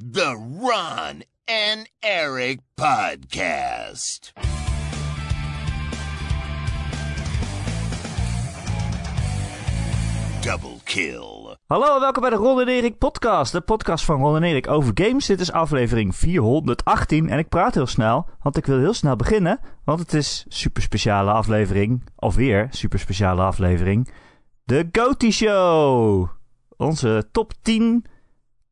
The Ron and Eric Podcast. Double kill. Hallo en welkom bij de Ron en Erik podcast. De podcast van Ron en Erik over games. Dit is aflevering 418 en ik praat heel snel, want ik wil heel snel beginnen. Want het is super speciale aflevering, of weer super speciale aflevering. De GOTY Show! Onze top 10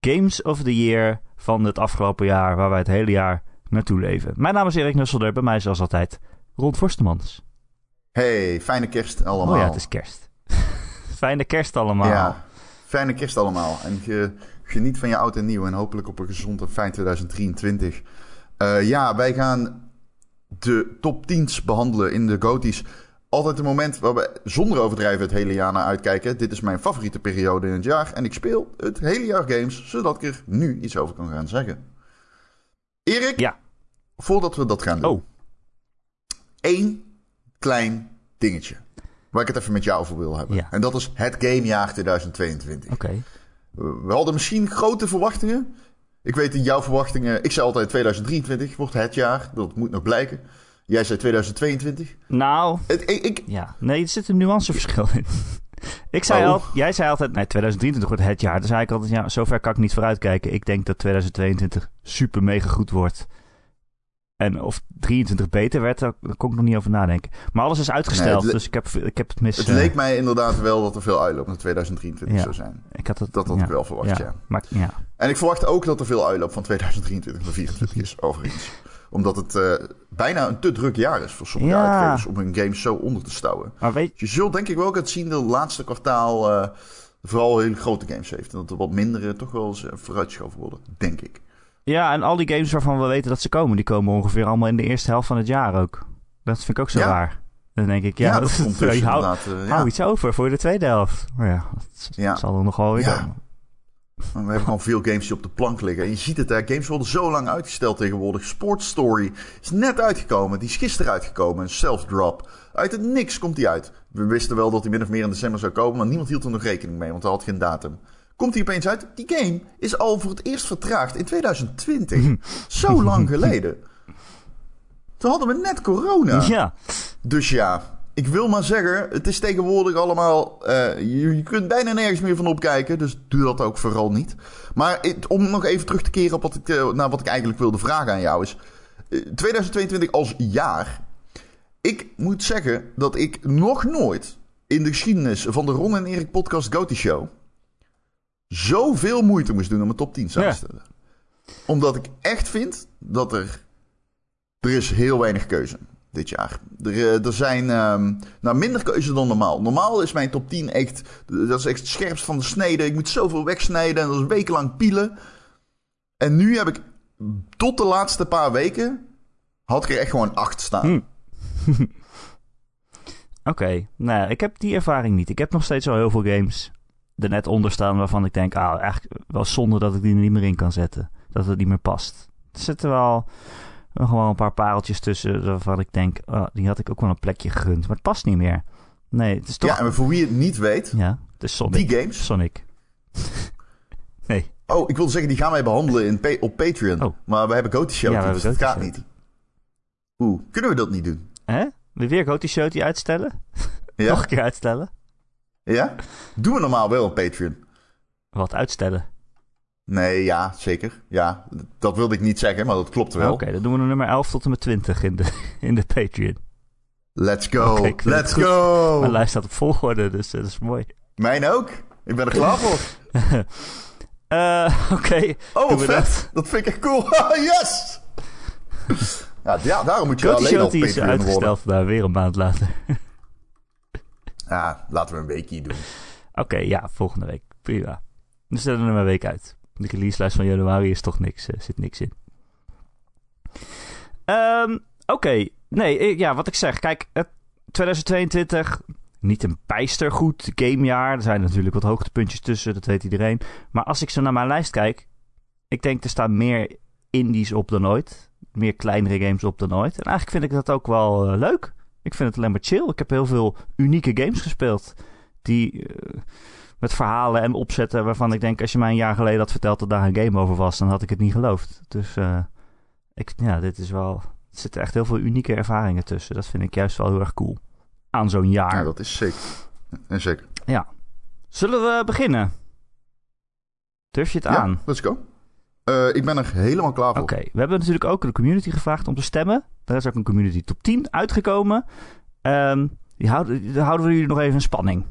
Games of the Year van het afgelopen jaar, waar wij het hele jaar naartoe leven. Mijn naam is Erik Nusselder, bij mij zoals altijd Ron Forstemans. Hey, fijne kerst allemaal. Oh ja, het is kerst. Fijne kerst allemaal. Ja, fijne kerst allemaal. En ge, geniet van je oud en nieuw en hopelijk op een gezond en fijn 2023. Eh, ja, wij gaan de top 10's behandelen in de GOTY's. Altijd een moment waar we zonder overdrijven het hele jaar naar uitkijken. Dit is mijn favoriete periode in het jaar. En ik speel het hele jaar games, zodat ik er nu iets over kan gaan zeggen. Erik, Ja. voordat we dat gaan doen. Oh, één klein dingetje. Waar ik het even met jou over wil hebben. Ja. En dat is het gamejaar 2022. oké. We hadden misschien grote verwachtingen. Ik weet in jouw verwachtingen. Ik zei altijd 2023 wordt het jaar. Dat moet nog blijken. Jij zei 2022. Nou, Het, ik, ik- Ja, nee, er zit een nuanceverschil in. ik zei Oh. al, jij zei altijd, nee, 2023 wordt het jaar. Dan zei ik altijd, ja, zover kan ik niet vooruitkijken. Ik denk dat 2022 super mega goed wordt. En of 23 beter werd, daar kon ik nog niet over nadenken. Maar alles is uitgesteld, Nee, dus ik heb, ik heb het mis. het eh, leek mij inderdaad wel dat er veel uitloop naar 2023 Ja. zou zijn. ik had het, Dat had ja, ik wel verwacht, ja. Maar, ja. En ik verwacht ook dat er veel uitloop van 2023 naar 2024 is, overigens. Omdat het eh, bijna een te druk jaar is voor sommige Ja. uitgevers om hun games zo onder te stouwen. Maar weet Je zult denk ik wel ook het zien dat het laatste kwartaal eh, vooral hele grote games heeft. En dat er wat mindere toch wel eens eh, vooruitgeschoven worden, denk ik. ja, en al die games waarvan we weten dat ze komen, die komen ongeveer allemaal in de eerste helft van het jaar ook. Dat vind ik ook zo Ja. raar. Dan denk ik, ja, dat komt dus eh, ja. hou iets over voor de tweede helft. Maar ja, dat zal er nog wel weer komen. We hebben gewoon veel games die op de plank liggen. En je ziet het, hè, games worden zo lang uitgesteld tegenwoordig. Sports Story is net uitgekomen. Die is gisteren uitgekomen. Een self-drop. Uit het niks komt die uit. We wisten wel dat die min of meer in december zou komen. Maar niemand hield er nog rekening mee, want hij had geen datum. Komt die opeens uit? Die game is al voor het eerst vertraagd in 2020. zo lang geleden. Toen hadden we net corona. Ja, Dus ja, ik wil maar zeggen, het is tegenwoordig allemaal. eh, je, je kunt bijna nergens meer van opkijken, dus doe dat ook vooral niet. Maar om nog even terug te keren op wat ik, eh, naar wat ik eigenlijk wilde vragen aan jou is. eh, 2022 als jaar. Ik moet zeggen dat ik nog nooit in de geschiedenis van de Ron en Erik podcast Goty Show zoveel moeite moest doen om een top 10 samen te Ja. stellen. Omdat ik echt vind dat er er is heel weinig keuze dit jaar. Er, eh, er zijn ehm, nou, minder keuze dan normaal. Normaal is mijn top 10 echt... Dat is echt het scherpst van de snede. Ik moet zoveel wegsnijden en dat is wekenlang pielen. En nu heb ik tot de laatste paar weken... had ik er echt gewoon acht staan. Hm. Oké, nou, ik heb die ervaring niet. Ik heb nog steeds al heel veel games er net onder staan waarvan ik denk, ah, eigenlijk wel zonde dat ik die er niet meer in kan zetten. Dat het niet meer past. Er zitten wel wel een paar pareltjes tussen waarvan ik denk, ah, die had ik ook wel een plekje gegund. Maar het past niet meer. Nee, het is toch... Ja, en voor wie het niet weet... Ja, het is Sonic. Die games? Sonic. nee. Oh, ik wilde zeggen, die gaan wij behandelen in op Patreon. Oh. Maar we hebben Goty Show, Ja, dus dat gaat niet. Oeh, kunnen we dat niet doen? Hè? Weer Goty Show die uitstellen? Ja? Nog een keer uitstellen? Ja? Doen we normaal wel op Patreon. Wat uitstellen? Nee, ja, zeker. Ja, dat wilde ik niet zeggen, maar dat klopt wel. Oké, dan doen we de nummer 11 tot en met 20 in de, in de Patreon. Let's go. Let's go. Mijn lijst staat op volgorde, dus eh, dat is mooi. Mijn ook. Ik ben er klaar voor. Eh, Oké, Oh, wat we vet. dat. Dat. vind ik echt cool. yes! Ja, ja, daarom moet je alleen op is Patreon worden. uitgesteld daar weer een maand later. Ja, laten we een weekje doen. Oké, ja, volgende week. Prima. We stellen er maar een week uit. De releaselijst van januari is toch niks, eh, zit niks in. Ehm, Oké, nee, ja, wat ik zeg. Kijk, het 2022, niet een bijstergoed gamejaar. Er zijn natuurlijk wat hoogtepuntjes tussen, dat weet iedereen. Maar als ik zo naar mijn lijst kijk, ik denk er staan meer indies op dan ooit. Meer kleinere games op dan ooit. En eigenlijk vind ik dat ook wel eh, leuk. Ik vind het alleen maar chill. Ik heb heel veel unieke games gespeeld. Die, eh, met verhalen en opzetten waarvan ik denk, als je mij een jaar geleden had verteld dat daar een game over was, dan had ik het niet geloofd. Dus eh, ik, ja, dit is wel. Er zitten echt heel veel unieke ervaringen tussen. Dat vind ik juist wel heel erg cool. Aan zo'n jaar. Ja, dat is zeker. En zeker. Ja. Zullen we beginnen? Durf je het aan? Ja, let's go. Eh, ik ben er helemaal klaar voor. Oké, we hebben natuurlijk ook de community gevraagd om te stemmen. Daar is ook een community top 10 uitgekomen. Ehm, die houden, die houden we jullie nog even in spanning.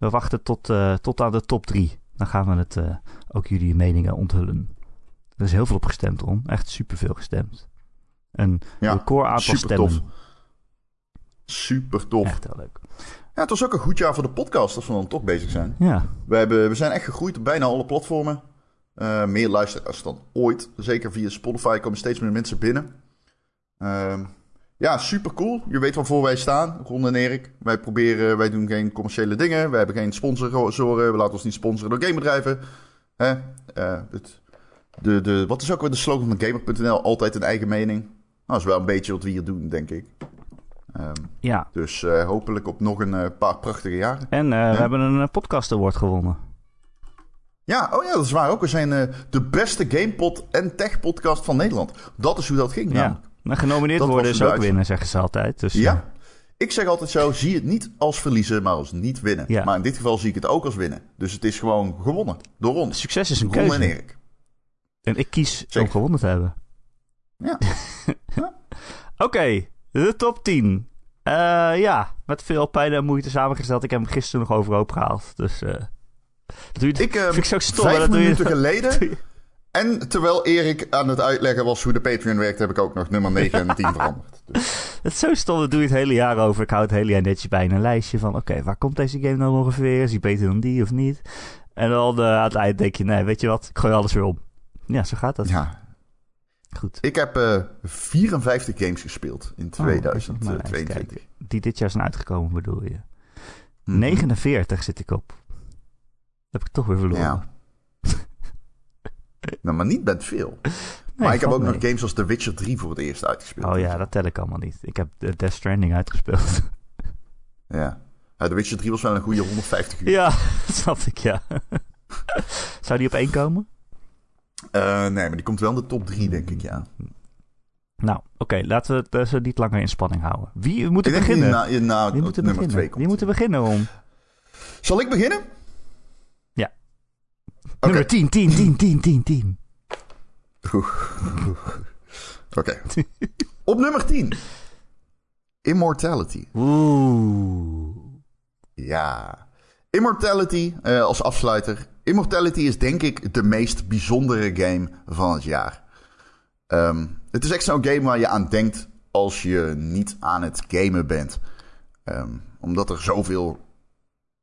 We wachten tot, eh, tot aan de top 3. Dan gaan we het, eh, ook jullie meningen onthullen. Er is heel veel op gestemd, Ron. Echt superveel gestemd. Een Ja, record aantal super stemmen. tof. Super tof. Echt heel leuk. Ja, het was ook een goed jaar voor de podcast als we dan toch bezig zijn. Ja, We, hebben, we zijn echt gegroeid op bijna alle platformen. Eh, meer luisteraars dan ooit. Zeker via Spotify komen steeds meer mensen binnen. Ehm, ja, super cool. Je weet waarvoor wij staan, Ron en Erik. Wij proberen, wij doen geen commerciële dingen. We hebben geen sponsoren. We laten ons niet sponsoren door gamebedrijven. Hè? Eh, het, de, de, wat is ook weer de slogan van Gamer.nl? Altijd een eigen mening. Nou, dat is wel een beetje wat we hier doen, denk ik. Ehm, ja. dus eh, hopelijk op nog een eh, paar prachtige jaren. En we hebben een podcast award gewonnen. Ja, oh ja, dat is waar ook. We zijn de beste GamePod en Tech podcast van Nederland. Dat is hoe dat ging. Ja. namelijk. Maar genomineerd worden is ook winnen, zeggen ze altijd. Dus, eh, Ja. Ik zeg altijd zo, zie het niet als verliezen, maar als niet winnen. Ja. Maar in dit geval zie ik het ook als winnen. Dus het is gewoon gewonnen. Door ons. Succes is een Ron en keuze. Erik. En ik kies Zeker. om gewonnen te hebben. Ja. Oké, de top 10. Eh, ja, met veel pijn en moeite samengesteld. Ik heb hem gisteren nog overhoop gehaald. Dus eh dat doe je, Ik, eh, vind ik zo stom. vijf dat doe je- minuten geleden. En terwijl Erik aan het uitleggen was hoe de Patreon werkt, heb ik ook nog nummer 9 en 10 veranderd. Dus, Het is zo stom, dat doe je het hele jaar over. Ik hou het hele jaar netjes bij een lijstje van... Oké, waar komt deze game nou ongeveer? Is die beter dan die of niet? En dan eh, aan het eind denk je... Nee, weet je wat? Ik gooi alles weer om. Ja, zo gaat dat. ja, Goed. ik heb eh 54 games gespeeld in Oh, even op mijn lijst 2022. kijken. Die dit jaar zijn uitgekomen, bedoel je? Mhm. 49 zit ik op. Dat heb ik toch weer verloren. Ja. Nou, maar niet met veel. Nee, maar ik heb ook nog games als The Witcher 3 voor het eerst uitgespeeld. Oh ja, dat tel ik allemaal niet. Ik heb de Death Stranding uitgespeeld. Ja. Ja, The Witcher 3 was wel een goede 150 uur. ja, dat snap ik, ja. Zou die op één komen? Eh, nee, maar die komt wel in de top 3, denk ik, ja. Nou, oké, laten we het eh, niet langer in spanning houden. Wie moet er beginnen? die je na Wie moet er nummer beginnen? 2 komt. Wie moet er beginnen, Ron? Zal ik beginnen? Oké. Nummer 10, 10, 10, 10, 10, 10. Oké. Op nummer 10. Immortality. Oeh. Ja. Immortality eh, als afsluiter. Immortality is denk ik de meest bijzondere game van het jaar. Ehm, het is echt zo'n game waar je aan denkt als je niet aan het gamen bent. Ehm, omdat er zoveel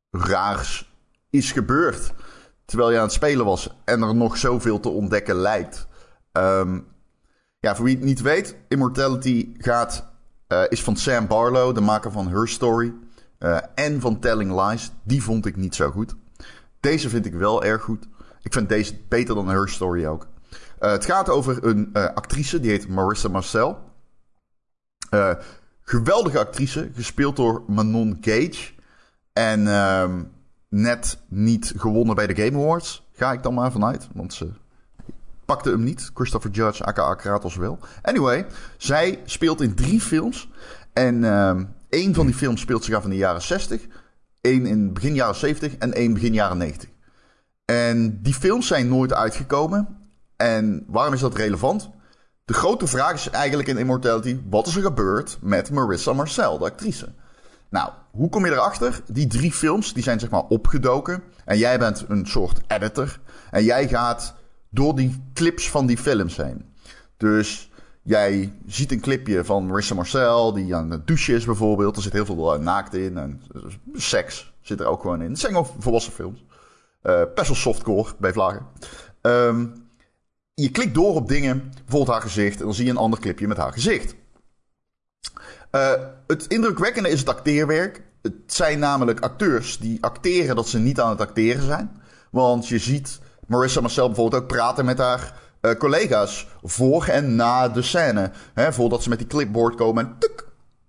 raars is gebeurd terwijl je aan het spelen was en er nog zoveel te ontdekken lijkt. Ehm, ja, voor wie het niet weet, Immortality gaat, eh, is van Sam Barlow, de maker van Her Story. eh, en van Telling Lies. Die vond ik niet zo goed. Deze vind ik wel erg goed. Ik vind deze beter dan Her Story ook. Eh, het gaat over een actrice, die heet Marissa Marcel. Geweldige actrice, gespeeld door Manon Gage. En ehm, net niet gewonnen bij de Game Awards. Ga ik dan maar vanuit, want ze pakte hem niet. Christopher Judge, aka Kratos wel. Anyway, zij speelt in drie films. En ehm één van die films speelt zich af in de jaren 60. één in begin jaren 70 en één begin jaren 90. En die films zijn nooit uitgekomen. En waarom is dat relevant? De grote vraag is eigenlijk in Immortality: wat is er gebeurd met Marissa Marcel, de actrice? Nou, hoe kom je erachter? Die drie films die zijn zeg maar opgedoken. En jij bent een soort editor. En jij gaat door die clips van die films heen. Dus jij ziet een clipje van Marissa Marcel die aan het douchen is bijvoorbeeld. Er zit heel veel eh, naakt in. En eh, seks zit er ook gewoon in. Het zijn gewoon volwassen films. Best wel softcore bij vlagen. Ehm, je klikt door op dingen, bijvoorbeeld haar gezicht. En dan zie je een ander clipje met haar gezicht. Eh, het indrukwekkende is het acteerwerk. Het zijn namelijk acteurs die acteren dat ze niet aan het acteren zijn. Want je ziet Marissa Marcel bijvoorbeeld ook praten met haar eh, collega's voor en na de scène. Hè, voordat ze met die clipboard komen en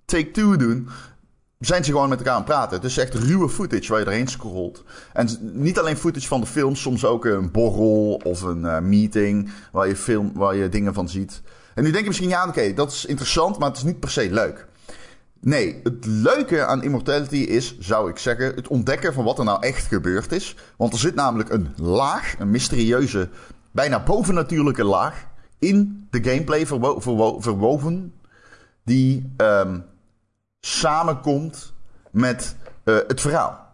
take two doen. zijn ze gewoon met elkaar aan het praten. Het is echt ruwe footage waar je erheen scrolt. En niet alleen footage van de film, soms ook een borrel of een uh, meeting waar je, film, waar je dingen van ziet. En nu denk je misschien, ja, oké, dat is interessant, maar het is niet per se leuk. Nee, het leuke aan Immortality is, zou ik zeggen, het ontdekken van wat er nou echt gebeurd is. Want er zit namelijk een laag, een mysterieuze, bijna bovennatuurlijke laag in de gameplay verwo verwo verwoven. Die um, samenkomt met uh, het verhaal.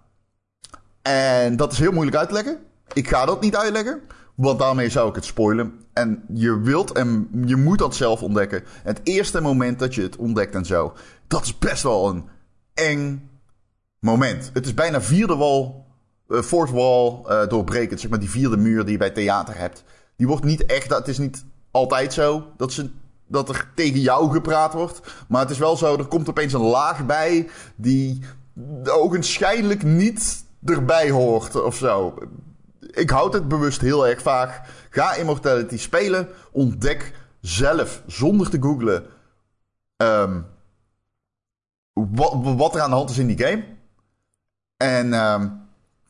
En dat is heel moeilijk uit te leggen. Ik ga dat niet uitleggen, want daarmee zou ik het spoilen. En je wilt en je moet dat zelf ontdekken. Het eerste moment dat je het ontdekt en zo, dat is best wel een eng moment. Het is bijna vierde wal, uh, fourth wall uh, doorbrekend. Zeg maar die vierde muur die je bij theater hebt. Die wordt niet echt, het is niet altijd zo dat, ze, dat er tegen jou gepraat wordt. Maar het is wel zo, er komt opeens een laag bij die ogenschijnlijk niet erbij hoort of zo. Ik houd het bewust heel erg vaag. Ga Immortality spelen. Ontdek zelf, zonder te googlen, um, wat, wat, er aan de hand is in die game. En um,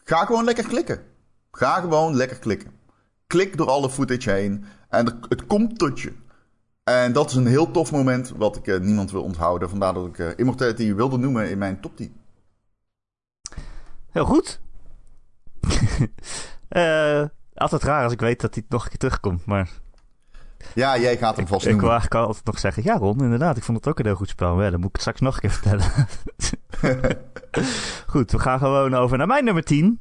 ga gewoon lekker klikken. Ga gewoon lekker klikken. Klik door alle footage heen. En het komt tot je. En dat is een heel tof moment wat ik uh, niemand wil onthouden. Vandaar dat ik uh, Immortality wilde noemen in mijn top 10. Heel goed. uh, altijd raar als ik weet dat hij nog een keer terugkomt, maar... Ja, jij gaat hem vast ik, noemen. Ik kan altijd nog zeggen, ja Ron, inderdaad, ik vond het ook een heel goed spel. Ja, dan moet ik het straks nog een keer vertellen. goed, we gaan gewoon over naar mijn nummer 10.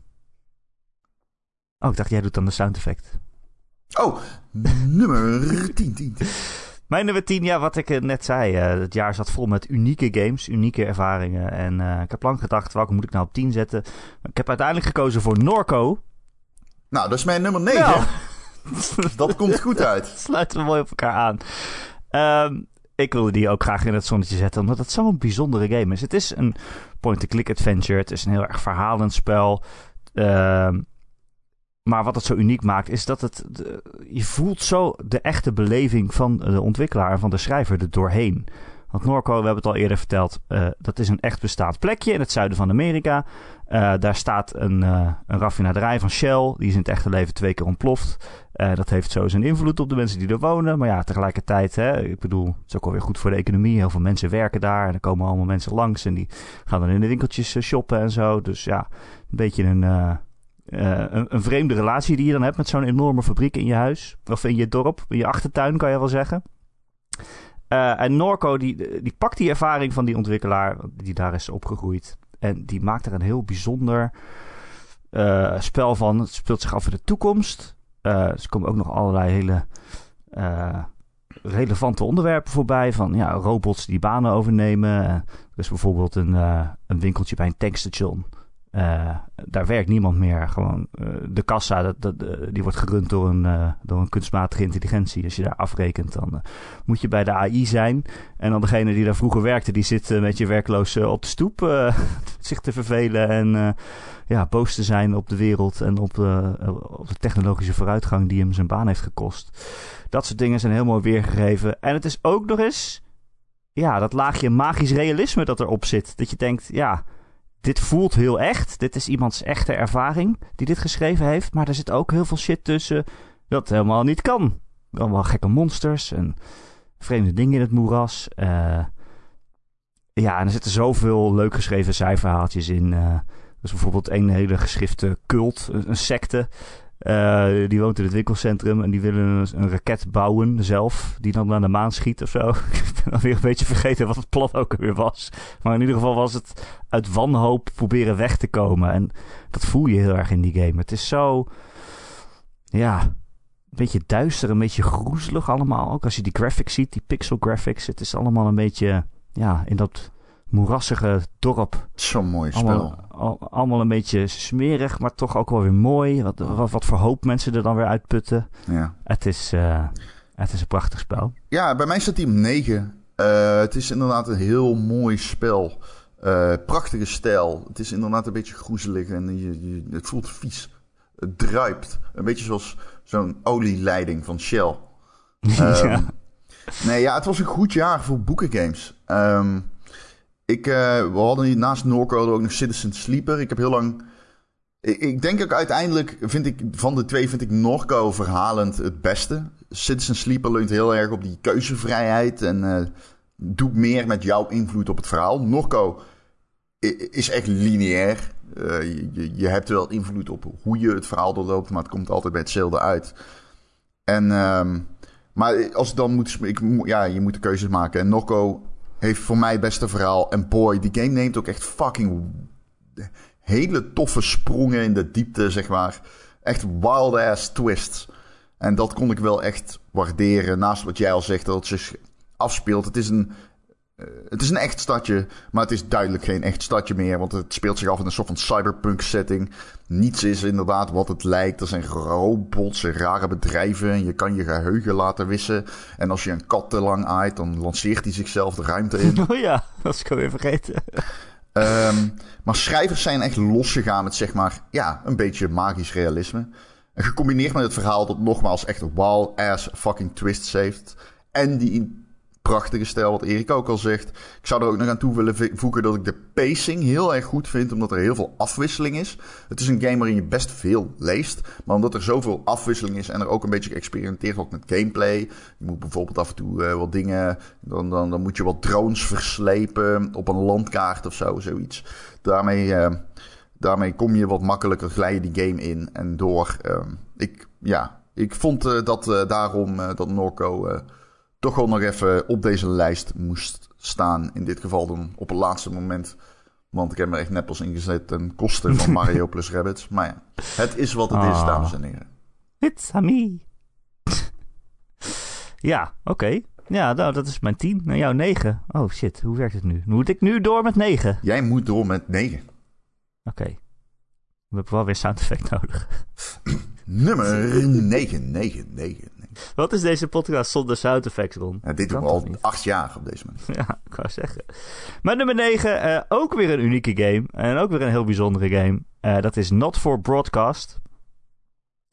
Oh, ik dacht jij doet dan de sound effect. Oh, nummer 10, 10. Mijn nummer 10, ja, wat ik net zei. Uh, het jaar zat vol met unieke games, unieke ervaringen. En uh, ik heb lang gedacht, welke moet ik nou op 10 zetten? Ik heb uiteindelijk gekozen voor Norco. Nou, dat is mijn nummer 9. Nou. dat komt goed uit. Sluiten we mooi op elkaar aan. Um, ik wilde die ook graag in het zonnetje zetten, omdat het zo'n bijzondere game is. Het is een point-and-click adventure. Het is een heel erg verhalend spel. Uh, maar wat het zo uniek maakt, is dat het. Je voelt zo de echte beleving van de ontwikkelaar en van de schrijver er doorheen. Want Norco, we hebben het al eerder verteld, uh, dat is een echt bestaand plekje in het zuiden van Amerika. Uh, daar staat een, uh, een raffinaderij van Shell. Die is in het echte leven twee keer ontploft. dat heeft zo zijn invloed op de mensen die er wonen. Maar ja, tegelijkertijd, hè, ik bedoel, het is ook alweer goed voor de economie. Heel veel mensen werken daar. En er komen allemaal mensen langs. En die gaan dan in de winkeltjes shoppen en zo. Dus ja, een beetje een. Een, een, vreemde relatie die je dan hebt met zo'n enorme fabriek in je huis. Of in je dorp, in je achtertuin kan je wel zeggen. Uh, en Norco die, die pakt die ervaring van die ontwikkelaar die daar is opgegroeid. En die maakt er een heel bijzonder uh, spel van. Het speelt zich af in de toekomst. Uh, er komen ook nog allerlei hele relevante onderwerpen voorbij. Van ja, robots die banen overnemen. er is bijvoorbeeld een, een winkeltje bij een tankstation. Uh, daar werkt niemand meer. Gewoon uh, de kassa, dat, dat, uh, die wordt gerund door een, door een kunstmatige intelligentie. Als je daar afrekent, dan moet je bij de AI zijn. En dan degene die daar vroeger werkte, die zit een beetje werkloos op de stoep. zich te vervelen en ja, boos te zijn op de wereld en op, op de technologische vooruitgang die hem zijn baan heeft gekost. Dat soort dingen zijn mooi weergegeven. En het is ook nog eens, ja, dat laagje magisch realisme dat erop zit. Dat je denkt, ja dit voelt heel echt. Dit is iemands echte ervaring die dit geschreven heeft. Maar er zit ook heel veel shit tussen dat helemaal niet kan. Allemaal gekke monsters en vreemde dingen in het moeras. Uh, ja, en er zitten zoveel leuk geschreven zijverhaaltjes in. Uh, dus bijvoorbeeld een hele geschrifte cult, een, een secte. Uh, die woont in het winkelcentrum en die willen een, een, raket bouwen zelf. Die dan naar de maan schiet of zo. ik ben alweer een beetje vergeten wat het plan ook weer was. Maar in ieder geval was het uit wanhoop proberen weg te komen. En dat voel je heel erg in die game. Het is zo. Ja. Een beetje duister, een beetje groezelig allemaal. Ook als je die graphics ziet, die pixel graphics. Het is allemaal een beetje. Ja, in dat moerassige dorp. Zo'n mooi spel. Allemaal, al, allemaal, een beetje smerig, maar toch ook wel weer mooi. Wat, wat, wat voor hoop mensen er dan weer uitputten. Ja. Het is, uh, het is een prachtig spel. Ja, bij mij staat hij op 9. Uh, het is inderdaad een heel mooi spel. Uh, prachtige stijl. Het is inderdaad een beetje groezelig en je, je, het voelt vies. Het druipt. Een beetje zoals zo'n olieleiding van Shell. Um, ja. Nee, ja, het was een goed jaar voor boekengames. Um, Ik, eh, we hadden hier naast Norco ook nog Citizen Sleeper. Ik heb heel lang... Ik, denk ook uiteindelijk, vind ik, van de twee vind ik Norco verhalend het beste. Citizen Sleeper leunt heel erg op die keuzevrijheid en uh, doet meer met jouw invloed op het verhaal. Norco is echt lineair. Uh, je, je, hebt wel invloed op hoe je het verhaal doorloopt, maar het komt altijd bij hetzelfde uit. En, um, maar als dan moet, ik, ja, je moet de keuzes maken. En Norco heeft voor mij het beste verhaal. En boy, die game neemt ook echt fucking hele toffe sprongen in de diepte, zeg maar. Echt wild ass twists. En dat kon ik wel echt waarderen. Naast wat jij al zegt, dat het zich afspeelt. Het is een het is een echt stadje, maar het is duidelijk geen echt stadje meer. Want het speelt zich af in een soort van cyberpunk setting. Niets is inderdaad wat het lijkt. Er zijn robots en rare bedrijven. En je kan je geheugen laten wissen. En als je een kat te lang aait, dan lanceert hij zichzelf de ruimte in. Oh ja, dat is ik alweer vergeten. Um, maar schrijvers zijn echt losgegaan met zeg maar, ja, een beetje magisch realisme. En gecombineerd met het verhaal dat nogmaals echt wild ass fucking twists heeft. En die prachtige stijl, wat Erik ook al zegt. Ik zou er ook nog aan toe willen voegen dat ik de pacing heel erg goed vind, omdat er heel veel afwisseling is. Het is een game waarin je best veel leest, maar omdat er zoveel afwisseling is en er ook een beetje geëxperimenteerd wordt met gameplay. Je moet bijvoorbeeld af en toe uh, wat dingen, dan, dan, dan moet je wat drones verslepen op een landkaart of zo, zoiets. Daarmee, uh, daarmee kom je wat makkelijker, glij je die game in en door. Uh, ik, ja, ik vond uh, dat daarom dat Norco toch wel nog even op deze lijst moest staan. In dit geval dan op het laatste moment. Want ik heb me echt neppels ingezet ten koste van Mario plus Rabbits. Maar ja, het is wat het is, Ah. dames en heren. It's a me. ja, oké. Ja, nou, dat is mijn 10. Nou, jouw 9. Oh shit, hoe werkt het nu? Moet ik nu door met 9? Oké. Jij moet door met 9. We hebben wel weer sound effect nodig. Nummer 9, 9, 9. Wat is deze podcast zonder sound effects, Ron? Ja, dit doen we al niet? acht jaar op deze manier. Ja, ik wou zeggen. Maar nummer 9, ook weer een unieke game. En ook weer een heel bijzondere game. Eh, dat is Not for Broadcast.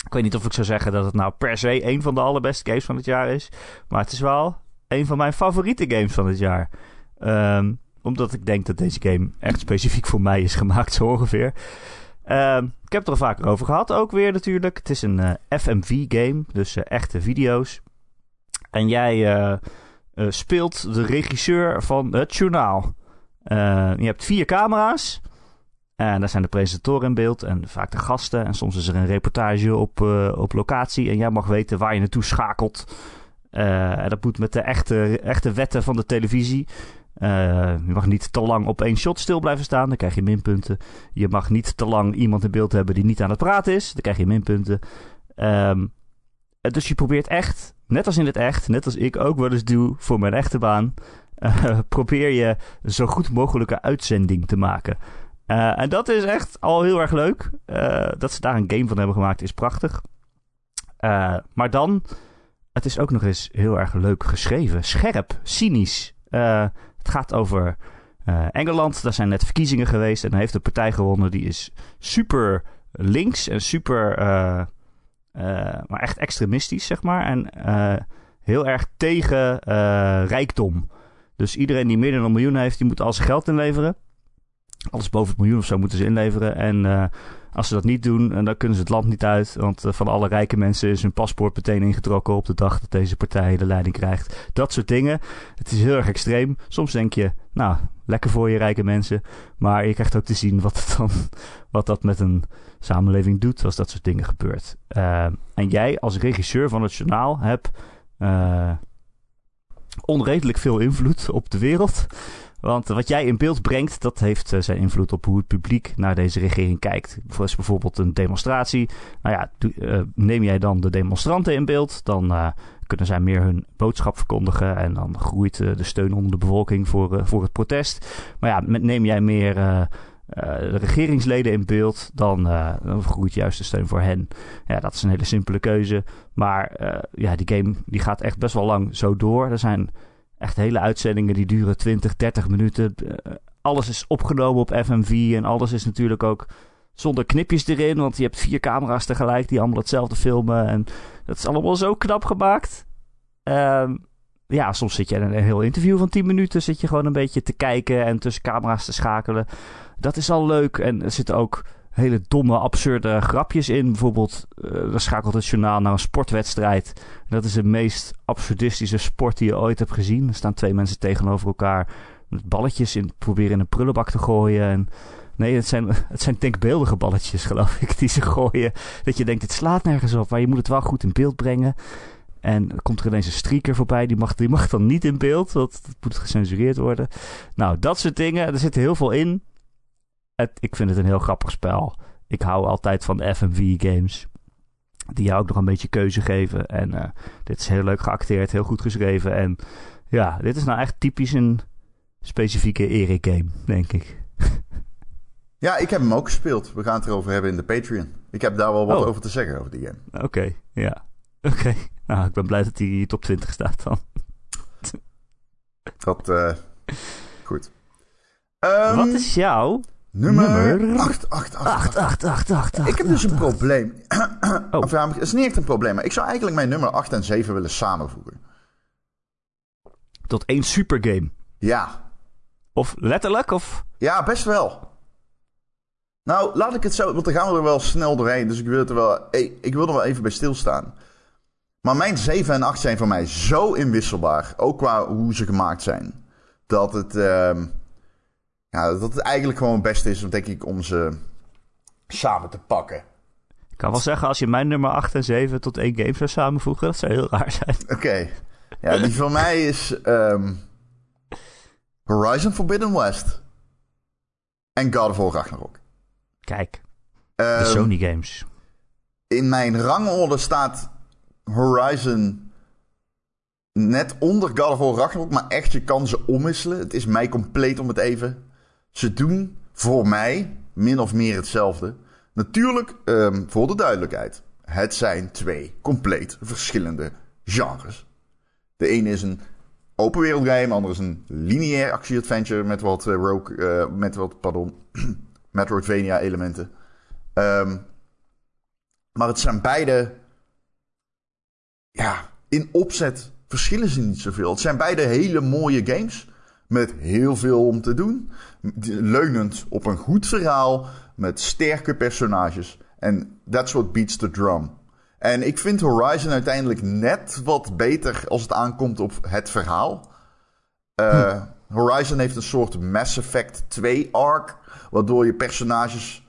Ik weet niet of ik zou zeggen dat het nou per se een van de allerbeste games van het jaar is. Maar het is wel een van mijn favoriete games van het jaar. Ehm, omdat ik denk dat deze game echt specifiek voor mij is gemaakt, zo ongeveer. Ehm, ik heb het er al vaker over gehad, ook weer natuurlijk. Het is een eh, FMV-game, dus eh, echte video's. En jij eh, speelt de regisseur van het journaal. Je hebt vier camera's. En daar zijn de presentatoren in beeld en vaak de gasten. En soms is er een reportage op, op locatie. En jij mag weten waar je naartoe schakelt. En dat moet met de echte, echte wetten van de televisie. Eh, je mag niet te lang op één shot stil blijven staan. Dan krijg je minpunten. Je mag niet te lang iemand in beeld hebben die niet aan het praten is. Dan krijg je minpunten. Ehm, dus je probeert echt, net als in het echt, net als ik ook wel eens doe voor mijn echte baan, eh, probeer je zo goed mogelijke uitzending te maken. Eh, en dat is echt al heel erg leuk. Dat ze daar een game van hebben gemaakt is prachtig. Maar dan, het is ook nog eens heel erg leuk geschreven. Scherp, cynisch. Het gaat over eh, Engeland. Daar zijn net verkiezingen geweest. En heeft de partij gewonnen. Die is super links en super... eh, eh, maar echt extremistisch, zeg maar. En heel erg tegen rijkdom. Dus iedereen die meer dan een miljoen heeft, die moet al zijn geld inleveren. Alles boven het miljoen of zo moeten ze inleveren. En eh, als ze dat niet doen, en dan kunnen ze het land niet uit. Want eh, van alle rijke mensen is hun paspoort meteen ingetrokken op de dag dat deze partij de leiding krijgt. Dat soort dingen. Het is heel erg extreem. Soms denk je, nou, lekker voor je rijke mensen. Maar je krijgt ook te zien wat, het dan, wat dat met een samenleving doet als dat soort dingen gebeurt. Eh, en jij als regisseur van het journaal hebt eh, onredelijk veel invloed op de wereld. Want wat jij in beeld brengt, dat heeft eh, zijn invloed op hoe het publiek naar deze regering kijkt. Voor is bijvoorbeeld een demonstratie. Nou ja, eh, neem jij dan de demonstranten in beeld, dan eh, kunnen zij meer hun boodschap verkondigen. En dan groeit de steun onder de bevolking voor, voor het protest. Maar ja, met, neem jij meer de regeringsleden in beeld, dan, dan groeit juist de steun voor hen. Ja, dat is een hele simpele keuze. Maar ja, die game die gaat echt best wel lang zo door. Er zijn echt hele uitzendingen die duren 20, 30 minuten. Eh, alles is opgenomen op FMV en alles is natuurlijk ook zonder knipjes erin. Want je hebt vier camera's tegelijk die allemaal hetzelfde filmen. En dat is allemaal zo knap gemaakt. Ehm, ja, soms zit je in een heel interview van 10 minuten. Zit je gewoon een beetje te kijken en tussen camera's te schakelen. Dat is al leuk. En er zitten ook hele domme, absurde grapjes in. Bijvoorbeeld, uh, dan schakelt het journaal naar een sportwedstrijd. Dat is de meest absurdistische sport die je ooit hebt gezien. Er staan twee mensen tegenover elkaar met balletjes in, proberen in een prullenbak te gooien. En nee, het zijn, het zijn denkbeeldige balletjes, geloof ik, die ze gooien. Dat je denkt, het slaat nergens op, maar je moet het wel goed in beeld brengen. En komt er ineens een streaker voorbij, die mag, die mag dan niet in beeld, want het moet gecensureerd worden. Nou, dat soort dingen, er zit heel veel in. Het, ik vind het een heel grappig spel. Ik hou altijd van de FMV-games. Die jou ook nog een beetje keuze geven. En uh, dit is heel leuk geacteerd, heel goed geschreven. En ja, dit is nou echt typisch een specifieke Erik-game, denk ik. Ja, ik heb hem ook gespeeld. We gaan het erover hebben in de Patreon. Ik heb daar wel wat Oh. over te zeggen over die game. Oké, ja. Oké. Nou, ik ben blij dat hij in top 20 staat dan. Dat, eh goed. Ehm, Wat is jouw nummer nummer? 8, 8, 8, 8, 8, 8, 8, 8. Ik heb dus een probleem. Oh. Of ja, het is niet echt een probleem, maar ik zou eigenlijk mijn nummer 8 en 7 willen samenvoegen. Tot één supergame. Ja, Of letterlijk, of... ja, best wel. Nou, laat ik het zo, want dan gaan we er wel snel doorheen. Dus ik wil, het er wel, ik wil er wel even bij stilstaan. Maar mijn 7 en 8 zijn voor mij zo inwisselbaar. Ook qua hoe ze gemaakt zijn. Dat het, ehm, ja, dat het eigenlijk gewoon het beste is, denk ik, om ze samen te pakken. Ik kan wel zeggen, als je mijn nummer 8 en 7 tot één game zou samenvoegen, dat zou heel raar zijn. Oké. Ja, die van mij is ehm, Horizon Forbidden West. En God of War Ragnarok. Kijk, de Ehm, Sony games. In mijn rangorde staat Horizon net onder God of War Ragnarok. Maar echt, je kan ze omwisselen. Het is mij compleet om het even. Ze doen voor mij min of meer hetzelfde. Natuurlijk, ehm, voor de duidelijkheid. Het zijn twee compleet verschillende genres. De ene is een open wereld game, de andere is een lineair actie-adventure met wat eh, rogue, eh, met wat, pardon, Metroidvania elementen. Ehm, maar het zijn beide, ja, in opzet verschillen ze niet zoveel. Het zijn beide hele mooie games met heel veel om te doen, leunend op een goed verhaal met sterke personages. En that's what beats the drum. En ik vind Horizon uiteindelijk net wat beter als het aankomt op het verhaal. Eh, Horizon heeft een soort Mass Effect 2 arc, waardoor je personages,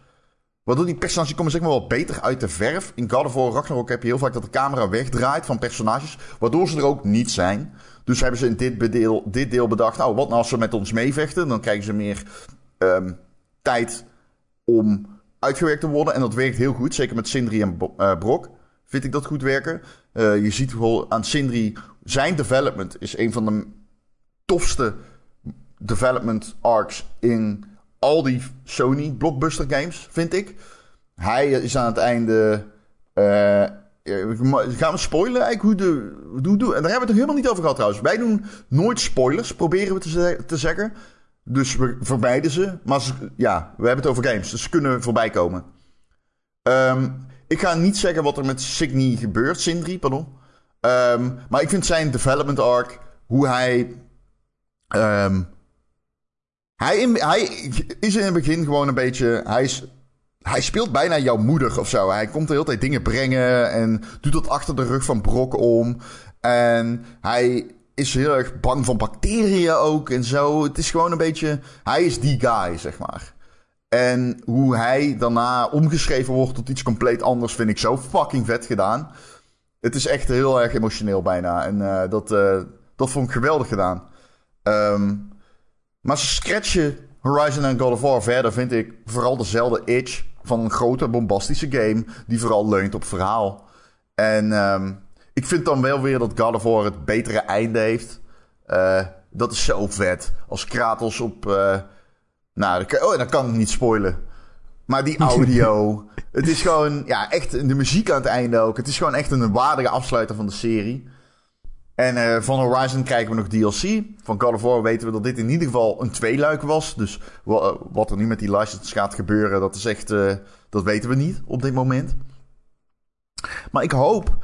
waardoor die personages komen zeg maar wel beter uit de verf. In God of War Ragnarok heb je heel vaak dat de camera wegdraait van personages, waardoor ze er ook niet zijn. Dus hebben ze in dit deel, dit deel bedacht, nou wat nou als ze met ons meevechten, dan krijgen ze meer ehm, tijd om uitgewerkt te worden. En dat werkt heel goed, zeker met Sindri en Bo- eh, Brok vind ik dat goed werken. Eh, je ziet wel aan Sindri, zijn development is een van de tofste development arcs in al die Sony blockbuster games, vind ik. Hij is aan het einde. eh, gaan we spoilen eigenlijk hoe de. Hoe, hoe, en daar hebben we het nog helemaal niet over gehad trouwens. Wij doen nooit spoilers, proberen we te, te zeggen. Dus we vermijden ze. Maar ja, we hebben het over games, dus ze kunnen voorbij komen. Ehm, ik ga niet zeggen wat er met Signy gebeurt, Sindri, pardon. Ehm, maar ik vind zijn development arc, hoe hij. ehm, hij, in- hij is in het begin gewoon een beetje. Hij, is, hij speelt bijna jouw moeder of zo. Hij komt de hele tijd dingen brengen en doet dat achter de rug van Brok om. En hij is heel erg bang van bacteriën ook en zo. Het is gewoon een beetje. Hij is die guy, zeg maar. En hoe hij daarna omgeschreven wordt tot iets compleet anders, vind ik zo fucking vet gedaan. Het is echt heel erg emotioneel bijna. En eh, dat, eh, dat vond ik geweldig gedaan. Ehm, maar ze scratchen Horizon en God of War verder, vind ik vooral dezelfde itch van een grote, bombastische game. Die vooral leunt op verhaal. En ehm, ik vind dan wel weer dat God of War het betere einde heeft. Eh, dat is zo vet. Als Kratos op. eh, nou, dat oh, dat kan ik niet spoilen. Maar die audio. het is gewoon. Ja, echt. De muziek aan het einde ook. Het is gewoon echt een waardige afsluiter van de serie. En eh, van Horizon krijgen we nog DLC. Van God of War weten we dat dit in ieder geval een tweeluik was. Dus eh, wat er nu met die license gaat gebeuren, dat is echt. eh, dat weten we niet op dit moment. Maar ik hoop.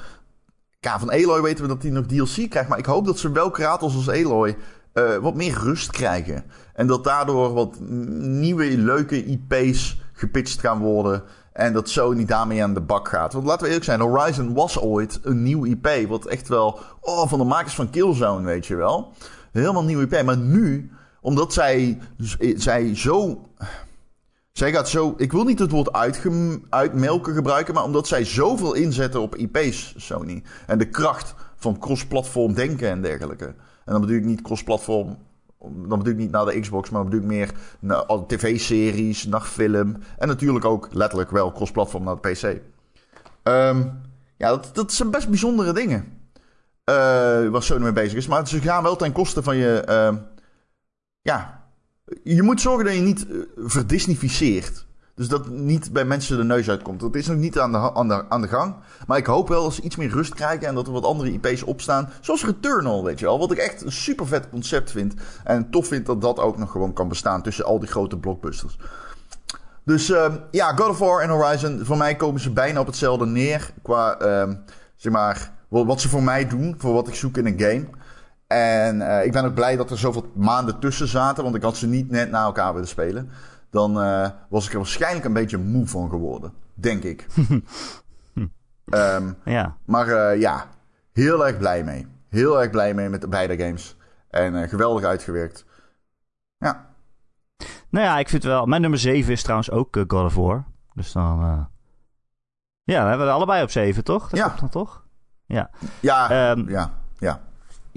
Ja, van Aloy weten we dat hij nog DLC krijgt. Maar ik hoop dat ze wel Kratos als Aloy eh, wat meer rust krijgen. En dat daardoor wat nieuwe leuke IP's gepitcht gaan worden. En dat Sony daarmee aan de bak gaat. Want laten we eerlijk zijn, Horizon was ooit een nieuw IP. Wat echt wel, oh, van de makers van Killzone, weet je wel. Helemaal nieuw IP. Maar nu, omdat zij, zij zo... Zij gaat zo... Ik wil niet het woord uitmelken gebruiken... maar omdat zij zoveel inzetten op IP's, Sony. En de kracht van cross-platform denken en dergelijke. En dan bedoel ik niet cross-platform dan bedoel ik niet naar de Xbox, maar bedoel ik meer naar tv-series, naar film. En natuurlijk ook letterlijk wel cross-platform naar de PC. Um, ja, dat, dat zijn best bijzondere dingen. Uh, waar Sony mee bezig is. Maar ze gaan wel ten koste van je. Uh, ja. Je moet zorgen dat je niet uh, verdisnificeert. Dus dat niet bij mensen de neus uitkomt. Dat is nog niet aan de, aan, de, aan de gang. Maar ik hoop wel dat ze iets meer rust krijgen en dat er wat andere IP's opstaan. Zoals Returnal, weet je wel. Wat ik echt een super vet concept vind. En tof vind dat dat ook nog gewoon kan bestaan tussen al die grote blockbusters. Dus uh, ja, God of War en Horizon. Voor mij komen ze bijna op hetzelfde neer. Qua, uh, zeg maar, wat ze voor mij doen. Voor wat ik zoek in een game. En uh, ik ben ook blij dat er zoveel maanden tussen zaten. Want ik had ze niet net na elkaar willen spelen dan uh, was ik er waarschijnlijk een beetje moe van geworden. Denk ik. um, ja. Maar uh, ja, heel erg blij mee. Heel erg blij mee met de beide games. En uh, geweldig uitgewerkt. Ja. Nou ja, ik vind wel... Mijn nummer 7 is trouwens ook God of War. Dus dan... Ja, we hebben er allebei op 7, toch? Dat ja. dan toch? Ja. Ja, um, ja, ja.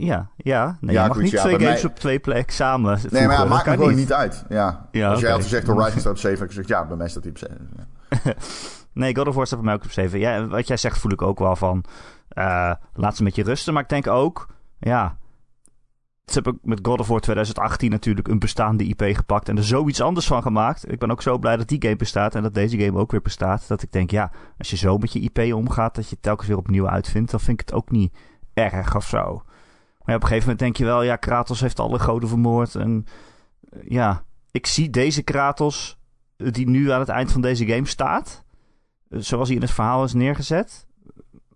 Ja, ja. Nee, ja, je mag goed, niet ja, twee games mij... op twee plekken samen. Nee, maar ja, maakt me gewoon niet uit. Ja. ja Als okay. jij altijd zegt Horizon staat op 7, heb ik gezegd ja, bij mij staat die op 7. Ja. nee, God of War staat bij mij ook op 7. Ja, wat jij zegt voel ik ook wel van, uh, laat ze met je rusten. Maar ik denk ook, ja, ze hebben met God of War 2018 natuurlijk een bestaande IP gepakt en er zoiets anders van gemaakt. Ik ben ook zo blij dat die game bestaat en dat deze game ook weer bestaat. Dat ik denk, ja, als je zo met je IP omgaat, dat je het telkens weer opnieuw uitvindt, dan vind ik het ook niet erg of zo. Op een gegeven moment denk je wel, ja, Kratos heeft alle goden vermoord. En uh, ja, ik zie deze Kratos, die nu aan het eind van deze game staat, uh, zoals hij in het verhaal is neergezet.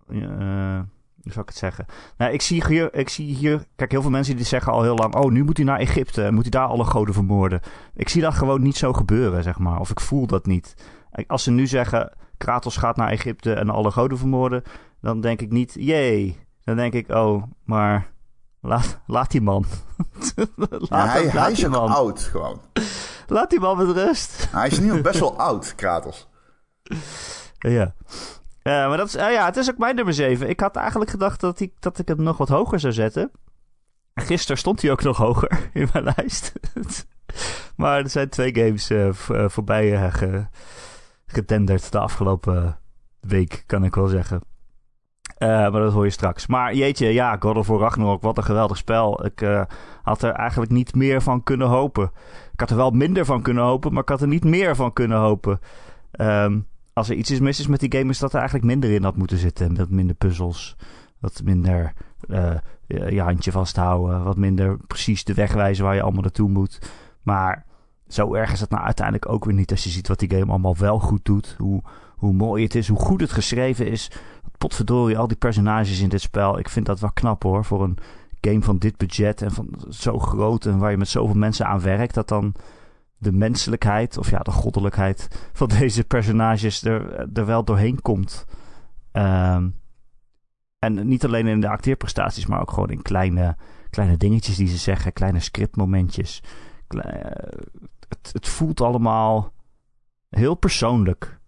Uh, hoe zou ik het zeggen? Nou, ik zie hier, ik zie hier, kijk, heel veel mensen die zeggen al heel lang, oh, nu moet hij naar Egypte, moet hij daar alle goden vermoorden. Ik zie dat gewoon niet zo gebeuren, zeg maar. Of ik voel dat niet. Als ze nu zeggen, Kratos gaat naar Egypte en alle goden vermoorden, dan denk ik niet, jee. Dan denk ik, oh, maar Laat, laat die man. laat ja, hij, hij is man. oud gewoon. Laat die man met rust. hij is nu best wel oud, Kratos. Ja. Uh, maar dat is, uh, ja, het is ook mijn nummer 7. Ik had eigenlijk gedacht dat ik, dat ik hem nog wat hoger zou zetten. Gisteren stond hij ook nog hoger in mijn lijst. maar er zijn twee games uh, voorbij getenderd de afgelopen week, kan ik wel zeggen. Uh, maar dat hoor je straks. Maar jeetje, ja, God of War Ragnarok, wat een geweldig spel. Ik uh, had er eigenlijk niet meer van kunnen hopen. Ik had er wel minder van kunnen hopen, maar ik had er niet meer van kunnen hopen. Um, als er iets is mis is met die game, is dat er eigenlijk minder in had moeten zitten. Wat minder puzzels, wat minder uh, je handje vasthouden, wat minder precies de weg wijzen waar je allemaal naartoe moet. Maar zo erg is het nou uiteindelijk ook weer niet als je ziet wat die game allemaal wel goed doet. Hoe, hoe mooi het is, hoe goed het geschreven is potverdorie, al die personages in dit spel. Ik vind dat wel knap hoor, voor een game van dit budget en van zo groot en waar je met zoveel mensen aan werkt, dat dan de menselijkheid, of ja, de goddelijkheid van deze personages er, er wel doorheen komt. Um, en niet alleen in de acteerprestaties, maar ook gewoon in kleine, kleine dingetjes die ze zeggen, kleine scriptmomentjes. het, het voelt allemaal heel persoonlijk.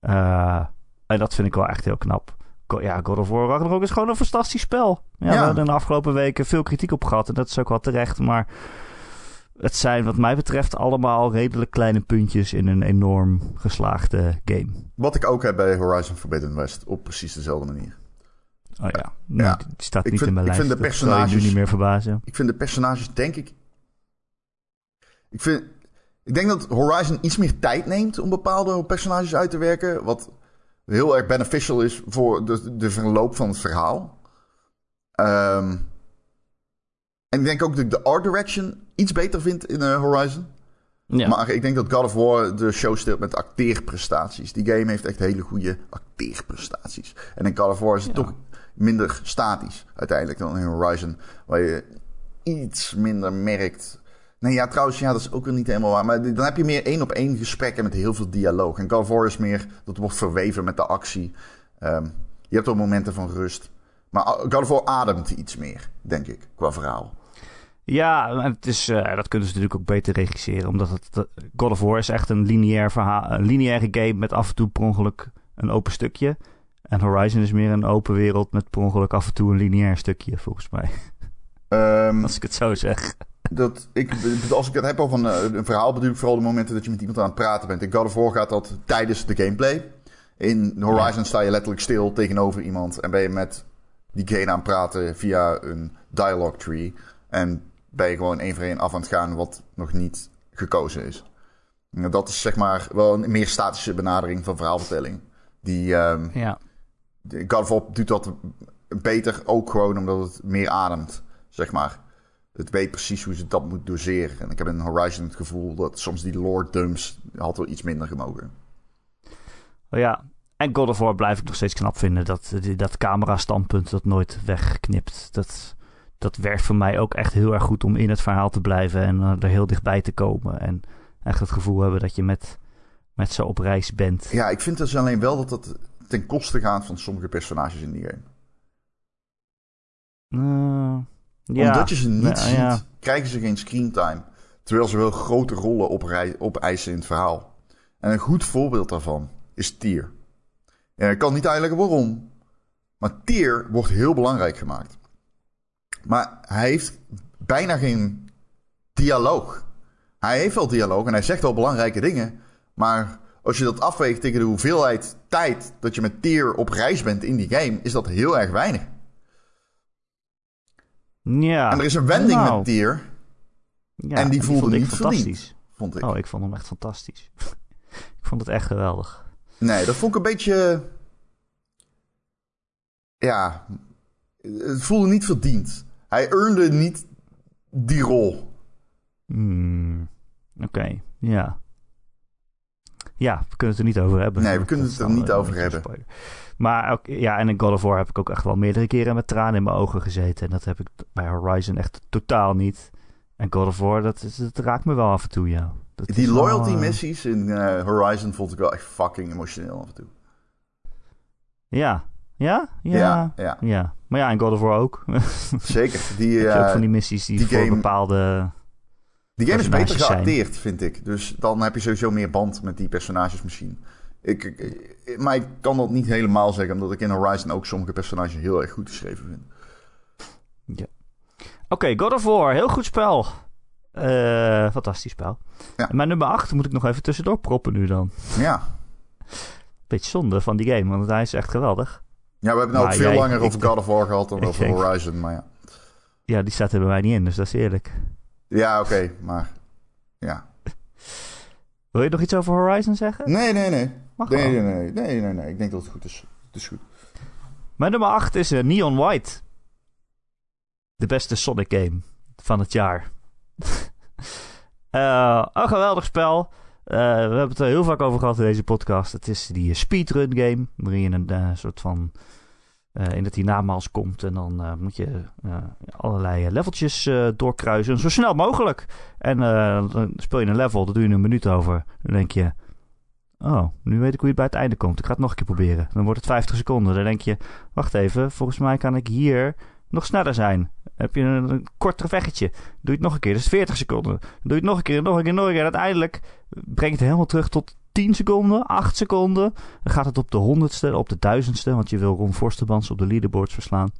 Uh, en dat vind ik wel echt heel knap ja, God of War Ragnarok is gewoon een fantastisch spel. Ja, We hebben de afgelopen weken veel kritiek op gehad. En dat is ook wel terecht. Maar het zijn wat mij betreft allemaal redelijk kleine puntjes in een enorm geslaagde game. Wat ik ook heb bij Horizon Forbidden West. Op precies dezelfde manier. Oh ja, nou, ja. die staat niet in mijn ik lijst. Vind de personages, nu niet meer verbazen. Ik vind de personages, denk ik... Ik, vind, ik denk dat Horizon iets meer tijd neemt om bepaalde personages uit te werken. Wat heel erg beneficial is voor de, de verloop van het verhaal. Um, en ik denk ook dat ik de art direction iets beter vind in uh, Horizon. Ja. Maar ik denk dat God of War de show steelt met acteerprestaties. Die game heeft echt hele goede acteerprestaties. En in God of War is het Ja. toch minder statisch uiteindelijk dan in Horizon. Waar je iets minder merkt. Nee, ja, trouwens, ja, dat is ook weer niet helemaal waar. Maar dan heb je meer één op één gesprekken met heel veel dialoog. En God of War is meer, dat wordt verweven met de actie. Ehm, je hebt ook momenten van rust. Maar God of War ademt iets meer, denk ik, qua verhaal. Ja, het is, eh, dat kunnen ze natuurlijk ook beter regisseren. Omdat het, God of War is echt een lineair verhaal, een lineaire game met af en toe per ongeluk een open stukje. En Horizon is meer een open wereld met per ongeluk af en toe een lineair stukje, volgens mij. Ehm, Als ik het zo zeg. Dat, ik, als ik het heb over een, eh, een verhaal, bedoel ik vooral de momenten dat je met iemand aan het praten bent. In God of War gaat dat tijdens de gameplay. In Horizon sta je letterlijk stil tegenover iemand en ben je met diegene aan het praten via een dialogue tree. En ben je gewoon één voor één af aan het gaan wat nog niet gekozen is. En dat is zeg maar wel een meer statische benadering van verhaalvertelling. Die, ehm, Ja. God of War doet dat beter ook gewoon omdat het meer ademt, zeg maar. Het weet precies hoe ze dat moet doseren. En ik heb in Horizon het gevoel dat soms die lore dumps had wel iets minder gemogen. Oh ja. En God of War blijf ik nog steeds knap vinden. Dat, dat camera-standpunt dat nooit wegknipt. Dat, dat werkt voor mij ook echt heel erg goed om in het verhaal te blijven. En eh, er heel dichtbij te komen. En echt het gevoel hebben dat je met, met ze op reis bent. Ja, ik vind dus alleen wel dat dat ten koste gaat van sommige personages in die game. Eh, ja. Omdat je ze niet Ja, ziet, krijgen ze geen screentime. Terwijl ze wel grote rollen oprij- opeisen in het verhaal. En een goed voorbeeld daarvan is Tier. En ik kan niet uitleggen waarom. Maar Tier wordt heel belangrijk gemaakt. Maar hij heeft bijna geen dialoog. Hij heeft wel dialoog en hij zegt wel belangrijke dingen. Maar als je dat afweegt tegen de hoeveelheid tijd dat je met Tier op reis bent in die game, is dat heel erg weinig. Ja. En er is een wending Nou, met Tier, ja, en die voelde vond ik niet verdiend. fantastisch. vond ik. Oh, ik vond hem echt fantastisch. ik vond het echt geweldig. Nee, dat vond ik een beetje. Ja. Het voelde niet verdiend. Hij earnde niet die rol. Hmm, Oké, ja. Ja, we kunnen het er niet over hebben. Nee, we kunnen het er niet over hebben. spoiler. Maar ook, ja, en in God of War heb ik ook echt wel meerdere keren met tranen in mijn ogen gezeten. En dat heb ik bij Horizon echt totaal niet. En God of War, dat, is- dat raakt me wel af en toe, ja. Dat Die wel, loyalty eh, missies in eh, Horizon vond ik wel echt fucking emotioneel af en toe. Ja. Ja? Ja. Ja, ja. Ja. Maar ja, in God of War ook. Zeker. Die, ook eh, van die missies die, die voor game- bepaalde... die game is beter zijn. geacteerd, vind ik. Dus dan heb je sowieso meer band met die personages misschien. Ik, ik- maar ik kan dat niet helemaal zeggen, omdat ik in Horizon ook sommige personages heel erg goed geschreven vind. Oké, God of War. Heel goed spel. Eh, fantastisch spel. Ja. Mijn nummer 8 moet ik nog even tussendoor proppen nu dan. Ja. Beetje zonde van die game, want hij is echt geweldig. Ja, we hebben nou ook Maar veel jij- langer over God of War gehad dan over denk- Horizon, maar ja. Ja, die staat er bij mij niet in, dus dat is eerlijk. Ja, oké, maar... Ja. Wil je nog iets over Horizon zeggen? Nee, nee, nee. Mag Nee, nee, nee, nee, nee, nee. Ik denk dat het goed is. Het is goed. Mijn nummer 8 is eh, Neon White. De beste Sonic game van het jaar. Eh, een geweldig spel. Eh, we hebben het er heel vaak over gehad in deze podcast. Het is die speedrun game. Waarin je een soort van... eh, in het hiernamaals komt. En dan eh, moet je eh, allerlei leveltjes eh, doorkruisen. Zo snel mogelijk. En eh, dan speel je een level. Daar doe je een minuut over. Dan denk je... Oh, nu weet ik hoe je bij het einde komt. Ik ga het nog een keer proberen. Dan wordt het 50 seconden. Dan denk je... Wacht even, volgens mij kan ik hier nog sneller zijn. Heb je een, een korter. Doe je het nog een keer, dat is 40 seconden. Doe je het nog een keer, nog een keer, nog een keer. En uiteindelijk brengt het helemaal terug tot 10 seconden, 8 seconden. Dan gaat het op de honderdste, op de duizendste. Want je wil Ron Forsterbans op de leaderboards verslaan.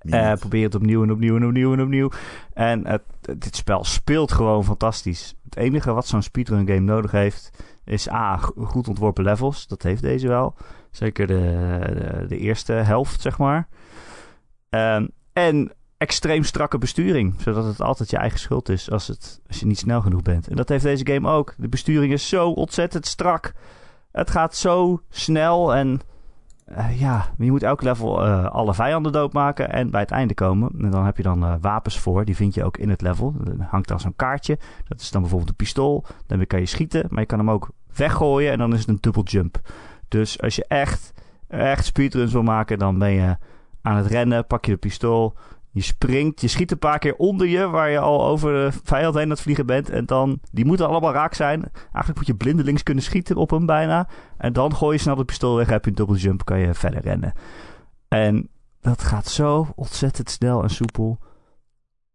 Niemand. probeer het opnieuw en opnieuw en opnieuw en opnieuw. En het- dit spel speelt gewoon fantastisch. Het enige wat zo'n speedrun game nodig heeft... is A, go- goed ontworpen levels. Dat heeft deze wel. Zeker de, de, de eerste helft, zeg maar. Ehm, en extreem strakke besturing. Zodat het altijd je eigen schuld is als, het, als je niet snel genoeg bent. En dat heeft deze game ook. De besturing is zo ontzettend strak. Het gaat zo snel en eh, ja, je moet elk level eh, alle vijanden doodmaken en bij het einde komen. En dan heb je dan eh, wapens voor, die vind je ook in het level. Er hangt dan zo'n kaartje, dat is dan bijvoorbeeld een pistool. Dan kan je schieten, maar je kan hem ook weggooien en dan is het een double jump. Dus als je echt, echt speedruns wil maken, dan ben je aan het rennen, pak je de pistool, je springt, je schiet een paar keer onder je, waar je al over de vijand heen aan het vliegen bent. En dan, die moeten allemaal raak zijn. Eigenlijk moet je blindelings kunnen schieten op hem bijna. En dan gooi je snel de pistool weg, heb je een double jump, kan je verder rennen. En dat gaat zo ontzettend snel en soepel.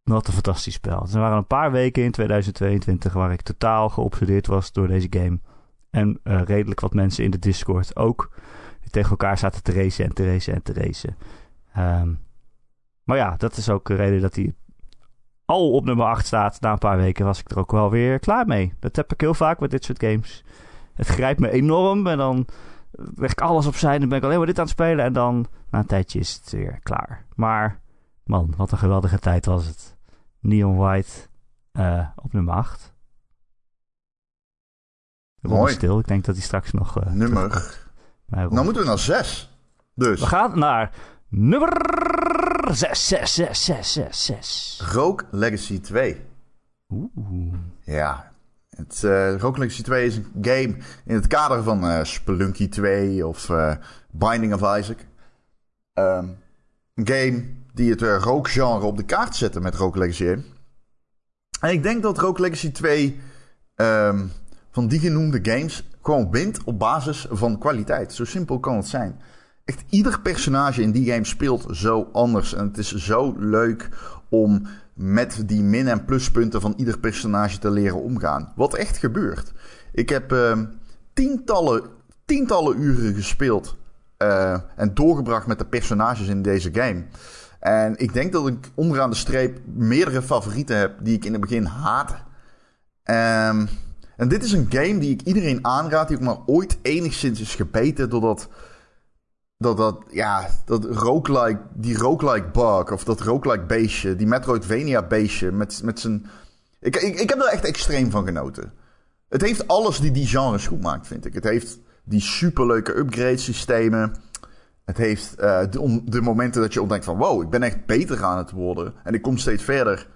Wat een fantastisch spel. Er waren een paar weken in 2022 waar ik totaal geobsedeerd was door deze game. En uh, redelijk wat mensen in de Discord ook. Die tegen elkaar zaten te racen en te racen en te racen. Um, maar ja, dat is ook de reden dat hij al op nummer 8 staat. Na een paar weken was ik er ook wel weer klaar mee. Dat heb ik heel vaak met dit soort games. Het grijpt me enorm en dan leg ik alles opzij en ben ik alleen maar dit aan het spelen. En dan na een tijdje is het weer klaar. Maar man, wat een geweldige tijd was het. Neon White uh, op nummer 8. Mooi. stil. Ik denk dat hij straks nog... Uh, nummer. Nou moeten we naar 6. Dus. We gaan naar nummer 6, 6, 6, 6, 6, 6. Rogue Legacy 2. Oeh. Ja. Het, uh, Rogue Legacy 2 is een game in het kader van uh, Spelunky 2 of uh, Binding of Isaac. Um, een game die het uh, Rogue-genre op de kaart zette met Rogue Legacy 1. En ik denk dat Rogue Legacy 2 um, van die genoemde games gewoon wint op basis van kwaliteit. Zo simpel kan het zijn echt ieder personage in die game speelt zo anders. En het is zo leuk om met die min- en pluspunten van ieder personage te leren omgaan. Wat echt gebeurt. Ik heb uh, tientallen, tientallen uren gespeeld uh, en doorgebracht met de personages in deze game. En ik denk dat ik onderaan de streep meerdere favorieten heb die ik in het begin haatte. Um, en dit is een game die ik iedereen aanraad die ook maar ooit enigszins is gebeten doordat dat, dat, ja, dat roguelike, die roguelike bug of dat roguelike beestje, die Metroidvania beestje met, met zijn... Ik, ik, ik heb er echt extreem van genoten. Het heeft alles die die genres goed maakt, vind ik. Het heeft die superleuke upgrade systemen. Het heeft de, de, momenten dat je ontdekt van... wow, ik ben echt beter aan het worden. En ik kom steeds verder.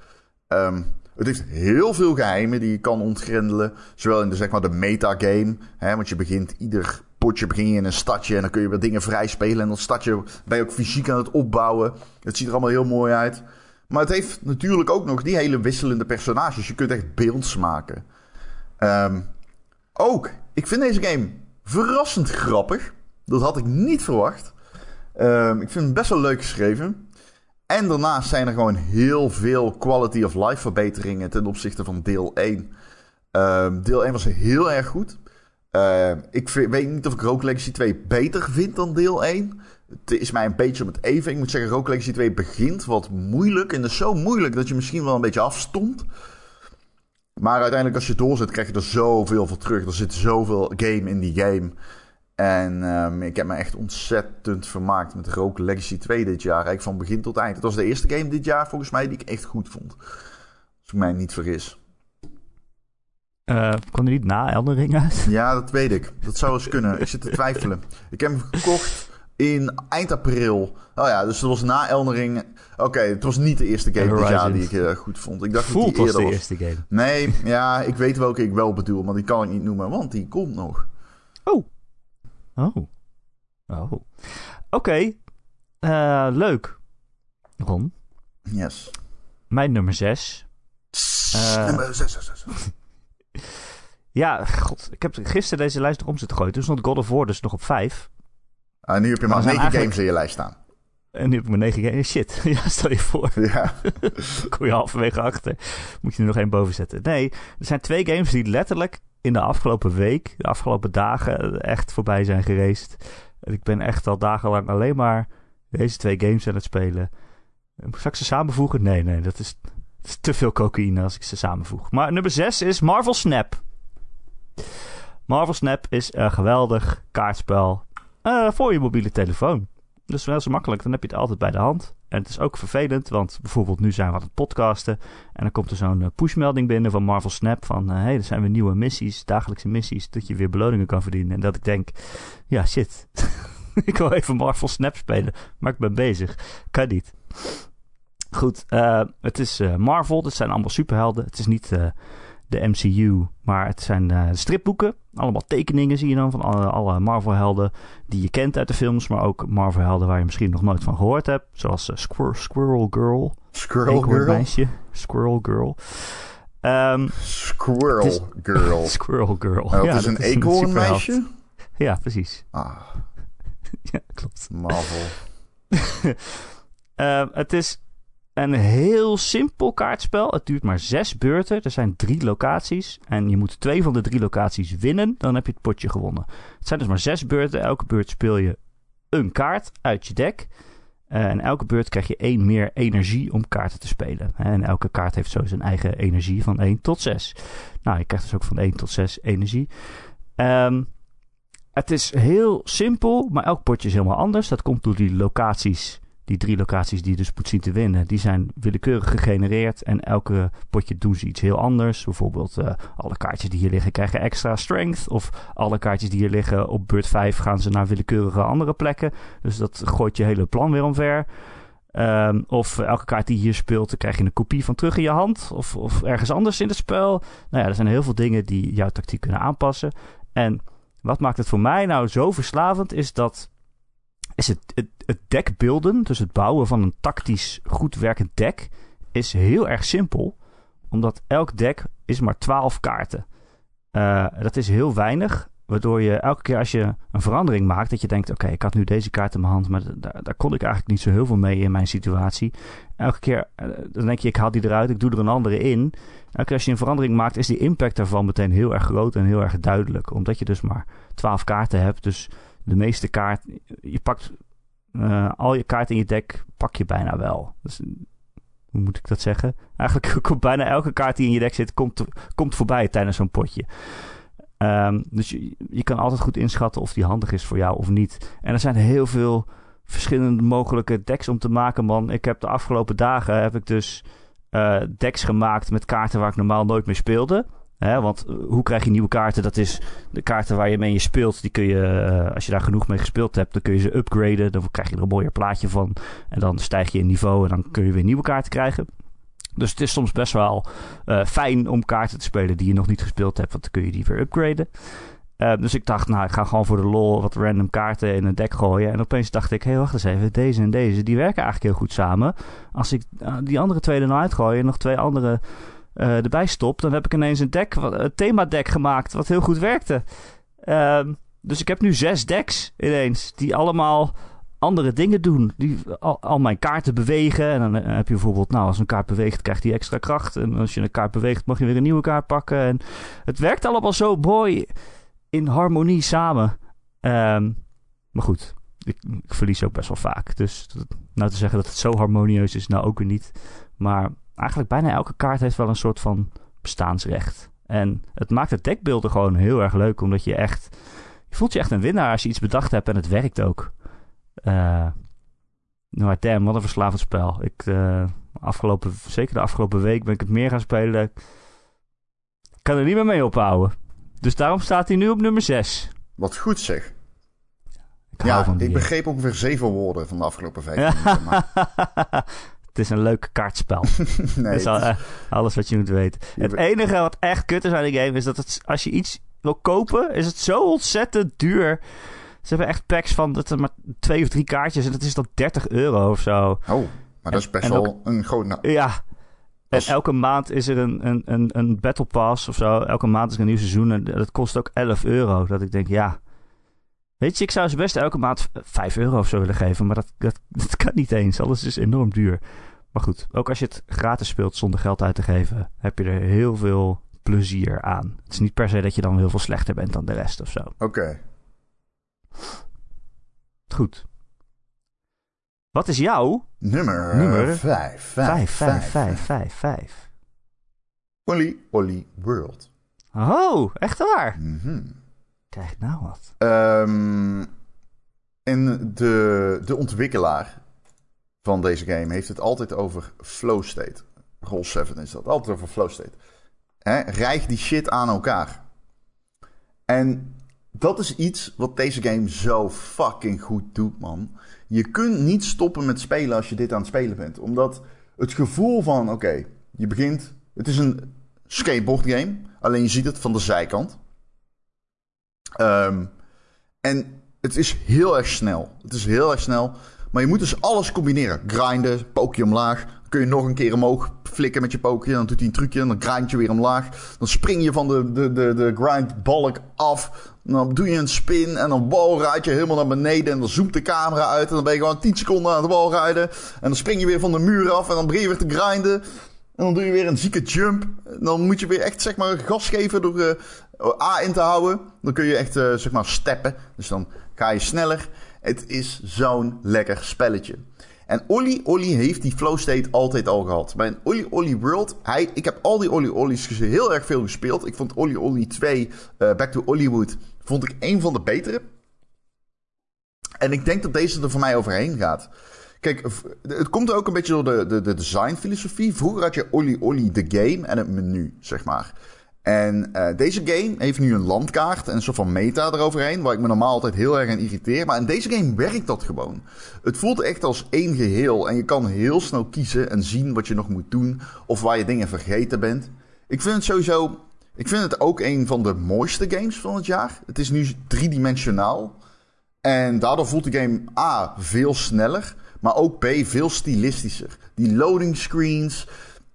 Um, het heeft heel veel geheimen die je kan ontgrendelen. Zowel in de, zeg maar, de metagame. Hè, want je begint ieder potje begin je in een stadje en dan kun je weer dingen vrij spelen. En dat stadje ben je ook fysiek aan het opbouwen. Het ziet er allemaal heel mooi uit. Maar het heeft natuurlijk ook nog die hele wisselende personages. Je kunt echt beelds maken. Um, ook, ik vind deze game verrassend grappig. Dat had ik niet verwacht. Um, ik vind het best wel leuk geschreven. En daarnaast zijn er gewoon heel veel quality of life verbeteringen ten opzichte van deel 1. Um, ehm, deel 1 was heel erg goed. Uh, ik weet niet of ik Rogue Legacy 2 beter vind dan deel 1. Het is mij een beetje om het even. Ik moet zeggen, Rogue Legacy 2 begint wat moeilijk. En dat is zo moeilijk dat je misschien wel een beetje afstond. Maar uiteindelijk als je doorzet, krijg je er zoveel voor terug. Er zit zoveel game in die game. En um, ik heb me echt ontzettend vermaakt met Rogue Legacy 2 dit jaar. Eigenlijk van begin tot eind. Het was de eerste game dit jaar volgens mij die ik echt goed vond. Als ik mij niet vergis. Uh, kwam er niet na Elden Ring uit? Ja, dat weet ik. Dat zou eens kunnen. Ik zit te twijfelen. Ik heb hem gekocht in eind april. Oh ja, dus dat was na Elden Ring. Oké, het was niet de eerste game dit jaar die ik uh, goed vond. Ik dacht Voelt dat die eerder was de eerste game. Nee, ja, ik weet welke ik wel bedoel, maar die kan ik niet noemen, want die komt nog. Oh. Oh. Oh. Oké. Okay. Uh, leuk. Ron. Yes. Mijn nummer 6. Uh, nummer 6, 6, 6. Ja, god. Ik heb gisteren deze lijst nog om zitten gooien. Toen stond God of War dus nog op 5. Ah, nu heb je maar, maar 9 eigenlijk... games in je lijst staan. En nu heb ik maar 9 games. Shit, ja, stel je voor. Ja. Kom je halverwege achter. Moet je er nog één boven zetten. Nee, er zijn twee games die letterlijk in de afgelopen week, de afgelopen dagen, echt voorbij zijn geweest. En ik ben echt al dagenlang alleen maar deze twee games aan het spelen. Zal ik ze samenvoegen? Nee, nee, dat is te veel cocaïne als ik ze samenvoeg. Maar nummer 6 is Marvel Snap. Marvel Snap is een geweldig kaartspel uh, voor je mobiele telefoon. Dus wel zo makkelijk, dan heb je het altijd bij de hand. En het is ook vervelend, want bijvoorbeeld nu zijn we aan het podcasten. En dan komt er zo'n eh, pushmelding binnen van Marvel Snap. Van hé, hey, er zijn weer nieuwe missies, dagelijkse missies. Dat je weer beloningen kan verdienen. En dat ik denk, ja shit, ik wil even Marvel Snap spelen, maar ik ben bezig. Kan niet. Goed, uh, het is Marvel. Dat zijn allemaal superhelden. Het is niet de MCU, maar het zijn stripboeken. Allemaal tekeningen zie je dan van alle, alle Marvel-helden die je kent uit de films. Maar ook Marvel-helden waar je misschien nog nooit van gehoord hebt. Zoals Squir Squirrel Girl. Squirrel Girl? meisje. Squirrel Girl. Um, Squirrel is, Girl. Squirrel Girl. Oh, ja, het is een eekhoornmeisje? Ja, precies. Ah. ja, klopt. Marvel. uh, het is een heel simpel kaartspel. Het duurt maar zes beurten. Er zijn drie locaties. En je moet twee van de drie locaties winnen. Dan heb je het potje gewonnen. Het zijn dus maar zes beurten. Elke beurt speel je een kaart uit je deck. Uh, en elke beurt krijg je één meer energie om kaarten te spelen. En elke kaart heeft zo zijn eigen energie van 1 tot 6. Nou, je krijgt dus ook van 1 tot 6 energie. Um, het is heel simpel, maar elk potje is helemaal anders. Dat komt door die locaties die drie locaties die je dus moet zien te winnen, die zijn willekeurig gegenereerd. En elke potje doen ze iets heel anders. Bijvoorbeeld uh, alle kaartjes die hier liggen krijgen extra strength. Of alle kaartjes die hier liggen op beurt 5 gaan ze naar willekeurige andere plekken. Dus dat gooit je hele plan weer omver. Um, of elke kaart die hier speelt, dan krijg je een kopie van terug in je hand. Of, of ergens anders in het spel. Nou ja, er zijn heel veel dingen die jouw tactiek kunnen aanpassen. En wat maakt het voor mij nou zo verslavend, is dat is het, het, deck dus het bouwen van een tactisch goed werkend deck, is heel erg simpel. Omdat elk deck is maar 12 kaarten. Uh, dat is heel weinig. Waardoor je elke keer als je een verandering maakt, dat je denkt: oké, ik had nu deze kaart in mijn hand, maar daar, kon ik eigenlijk niet zo heel veel mee in mijn situatie. Elke keer uh, dan denk je: ik haal die eruit, ik doe er een andere in. Elke keer als je een verandering maakt, is die impact daarvan meteen heel erg groot en heel erg duidelijk. Omdat je dus maar 12 kaarten hebt. Dus de meeste kaarten. Je pakt uh, al je kaarten in je deck, pak je bijna wel. Dus, hoe moet ik dat zeggen? Eigenlijk komt bijna elke kaart die in je deck zit, komt, komt voorbij tijdens zo'n potje. Um, dus je, je kan altijd goed inschatten of die handig is voor jou of niet. En er zijn heel veel verschillende mogelijke decks om te maken, man. Ik heb de afgelopen dagen heb ik dus uh, decks gemaakt met kaarten waar ik normaal nooit mee speelde. Hè, want eh, hoe krijg je nieuwe kaarten? Dat is de kaarten waar je mee speelt. Die kun je, uh, als je daar genoeg mee gespeeld hebt, dan kun je ze upgraden. Dan krijg je er een mooier plaatje van. En dan stijg je in niveau en dan kun je weer nieuwe kaarten krijgen. Dus het is soms best wel uh, fijn om kaarten te spelen die je nog niet gespeeld hebt. Want dan kun je die weer upgraden. Dus ik dacht, nou, ik ga gewoon voor de lol wat random kaarten in een deck gooien. En opeens dacht ik, hé, hey, wacht eens even. Deze en deze, die werken eigenlijk heel goed samen. Als ik die andere twee er nou uitgooi en nog twee andere uh, erbij stop, dan heb ik ineens een deck, een themadeck gemaakt, wat heel goed werkte. Uh, dus ik heb nu zes decks ineens, die allemaal andere dingen doen. Die al, mijn kaarten bewegen. En dan heb je bijvoorbeeld, nou, als een kaart beweegt, krijgt die extra kracht. En als je een kaart beweegt, mag je weer een nieuwe kaart pakken. En het werkt allemaal zo mooi in harmonie samen. Um, maar goed, ik, ik, verlies ook best wel vaak. Dus nou te zeggen dat het zo harmonieus is, nou ook weer niet. Maar eigenlijk bijna elke kaart heeft wel een soort van bestaansrecht. En het maakt het deckbeelden gewoon heel erg leuk, omdat je echt... Je voelt je echt een winnaar als je iets bedacht hebt en het werkt ook. Uh, nou, damn, wat een verslavend spel. Ik, uh, afgelopen, zeker de afgelopen week ben ik het meer gaan spelen. Ik kan er niet meer mee ophouden. Dus daarom staat hij nu op nummer 6. Wat goed zeg. Ik ja, ik begreep ongeveer zeven woorden van de afgelopen vijf minuten. Het is een leuk kaartspel. nee, al, uh, alles wat je moet weten. Het enige wat echt kut is aan die game is dat het, als je iets wil kopen, is het zo ontzettend duur. Ze hebben echt packs van dat er maar twee of drie kaartjes en dat is dan 30 euro of zo. Oh, maar dat is best wel ook, een groot. Ja. En elke maand is er een, een, een, een Battle Pass of zo. Elke maand is er een nieuw seizoen en dat kost ook 11 euro. Dat ik denk, ja. Weet je, ik zou ze best elke maand 5 euro of zo willen geven, maar dat, dat, dat kan niet eens. Alles is enorm duur. Maar goed, ook als je het gratis speelt zonder geld uit te geven, heb je er heel veel plezier aan. Het is niet per se dat je dan heel veel slechter bent dan de rest of zo. Oké. Okay. Goed. Wat is jouw nummer? Nummer 5. 5, 5, 5, 5, 5. Olly Olly World. Oh, echt waar? Mm -hmm. Krijg nou wat. Um, en de, de ontwikkelaar van deze game heeft het altijd over flow state. Roll 7 is dat. Altijd over flow state. Hè? Rijg die shit aan elkaar. En dat is iets wat deze game zo fucking goed doet, man. Je kunt niet stoppen met spelen als je dit aan het spelen bent. Omdat het gevoel van, oké, je begint... Het is een skateboard game, alleen je ziet het van de zijkant. Ehm, en het is heel erg snel. Het is heel erg snel. Maar je moet dus alles combineren. Grinden, pookje omlaag. Kun je nog een keer omhoog flikken met je pookje. Dan doet hij een trucje en dan grind je weer omlaag. Dan spring je van de, de, de, de grindbalk af. Dan doe je een spin en dan wallride je helemaal naar beneden. En dan zoomt de camera uit. En dan ben je gewoon 10 seconden aan het wallrijden. En dan spring je weer van de muur af. En dan begin je weer te grinden. En dan doe je weer een zieke jump. Dan moet je weer echt zeg maar gas geven door uh, A in te houden. Dan kun je echt uh, zeg maar steppen. Dus dan ga je sneller. Het is zo'n lekker spelletje. En Olly Olly heeft die flow state altijd al gehad. Bij een Olly Olly World, hij, ik heb al die Olly Olly's heel erg veel gespeeld. Ik vond Olly Olly 2, uh, Back to Hollywood, vond ik een van de betere. En ik denk dat deze er voor mij overheen gaat. Kijk, het komt ook een beetje door de, de, de designfilosofie. Vroeger had je Olly Olly de game en het menu, zeg maar. En uh, deze game heeft nu een landkaart en een soort van meta eroverheen, waar ik me normaal altijd heel erg aan irriteer. Maar in deze game werkt dat gewoon. Het voelt echt als één geheel en je kan heel snel kiezen en zien wat je nog moet doen of waar je dingen vergeten bent. Ik vind het sowieso, ik vind het ook een van de mooiste games van het jaar. Het is nu driedimensionaal en daardoor voelt de game A veel sneller, maar ook B veel stilistischer. Die loading screens,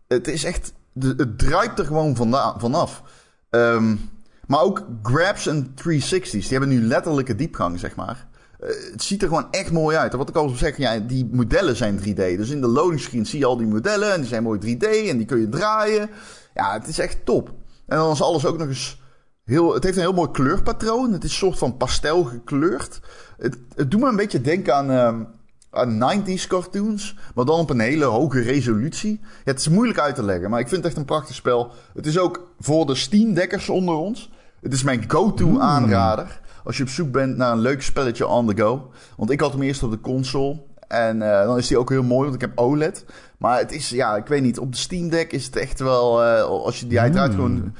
het is echt het druipt er gewoon vanaf. Um, maar ook grabs en 360's, die hebben nu letterlijke diepgang, zeg maar. Uh, het ziet er gewoon echt mooi uit. En wat ik al zeg, ja, die modellen zijn 3D. Dus in de loading screen zie je al die modellen en die zijn mooi 3D en die kun je draaien. Ja, het is echt top. En dan is alles ook nog eens heel... Het heeft een heel mooi kleurpatroon. Het is een soort van pastel gekleurd. Het, doet me een beetje denken aan... Um, 90s cartoons, maar dan op een hele hoge resolutie. Ja, het is moeilijk uit te leggen, maar ik vind het echt een prachtig spel. Het is ook voor de Steam-dekkers onder ons. Het is mijn go-to aanrader. Als je op zoek bent naar een leuk spelletje on the go. Want ik had hem eerst op de console. En uh, dan is die ook heel mooi, want ik heb OLED. Maar het is, ja, ik weet niet. Op de Steam Deck is het echt wel... Uh, als je die uiteraard gewoon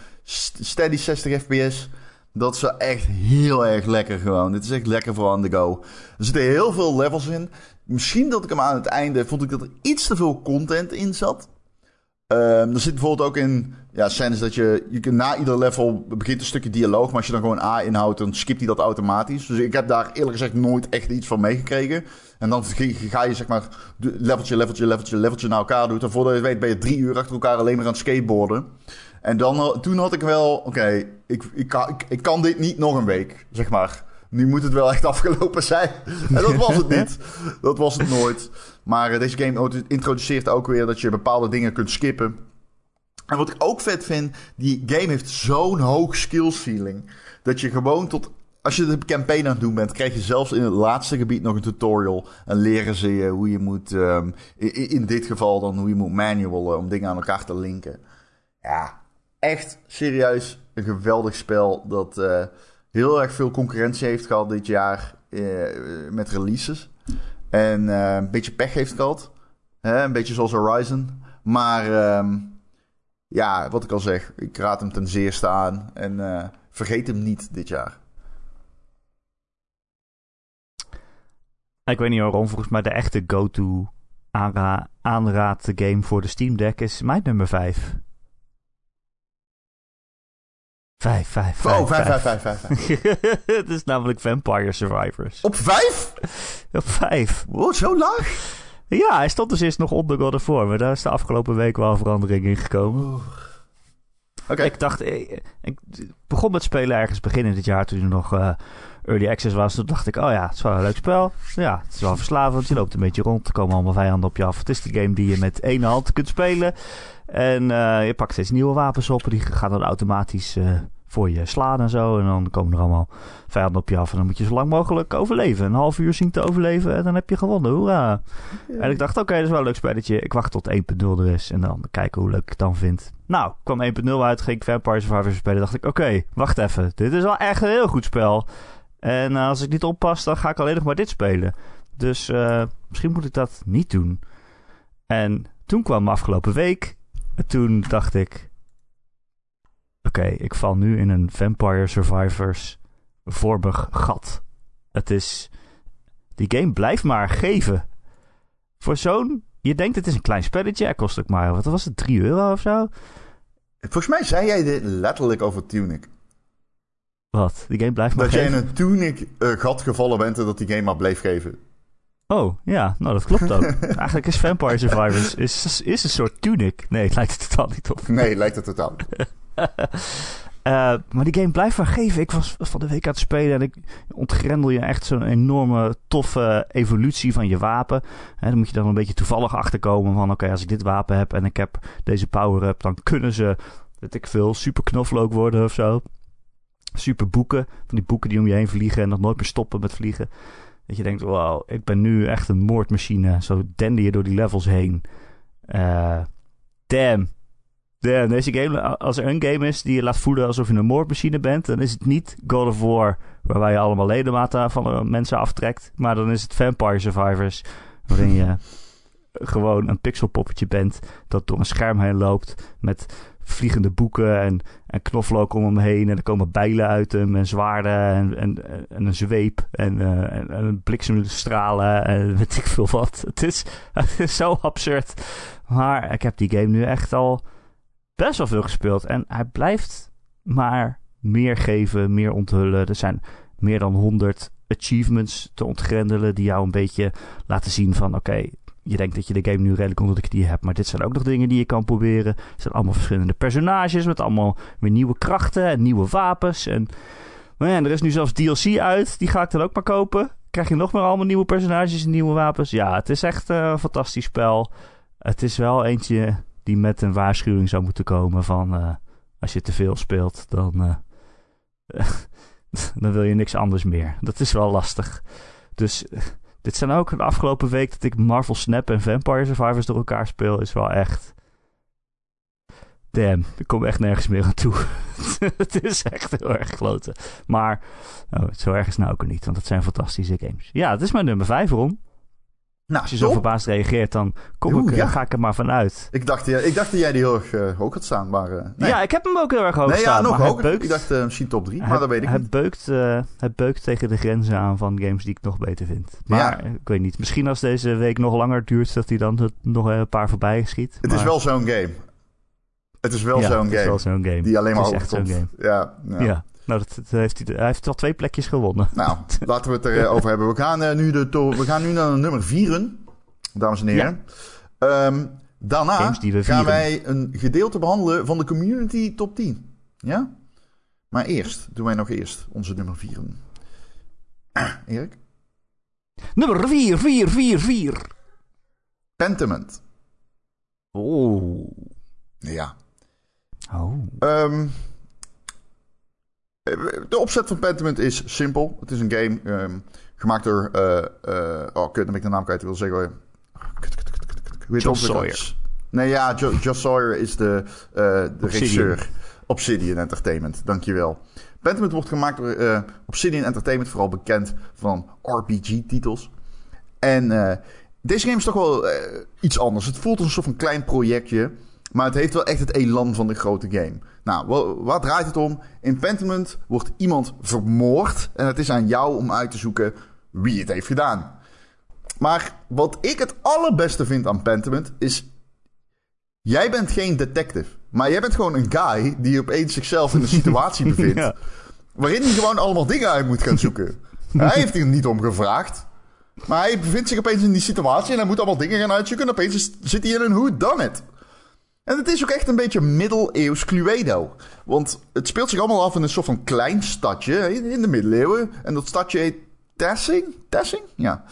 steady 60 fps... Dat is echt heel erg lekker gewoon. Dit is echt lekker voor on the go. Er zitten heel veel levels in. Misschien dat ik hem aan het einde vond ik dat er iets te veel content in zat. Um, er zit bijvoorbeeld ook in ja, scènes dat je, je na ieder level begint een stukje dialoog, maar als je dan gewoon A inhoudt, dan skipt hij dat automatisch. Dus ik heb daar eerlijk gezegd nooit echt iets van meegekregen. En dan ga je zeg maar leveltje, leveltje, leveltje, leveltje naar elkaar doen. En voordat je weet ben je drie uur achter elkaar alleen maar aan het skateboarden. En dan, toen had ik wel, oké, ik, ik, ik, ik kan dit niet nog een week, zeg maar nu moet het wel echt afgelopen zijn. En dat was het niet. Dat was het nooit. Maar uh, deze game introduceert ook weer dat je bepaalde dingen kunt skippen. En wat ik ook vet vind, die game heeft zo'n hoog skills feeling. Dat je gewoon tot. Als je de campaign aan het doen bent, krijg je zelfs in het laatste gebied nog een tutorial. En leren ze je hoe je moet. Um, in, in, dit geval dan hoe je moet manualen om dingen aan elkaar te linken. Ja, echt serieus een geweldig spel. Dat. Uh, heel erg veel concurrentie heeft gehad dit jaar eh, met releases. En uh, een beetje pech heeft gehad. Hè? Een beetje zoals Horizon. Maar um, ja, wat ik al zeg, ik raad hem ten zeerste aan. En uh, vergeet hem niet dit jaar. Ik weet niet waarom, volgens mij de echte go-to aanra aanraad game voor de Steam Deck is mijn nummer 5. Vijf, vijf, vijf. Oh, vijf, vijf, vijf, vijf. vijf. Het is namelijk Vampire Survivors. Op vijf? Op vijf. Wow, zo laag? Ja, hij stond dus eerst nog onder God of War, maar daar is de afgelopen week wel verandering in gekomen. Oké. Okay. Ik dacht, ik, ik, begon met spelen ergens begin dit jaar toen er nog uh, early access was. Toen dacht ik, oh ja, het is wel een leuk spel. Ja, het is wel verslavend. Je loopt een beetje rond, er komen allemaal vijanden op je af. Het is de game die je met één hand kunt spelen. En uh, je pakt steeds nieuwe wapens op. Die gaan dan automatisch uh, voor je slaan en zo. En dan komen er allemaal vijanden op je af. En dan moet je zo lang mogelijk overleven. Een half uur zien te overleven. En dan heb je gewonnen. Hoera. Ja. En ik dacht, oké, okay, dat is wel een leuk spelletje. Ik wacht tot 1.0 er is. En dan kijken hoe leuk ik het dan vind. Nou, kwam 1.0 uit. Ging ik Vampire Survivors spelen. Dacht ik, oké, okay, wacht even. Dit is wel echt een heel goed spel. En uh, als ik niet oppas, dan ga ik alleen nog maar dit spelen. Dus misschien moet ik dat niet doen. En toen kwam afgelopen week toen dacht ik... Oké, okay, ik val nu in een Vampire Survivors vormig gat. Het is. Die game blijft maar geven. Voor zo'n. Je denkt het is een klein spelletje. Hij kost ook maar. Wat was het? 3 euro of zo? Volgens mij zei jij dit letterlijk over Tunic. Wat? Die game blijft maar Dat jij in geven. een Tunic-gat gevallen bent en dat die game maar bleef geven. Oh, ja. Nou, dat klopt ook. Eigenlijk is Vampire Survivors is, is een soort tunic. Nee, het lijkt er totaal niet op. Nee, lijkt het totaal. niet. Eh, maar die game blijft maar geven. Ik was van de week aan het spelen en ik ontgrendel je echt zo'n enorme toffe evolutie van je wapen. En dan moet je dan een beetje toevallig achterkomen van oké, als ik dit wapen heb en ik heb deze power-up, dan kunnen ze, weet ik veel, super knoflook worden of zo. Super boeken, van die boeken die om je heen vliegen en nog nooit meer stoppen met vliegen. Dat je denkt, wow, ik ben nu echt een moordmachine. Zo dende je door die levels heen. Eh damn. Damn, deze game, als er een game is die je laat voelen alsof je een moordmachine bent, dan is het niet God of War, waarbij je allemaal ledematen van eh, mensen aftrekt. Maar dan is het Vampire Survivors, waarin je gewoon een pixelpoppetje bent dat door een scherm heen loopt met vliegende boeken en, en knoflook om hem heen. En er komen bijlen uit hem en zwaarden en, en, en een zweep en, eh, en, en bliksemstralen en weet ik veel wat. Het is, het is zo absurd. Maar ik heb die game nu echt al best wel veel gespeeld. En hij blijft maar meer geven, meer onthullen. Er zijn meer dan 100 achievements te ontgrendelen die jou een beetje laten zien van oké, je denkt dat je de game nu redelijk onder de knie hebt, maar dit zijn ook nog dingen die je kan proberen. Er zijn allemaal verschillende personages met allemaal weer nieuwe krachten en nieuwe wapens. En man, er is nu zelfs DLC uit, die ga ik dan ook maar kopen. Krijg je nog maar allemaal nieuwe personages en nieuwe wapens. Ja, het is echt eh, een fantastisch spel. Het is wel eentje die met een waarschuwing zou moeten komen van eh, als je te veel speelt, dan, eh, dan wil je niks anders meer. Dat is wel lastig. Dus dit zijn ook de afgelopen week dat ik Marvel Snap en Vampire Survivors door elkaar speel, is wel echt. Damn, ik kom echt nergens meer aan toe. het is echt heel erg kloten. Maar oh, zo erg is nou ook niet, want het zijn fantastische games. Ja, het is mijn nummer 5, Ron. Nou, Als je zo top. verbaasd reageert, dan kom Oeh, ik, eh, ja. ga ik er maar vanuit. Ik dacht, ja, ik dacht dat jij die heel erg eh, hoog had staan, maar... eh, nee. Ja, ik heb hem ook heel erg hoog nee, ja, staan. nog maar hij hoger. beukt- Ik dacht eh, misschien top 3, maar dat weet ik niet. Beukt, eh, hij beukt tegen de grenzen aan van games die ik nog beter vind. Maar Ja. eh, ik weet niet. Misschien als deze week nog langer duurt, dat hij dan het nog een paar voorbij schiet. Het is wel zo'n game. Het is wel Ja, zo'n het is game. wel zo'n game. Die alleen maar het is hoog komt. game. Ja, ja. Ja, nou, dat, dat heeft hij, hij heeft al twee plekjes gewonnen. Nou, laten we het erover hebben. We gaan, eh, nu de we gaan nu naar nummer 4, dames en heren. Ehm, daarna gaan vieren. wij een gedeelte behandelen van de community top 10. Ja? Maar eerst, doen wij nog eerst onze nummer 4. Erik? Nummer 4, 4, 4, 4. Pentiment. Oh. Ja. Oh. Ehm, de opzet van Pentiment is simpel. Het is een game ehm, gemaakt door... eh, eh, oh, kut, dan ben ik de naam kwijt. Ik wil zeggen... Kut, kut, kut, Sawyer. Nee, ja, Jo- Josh Sawyer is de, eh, de regisseur. Obsidian Entertainment, dankjewel. Pentiment wordt gemaakt door Obsidian Entertainment, vooral bekend van RPG-titels. En deze game is toch wel iets anders. Het voelt als een soort van klein projectje, maar het heeft wel echt het elan van de grote game. Nou, wa- wat draait het om? In Pentiment wordt iemand vermoord en het is aan jou om uit te zoeken wie het heeft gedaan. Maar wat ik het allerbeste vind aan Pentiment is Jij bent geen detective, maar jij bent gewoon een guy die opeens zichzelf in een situatie bevindt. Ja. Waarin hij gewoon allemaal dingen uit moet gaan zoeken. hij heeft hier niet om gevraagd. Maar hij bevindt zich opeens in die situatie en hij moet allemaal dingen gaan uitzoeken. En opeens zit hij in een who done it. En het is ook echt een beetje middeleeuws Cluedo. Want het speelt zich allemaal af in een soort van klein stadje in de middeleeuwen. En dat stadje heet Tessing? Tessing? Ja.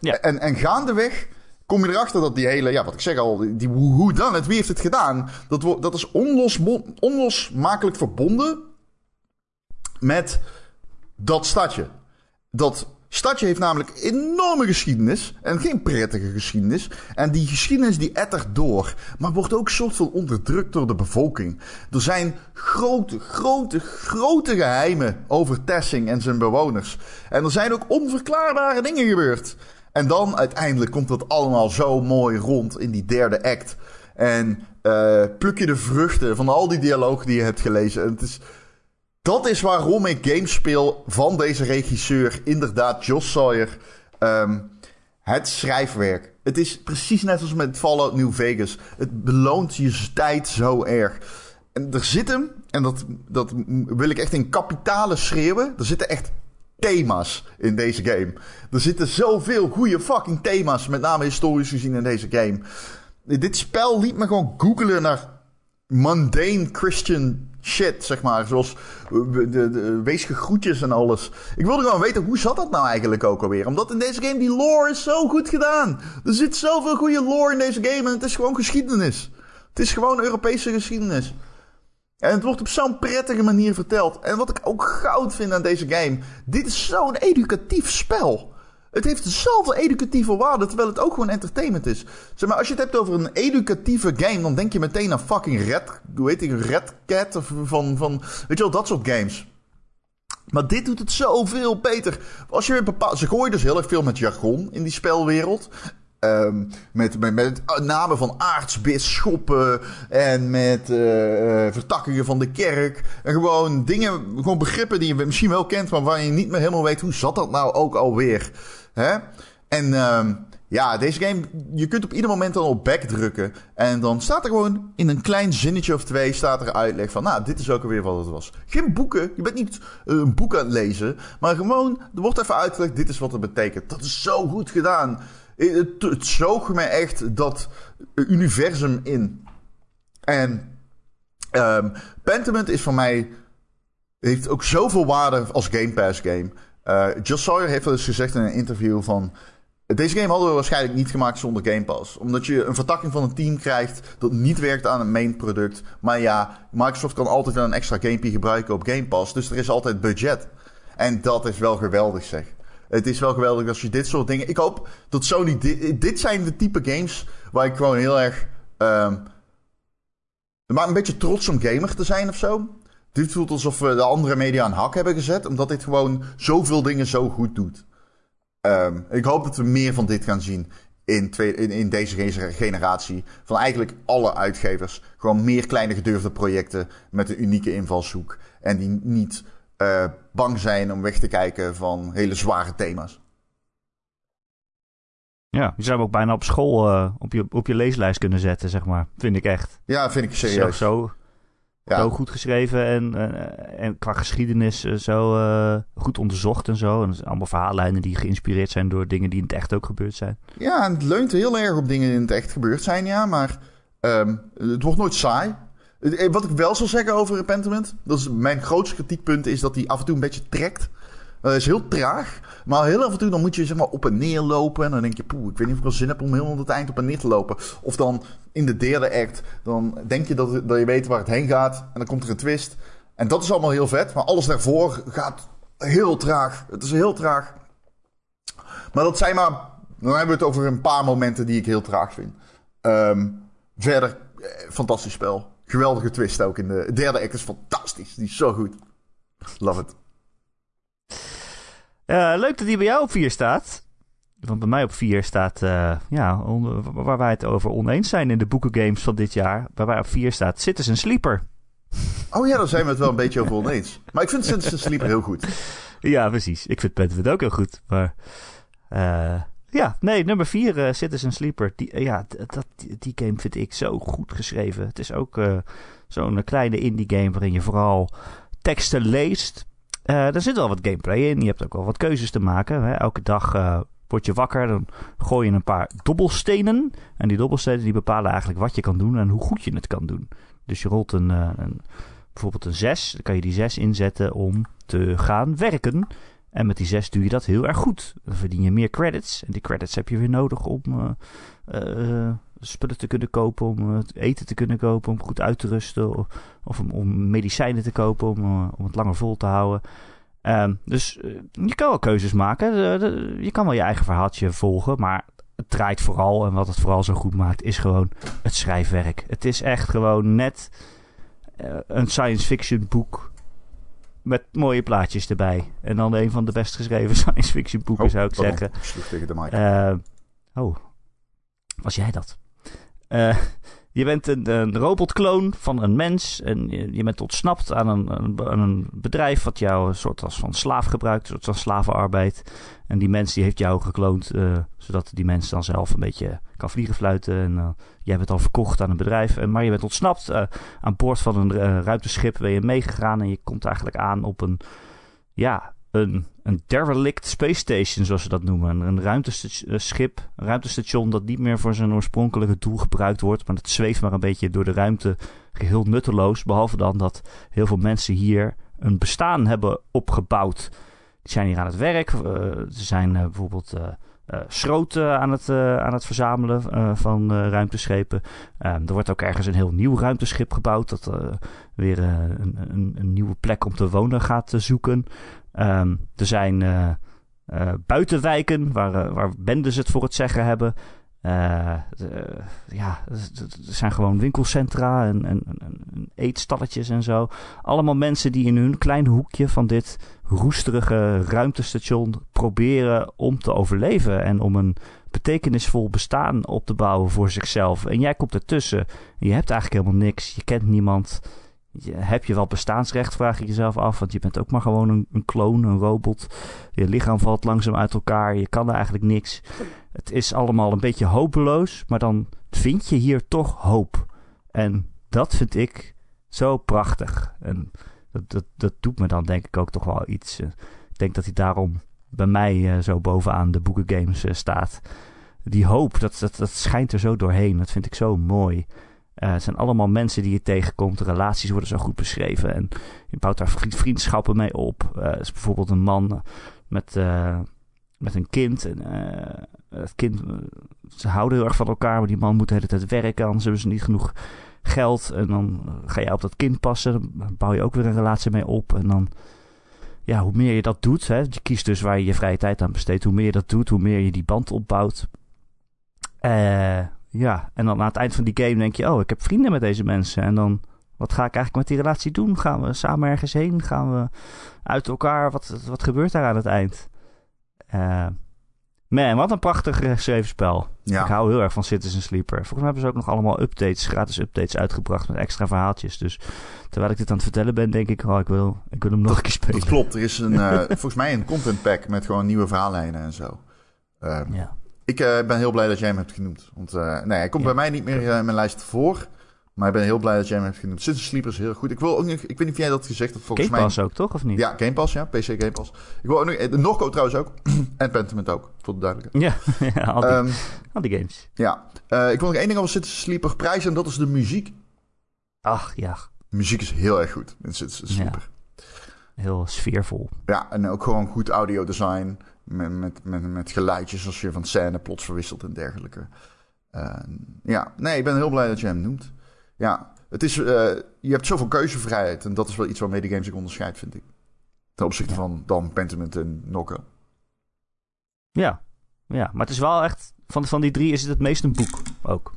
Ja. En, en gaandeweg kom je erachter dat die hele, ja, wat ik zeg al, die hoe dan het, wie heeft het gedaan, dat, dat is onlosmo- onlosmakelijk verbonden met dat stadje. Dat stadje heeft namelijk enorme geschiedenis en geen prettige geschiedenis. En die geschiedenis die ettert door, maar wordt ook van onderdrukt door de bevolking. Er zijn grote, grote, grote geheimen over Tessing en zijn bewoners. En er zijn ook onverklaarbare dingen gebeurd. En dan uiteindelijk komt dat allemaal zo mooi rond in die derde act. En eh, pluk je de vruchten van al die dialoog die je hebt gelezen. En het is, dat is waarom ik games speel van deze regisseur. Inderdaad, Josh Sawyer. Ehm, het schrijfwerk. Het is precies net als met Fallout New Vegas. Het beloont je tijd zo erg. En er zitten, en dat, dat wil ik echt in kapitalen schreeuwen. Er zitten echt thema's in deze game. Er zitten zoveel goede fucking thema's, met name historisch gezien in deze game. Dit spel liet me gewoon googlen naar mundane Christian shit, zeg maar. Zoals de, de, de weesige groetjes en alles. Ik wilde gewoon weten, hoe zat dat nou eigenlijk ook alweer? Omdat in deze game, die lore is zo goed gedaan. Er zit zoveel goede lore in deze game en het is gewoon geschiedenis. Het is gewoon Europese geschiedenis. En het wordt op zo'n prettige manier verteld. En wat ik ook goud vind aan deze game. Dit is zo'n educatief spel. Het heeft zoveel educatieve waarde, terwijl het ook gewoon entertainment is. Zeg maar, als je het hebt over een educatieve game, dan denk je meteen aan fucking Red, hoe heet Red Cat of van, van, weet je wel, dat soort games. Maar dit doet het zoveel beter. Als je ze gooien dus heel erg veel met jargon in die spelwereld. Um, met, met, met namen van aartsbisschoppen en met uh, vertakkingen van de kerk. En gewoon dingen, gewoon begrippen die je misschien wel kent, maar waar je niet meer helemaal weet hoe zat dat nou ook alweer. Hè? En um, ja, deze game, je kunt op ieder moment dan op back drukken. En dan staat er gewoon in een klein zinnetje of twee staat er uitleg van, nou, dit is ook alweer wat het was. Geen boeken, je bent niet een boek aan het lezen, maar gewoon, er wordt even uitgelegd, dit is wat het betekent. Dat is zo goed gedaan. Het, het zoog me echt dat universum in. En um, Pentiment is voor mij. Heeft ook zoveel waarde als Game Pass game. Uh, Sawyer heeft wel eens gezegd in een interview van. Deze game hadden we waarschijnlijk niet gemaakt zonder Game Pass. Omdat je een vertakking van een team krijgt dat niet werkt aan een main product. Maar ja, Microsoft kan altijd wel een extra gamepie gebruiken op Game Pass. Dus er is altijd budget. En dat is wel geweldig zeg. Het is wel geweldig als je dit soort dingen. Ik hoop dat Sony. Dit, dit zijn de type games waar ik gewoon heel erg. Um, maar een beetje trots om gamer te zijn of zo. Dit voelt alsof we de andere media aan hak hebben gezet. Omdat dit gewoon zoveel dingen zo goed doet. Um, ik hoop dat we meer van dit gaan zien. In, twee, in, in deze generatie. Van eigenlijk alle uitgevers. Gewoon meer kleine gedurfde projecten. Met een unieke invalshoek. En die niet uh, bang zijn om weg te kijken van hele zware thema's. Ja, je zou hem ook bijna op school uh, op, je, op je leeslijst kunnen zetten, zeg maar. Vind ik echt. Ja, vind ik serieus. Zo, zo, ja. zo goed geschreven en, en, en qua geschiedenis uh, zo uh, goed onderzocht en zo. En allemaal verhaallijnen die geïnspireerd zijn door dingen die in het echt ook gebeurd zijn. Ja, en het leunt heel erg op dingen die in het echt gebeurd zijn, ja. Maar um, het wordt nooit saai. Eh, wat ik wel zal zeggen over Pentiment, dat is mijn grootste kritiekpunt, is dat hij af en toe een beetje trekt. Dat is heel traag. Maar heel af en toe dan moet je zeg maar op en neer lopen. En dan denk je, poeh, ik weet niet of ik wel zin heb om helemaal het eind op en neer te lopen. Of dan in de derde act, dan denk je dat, dat je weet waar het heen gaat. En dan komt er een twist. En dat is allemaal heel vet. Maar alles daarvoor gaat heel traag. Het is heel traag. Maar dat zijn maar... Dan hebben we het over een paar momenten die ik heel traag vind. Um, verder, eh, fantastisch spel. Geweldige twist ook in de derde act is fantastisch. Die is zo goed. Love it. Uh, leuk dat die bij jou op 4 staat. Want bij mij op 4 staat, uh, ja, on, waar wij het over oneens zijn in de boekengames van dit jaar. Waar wij op 4 staat Citizen Sleeper. Oh ja, daar zijn we het wel een beetje over oneens. Maar ik vind Citizen Sleeper heel goed. Ja, precies. Ik vind Pentiment ook heel goed. Maar uh, ja, nee, nummer 4, uh, Citizen Sleeper. Die, uh, ja, dat, die, die, game vind ik zo goed geschreven. Het is ook zo'n kleine indie game waarin je vooral teksten leest. Er zit wel wat gameplay in. Je hebt ook wel wat keuzes te maken. Hè. Elke dag word je wakker, dan gooi je een paar dobbelstenen. En die dobbelstenen die bepalen eigenlijk wat je kan doen en hoe goed je het kan doen. Dus je rolt een, een bijvoorbeeld een 6. Dan kan je die 6 inzetten om te gaan werken. En met die 6 doe je dat heel erg goed. Dan verdien je meer credits. En die credits heb je weer nodig om spullen te kunnen kopen, om uh, eten te kunnen kopen, om goed uit te rusten. Of, of om, om, medicijnen te kopen, om, om het langer vol te houden. Um, dus je kan wel keuzes maken. Je kan wel je eigen verhaaltje volgen. Maar het draait vooral, en wat het vooral zo goed maakt, is gewoon het schrijfwerk. Het is echt gewoon net een science fiction boek met mooie plaatjes erbij. En dan een van de best geschreven science fiction boeken, oh, zou ik pardon. zeggen. Ik sloeg tegen de mic. Uh, oh, was jij dat? Uh, je bent een, een robotkloon van een mens en je, bent ontsnapt aan een, een, bedrijf wat jou een soort als van slaaf gebruikt, een soort van slavenarbeid. En die mens die heeft jou gekloond, eh, zodat die mens dan zelf een beetje kan vliegen fluiten. En uh, jij bent al verkocht aan een bedrijf, en, maar je bent ontsnapt. Aan boord van een ruimteschip ben je meegegaan en je komt eigenlijk aan op een, ja, een, een derelict space station, zoals ze dat noemen. Een ruimteschip, een ruimtestation dat niet meer voor zijn oorspronkelijke doel gebruikt wordt. Maar dat zweeft maar een beetje door de ruimte, geheel nutteloos. Behalve dan dat heel veel mensen hier een bestaan hebben opgebouwd. Die zijn hier aan het werk. Uh, ze zijn uh, bijvoorbeeld uh, schroot aan, het, aan het verzamelen van ruimteschepen. er wordt ook ergens een heel nieuw ruimteschip gebouwd. Dat weer een, een, een, nieuwe plek om te wonen gaat zoeken. Um, er zijn uh, uh, buitenwijken waar, uh, waar bendes het voor het zeggen hebben. ja, er zijn gewoon winkelcentra en, en, en, eetstalletjes en zo. Allemaal mensen die in hun klein hoekje van dit roesterige ruimtestation proberen om te overleven en om een betekenisvol bestaan op te bouwen voor zichzelf. En jij komt ertussen en je hebt eigenlijk helemaal niks. Je kent niemand heb je wel bestaansrecht, vraag je jezelf af. Want je bent ook maar gewoon een, een kloon, een robot. Je lichaam valt langzaam uit elkaar. Je kan er eigenlijk niks. Het is allemaal een beetje hopeloos. Maar dan vind je hier toch hoop. En dat vind ik zo prachtig. En dat, dat, dat doet me dan denk ik ook toch wel iets. Eh, ik denk dat hij daarom bij mij uh, zo bovenaan de boekengames uh, staat. Die hoop, dat, dat, dat schijnt er zo doorheen. Dat vind ik zo mooi. Uh, het zijn allemaal mensen die je tegenkomt. De relaties worden zo goed beschreven. En je bouwt daar vriendschappen mee op. Uh, is bijvoorbeeld een man met, uh, met een kind. En, het kind, ze houden heel erg van elkaar. Maar die man moet de hele tijd werken. Anders hebben ze niet genoeg geld. En dan ga je op dat kind passen. Dan bouw je ook weer een relatie mee op. En dan, ja, hoe meer je dat doet. Hè, je kiest dus waar je je vrije tijd aan besteedt. Hoe meer je dat doet, hoe meer je die band opbouwt. Eh ja, en dan aan het eind van die game denk je, oh, ik heb vrienden met deze mensen. En dan, wat ga ik eigenlijk met die relatie doen? Gaan we samen ergens heen? Gaan we uit elkaar? Wat, wat gebeurt daar aan het eind? Uh, man, wat een prachtig geschreven spel. Ja. Ik hou heel erg van Citizen Sleeper. Volgens mij hebben ze ook nog allemaal updates, gratis updates uitgebracht met extra verhaaltjes. Dus terwijl ik dit aan het vertellen ben, denk ik, oh, ik wil, ik wil hem nog een keer spelen. Dat klopt, er is een, uh, volgens mij een content pack met gewoon nieuwe verhaallijnen en zo. Uh, ja. Ik uh, ben heel blij dat jij hem hebt genoemd. Want uh, nee, hij komt ja. bij mij niet meer uh, in mijn lijst voor. Maar ik ben heel blij dat jij hem hebt genoemd. Citizen Sleeper is heel goed. Ik wil ook nog, ik weet niet of jij dat gezegd hebt. Volgens Game Pass mij... ook, toch? Of niet? Ja, Game Pass, ja. PC Game Pass. Ik wil ook nog, de Norco trouwens ook. en Pentiment ook, voor de duidelijkheid. Ja, ja al, die, um, al die games. Ja. ik wil nog één ding over Citizen Sleeper prijzen. En dat is de muziek. Ach, ja. De muziek is heel erg goed in Citizen Sleeper. Ja. Heel sfeervol. Ja, en ook gewoon goed audio design. Met, met, met, met geluidjes als je van scène plots verwisselt en dergelijke. Uh, ja, nee, ik ben heel blij dat je hem noemt. Ja, het is, uh, je hebt zoveel keuzevrijheid. En dat is wel iets waarmee de game zich onderscheidt, vind ik. Ten opzichte ja. van dan Pentiment en Nokken. Ja, ja, maar het is wel echt... Van, van die drie is het het meest een boek ook.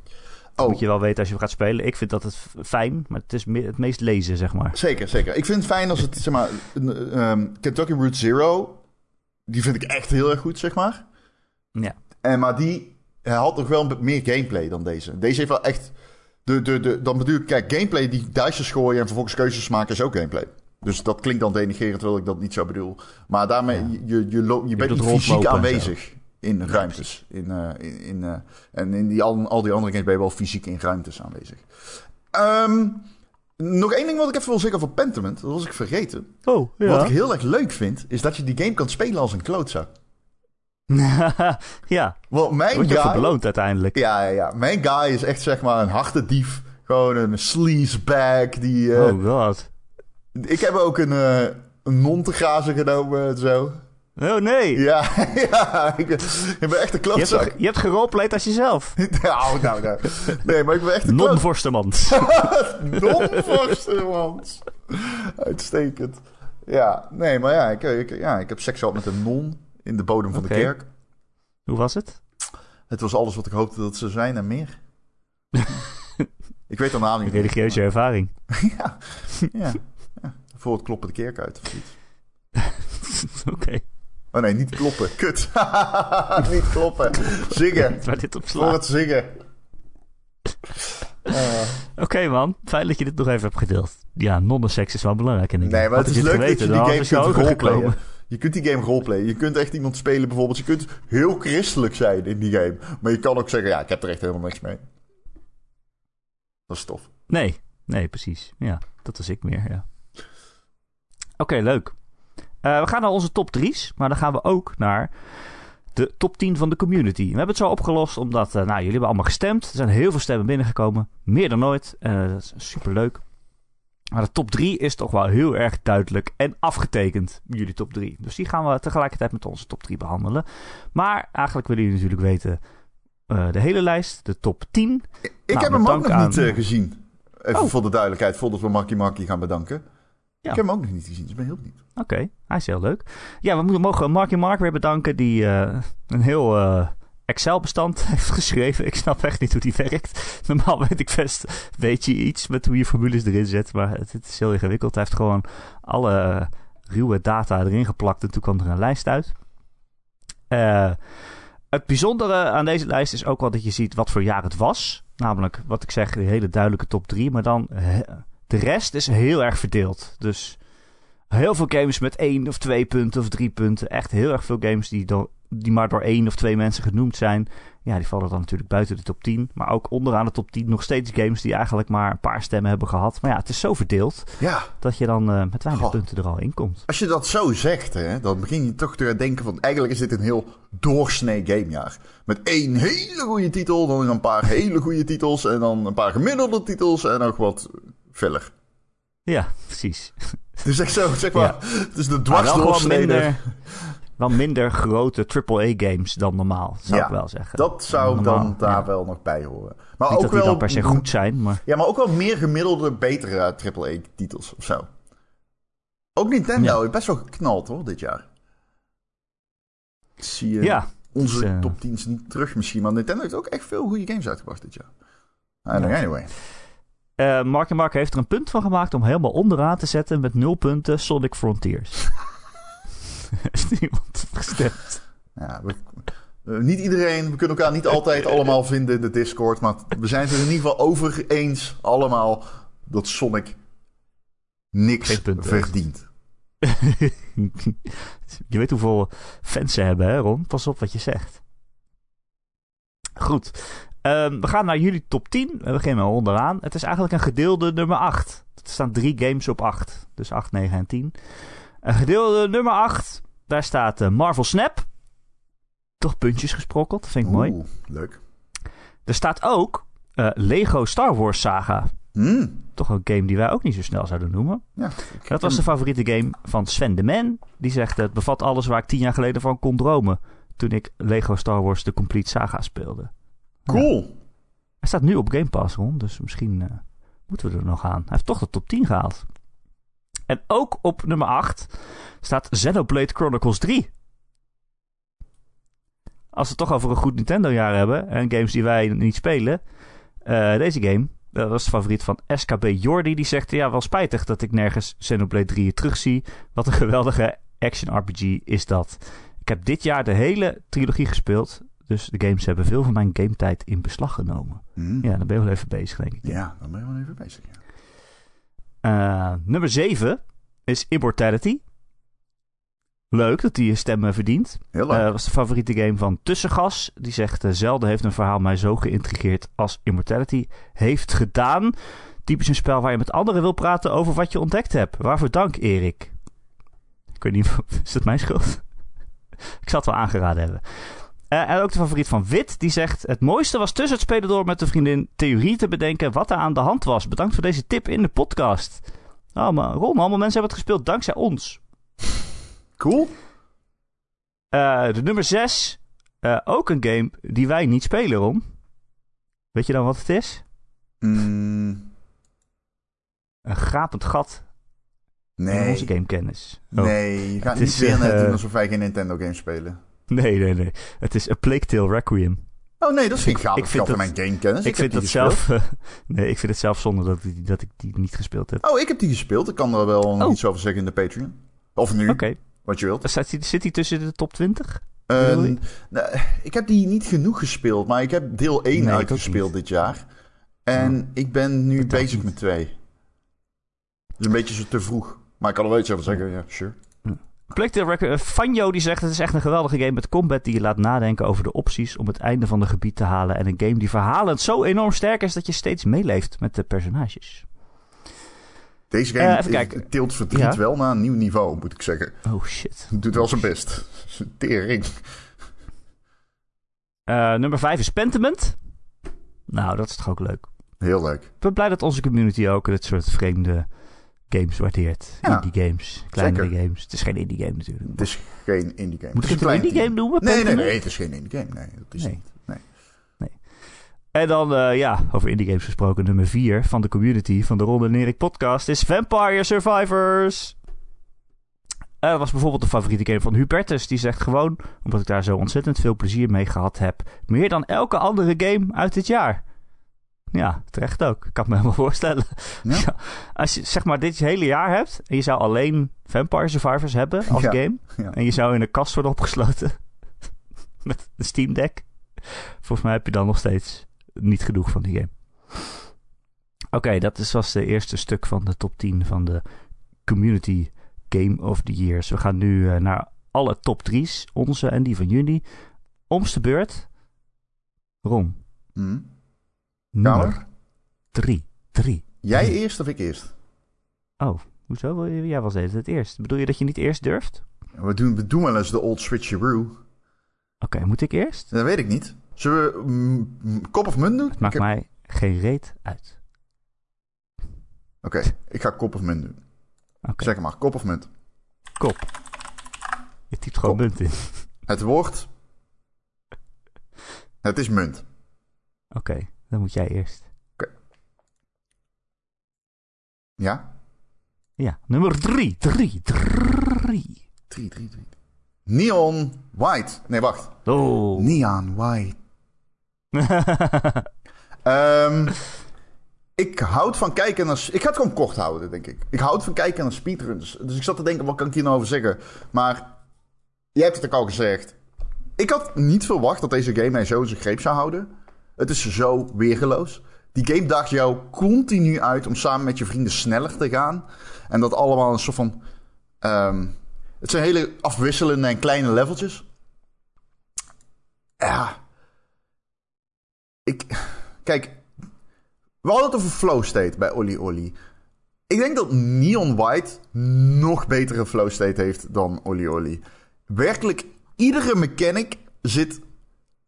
Dat oh. moet je wel weten als je gaat spelen. Ik vind dat het fijn, maar het is me het meest lezen, zeg maar. Zeker, zeker. Ik vind het fijn als het, zeg maar... Um, Kentucky Route Zero die vind ik echt heel erg goed, zeg maar. Ja. En, maar die had nog wel meer gameplay dan deze. Deze heeft wel echt... De, de, de, dan bedoel ik, kijk, gameplay die duisters gooien en vervolgens keuzes maken is ook gameplay. Dus dat klinkt dan denigerend, terwijl ik dat niet zo bedoel. Maar daarmee, ja. je, je, je, je bent niet fysiek aanwezig in ruimtes. In, uh, in, in uh, en in die, al, al die andere games ben je wel fysiek in ruimtes aanwezig. Um, nog één ding wat ik even wil zeggen voor Pentiment, dat was ik vergeten. Oh, ja. Wat ik heel erg leuk vind, is dat je die game kan spelen als een klootzak. ja. Want mijn Word je guy... beloond uiteindelijk. Ja, ja, ja. Mijn guy is echt zeg maar een harte dief. Gewoon een sleazebag die... Uh... Oh god. Ik heb ook een, uh, een non te grazen genomen en zo. Oh nee. Ja, ja ik, ben, ik ben echt een klootzak. Je hebt, je hebt geroleplayed als jezelf. nou, nou, nou. Nee, maar ik ben echt een Non-Vorstemans. Non-Vorstemans. Uitstekend. Ja, nee, maar ja ik, ik, ja, ik heb seks gehad met een non in de bodem van okay. de kerk. Hoe was het? Het was alles wat ik hoopte dat ze zijn en meer. ik weet de naam niet. Religieuze ervaring. ja, ja, ja. Voor het kloppen de kerk uit of iets. Oké. Okay. Oh nee, niet kloppen. Kut. niet kloppen. Zingen. Waar dit op slaat. Voor het zingen. Uh, Oké man, fijn dat je dit nog even hebt gedeeld. Ja, non-seks is wel belangrijk in de Nee, maar het is leuk dat je die game kunt roleplayen. Je kunt die game roleplayen. Je kunt echt iemand spelen bijvoorbeeld. Je kunt heel christelijk zijn in die game. Maar je kan ook zeggen, ja, ik heb er echt helemaal niks mee. Dat is tof. Nee, nee, precies. Ja, dat was ik meer, ja. Oké, leuk. Eh, we gaan naar onze top 3's, maar dan gaan we ook naar de top 10 van de community. We hebben het zo opgelost omdat, eh, nou, jullie hebben allemaal gestemd. Er zijn heel veel stemmen binnengekomen, meer dan ooit. Eh, dat is superleuk. Maar de top 3 is toch wel heel erg duidelijk en afgetekend, jullie top 3. Dus die gaan we tegelijkertijd met onze top 3 behandelen. Maar eigenlijk willen jullie natuurlijk weten de hele lijst, de top 10. Ik Nou, heb hem ook nog aan- niet gezien. Even Oh. voor de duidelijkheid, voordat we Marky Marky gaan bedanken. Ja. Ik heb hem ook nog niet gezien, dus ik ben heel benieuwd. Oké, hij is heel leuk. Ja, we moeten- mogen Mark en Mark weer bedanken die eh, een heel eh, Excel-bestand heeft geschreven. Ik snap echt niet hoe die werkt. Normaal weet ik best, weet je iets met hoe je formules erin zet, maar het, het is heel ingewikkeld. Hij heeft gewoon alle eh, ruwe data erin geplakt en toen kwam er een lijst uit. Het bijzondere aan deze lijst is ook wel dat je ziet wat voor jaar het was. Namelijk, wat ik zeg, de hele duidelijke top 3. Maar dan, de rest is heel erg verdeeld. Dus heel veel games met één of twee punten of drie punten. Echt heel erg veel games die, door, die maar door één of twee mensen genoemd zijn. Ja, die vallen dan natuurlijk buiten de top 10. Maar ook onderaan de top 10 nog steeds games die eigenlijk maar een paar stemmen hebben gehad. Maar ja, het is zo verdeeld Ja, dat je dan eh, met weinig punten er al in komt. als je dat zo zegt, hè, dan begin je toch te denken van... Eigenlijk is dit een heel doorsnee gamejaar. Met één hele goede titel, dan een paar hele goede titels... en dan een paar gemiddelde titels en nog wat filler. Ja, precies. Is echt zo, zeg maar, het is de Maar wel minder, wel minder grote AAA-games dan normaal, zou Ja, ik wel zeggen. Dat zou Normaal, dan daar ja. wel nog bij horen. Maar Niet ook dat die wel, dan per se goed zijn, maar... Ja, maar ook wel meer gemiddelde, betere AAA-titels of zo. Ook Nintendo is best wel geknald hoor, dit jaar. Ik zie eh, Ja, onze is, eh, top 10's niet terug misschien, maar Nintendo heeft ook echt veel goede games uitgebracht dit jaar. I don't know, anyway. Eh Mark en Mark heeft er een punt van gemaakt om helemaal onderaan te zetten met nul punten Sonic Frontiers. Is niemand gestemd? Ja, we- niet iedereen, we kunnen elkaar niet altijd allemaal vinden in de Discord, maar we zijn het er in ieder geval over eens allemaal dat Sonic niks verdient. je weet hoeveel fans ze hebben, hè Ron? Pas op wat je zegt. Goed. Ehm, we gaan naar jullie top 10. We beginnen onderaan. Het is eigenlijk een gedeelde nummer 8. Er staan drie games op 8. Dus 8, 9 en 10. Een gedeelde nummer 8. Daar staat eh, Marvel Snap. Toch puntjes gesprokkeld. Dat vind ik mooi. Oeh, leuk. Er staat ook eh, Lego Star Wars Saga. Hmm, Toch een game die wij ook niet zo snel zouden noemen. ja, Dat was de favoriete game van Sven de Man. Die zegt het bevat alles waar ik tien jaar geleden van kon dromen. Toen ik Lego Star Wars The Complete Saga speelde. Cool. Hij staat nu op Game Pass rond, dus misschien eh, moeten we er nog aan. Hij heeft toch de top 10 gehaald. En ook op nummer 8 staat Xenoblade Chronicles 3. Als we het toch over een goed Nintendo-jaar hebben en games die wij niet spelen. eh, deze game, dat was de favoriet van SKB Jordi. Die zegt, ja, wel spijtig dat ik nergens Xenoblade 3 terugzie. Wat een geweldige action RPG is dat. Ik heb dit jaar de hele trilogie gespeeld. Dus de games hebben veel van mijn gametijd in beslag genomen. Hmm. Ja, dan ben je wel even bezig, denk ik. Ja, dan ben je wel even bezig. Ja. Eh, nummer 7 is Immortality. Leuk dat die een stem eh, verdient. Heel leuk. Dat was de favoriete game van Tussengas. Die zegt, eh, zelden heeft een verhaal mij zo geïntrigeerd als Immortality heeft gedaan. Typisch een spel waar je met anderen wil praten over wat je ontdekt hebt. Waarvoor dank, Erik. Ik weet niet, is dat mijn schuld? Ik zal het wel aangeraden hebben. Eh, en ook de favoriet van Wit, die zegt... Het mooiste was tussen het spelen door met een vriendin theorie te bedenken wat er aan de hand was. Bedankt voor deze tip in de podcast. Oh, maar Ron, allemaal mensen hebben het gespeeld dankzij ons. cool. Eh, de nummer 6. ook een game die wij niet spelen, Ron. Weet je dan wat het is? Hmm, Een gapend gat in nee. onze gamekennis. Oh. Nee, je gaat Het niet weer net eh, doen alsof wij geen Nintendo games spelen. Nee, nee, nee. Het is A Plague Tale Requiem. Oh nee, dat vind ik gaaf. ik Ik vind vind dat- mijn gamekennis. ik vind heb dat die zelf... eh, nee, ik vind het zelf zonde dat, ik- dat ik die niet gespeeld heb. Oh, ik heb die gespeeld. Ik kan er wel Oh. iets over zeggen in de Patreon. Of nu, Oké. wat je wilt. Zit hij zit tussen de top 20? Eh, ik heb die niet genoeg gespeeld, maar ik heb deel 1 Nee, ik ook uitgespeeld dit jaar. En ik ben nu bezig met twee. Dus een beetje zo te vroeg. Maar ik kan er wel iets over zeggen, ja, sure. Playtale Record, eh, Fanjo die zegt het is echt een geweldige game met combat die je laat nadenken over de opties om het einde van de gebied te halen. En een game die verhalend zo enorm sterk is dat je steeds meeleeft met de personages. Deze game Eh, kijken. tilt verdriet Ja? wel naar een nieuw niveau, moet ik zeggen. Oh shit. Doet wel zijn best. Tering. Eh, nummer 5 is Pentiment. Nou, dat is toch ook leuk. Heel leuk. Ik ben blij dat onze community ook dit soort vreemde games waardeert. Ja, indie games, kleinere zeker. games. Het is geen indie game natuurlijk. Het is geen indie game. Moet ik is het een indie game noemen? Nee, nee, nee, het is geen indie game. Nee, dat is Nee. niet. Nee. En dan, eh, ja, over indie games gesproken, nummer 4 van de community van de Ron en Erik podcast is Vampire Survivors. Eh, dat was bijvoorbeeld de favoriete game van Hubertus. Die zegt gewoon, omdat ik daar zo ontzettend veel plezier mee gehad heb, meer dan elke andere game uit dit jaar. Ja, terecht ook. Ik kan me helemaal voorstellen. Ja. Als je zeg maar dit hele jaar hebt en je zou alleen Vampire Survivors hebben als Ja. game Ja. en je zou in een kast worden opgesloten met een Steam Deck, volgens mij heb je dan nog steeds niet genoeg van die game. Oké, dat is, was de eerste stuk van de top 10 van de Community Game of the Years. We gaan nu eh, naar alle top 3's, onze en die van jullie. Omste beurt. Ron, Hm. Nummer Kamer? 3. 3. Jij eerst of ik eerst? Oh, hoezo? wil je- Jij was deze het eerst. Bedoel je dat je niet eerst durft? We doen, we doen wel eens de old switcheroo. Oké, moet ik eerst? Dat weet ik niet. Zullen we mm, mm, kop of munt doen? Het maakt heb- mij geen reet uit. Oké, ik ga kop of munt doen. Oké, Zeg maar, kop of munt. kop. Je typt gewoon Kop. munt in. Het woord. Het is munt. Oké, dan moet jij eerst. Ja? Ja, nummer 3. 3. 3. 3, 3, 3. Neon white. Nee, wacht. Oh. Neon white. Ehm, ik houd van kijken naar... Ik ga het gewoon kort houden, denk ik. Ik houd van kijken naar speedruns. Dus ik zat te denken, wat kan ik hier nou over zeggen? Maar jij hebt het ook al gezegd. Ik had niet verwacht dat deze game mij zo in zijn greep zou houden. Het is zo weergeloos. Die game daagt jou continu uit om samen met je vrienden sneller te gaan. En dat allemaal een soort van... ehm, het zijn hele afwisselende en kleine leveltjes. Ja. Ik... Kijk, we hadden het over flow state bij Oli Oli. Ik denk dat Neon White nog betere flow state heeft dan Oli Oli. Werkelijk, iedere mechanic zit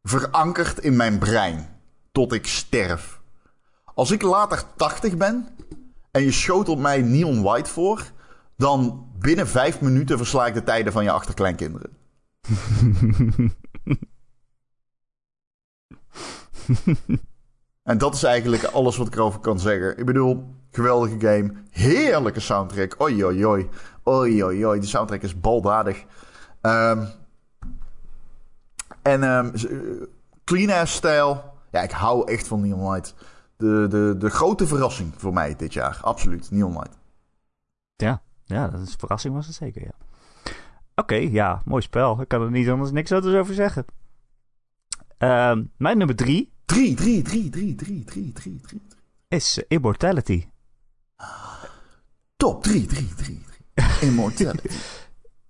verankerd in mijn brein. Tot ik sterf. Als ik later 80 ben en je schotelt mij Neon White voor... dan binnen vijf minuten versla ik de tijden van je achterkleinkinderen. En dat is eigenlijk alles wat ik erover kan zeggen. Ik bedoel, geweldige game. Heerlijke soundtrack. Oi, oi, oi. Oi, oi, oi. Die soundtrack is baldadig. Ehm, en ehm, eh, clean ass stijl. Ja, ik hou echt van Neon White. De, de, de grote verrassing voor mij dit jaar. Absoluut, Neon White. Ja, ja, dat is een verrassing was het zeker, ja. Oké, ja, mooi spel. Ik kan er niet anders niks anders over zeggen. Ehm, mijn nummer 3 3, 3, 3, 3, 3, 3, 3, 3. is eh, Immortality. Top 3, 3, 3, 3. Immortality.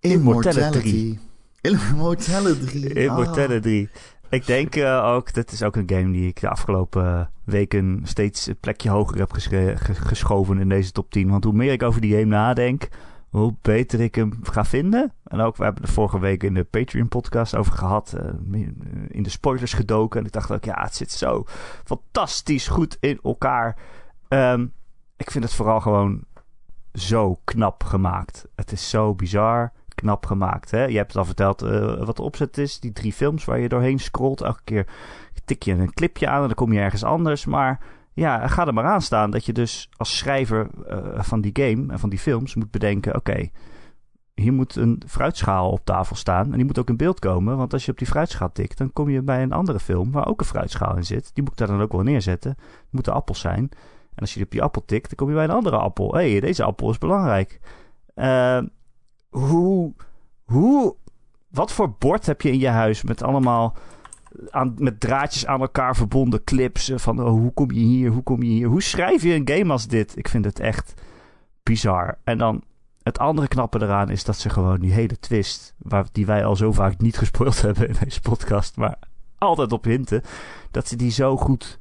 Immortality. Immortality. Immortality. Ik denk eh, ook, dat is ook een game die ik de afgelopen eh, weken steeds een plekje hoger heb geschoven in deze top 10. Want hoe meer ik over die game nadenk, hoe beter ik hem ga vinden. En ook, we hebben er vorige week in de Patreon podcast over gehad, eh, in de spoilers gedoken. En ik dacht ook, ja, het zit zo fantastisch goed in elkaar. Ehm, ik vind het vooral gewoon zo knap gemaakt. Het is zo bizar knap gemaakt. Hè? Je hebt al verteld eh, wat de opzet is. Die drie films waar je doorheen scrolt. Elke keer tik je een clipje aan en dan kom je ergens anders. Maar ja, ga er maar aan staan dat je dus als schrijver eh, van die game en van die films moet bedenken... Oké, hier moet een fruitschaal op tafel staan en die moet ook in beeld komen. Want als je op die fruitschaal tikt, dan kom je bij een andere film waar ook een fruitschaal in zit. Die moet ik daar dan ook wel neerzetten. Het moeten appels zijn. En als je op die appel tikt, dan kom je bij een andere appel. Hé, hey, deze appel is belangrijk. Eh, hoe, hoe, wat voor bord heb je in je huis met allemaal aan, met draadjes aan elkaar verbonden clips. Van oh, hoe kom je hier, hoe kom je hier? Hoe schrijf je een game als dit? Ik vind het echt bizar. En dan het andere knappe eraan is dat ze gewoon die hele twist... Waar, die wij al zo vaak niet gespoild hebben in deze podcast... maar altijd op hinten... dat ze die zo goed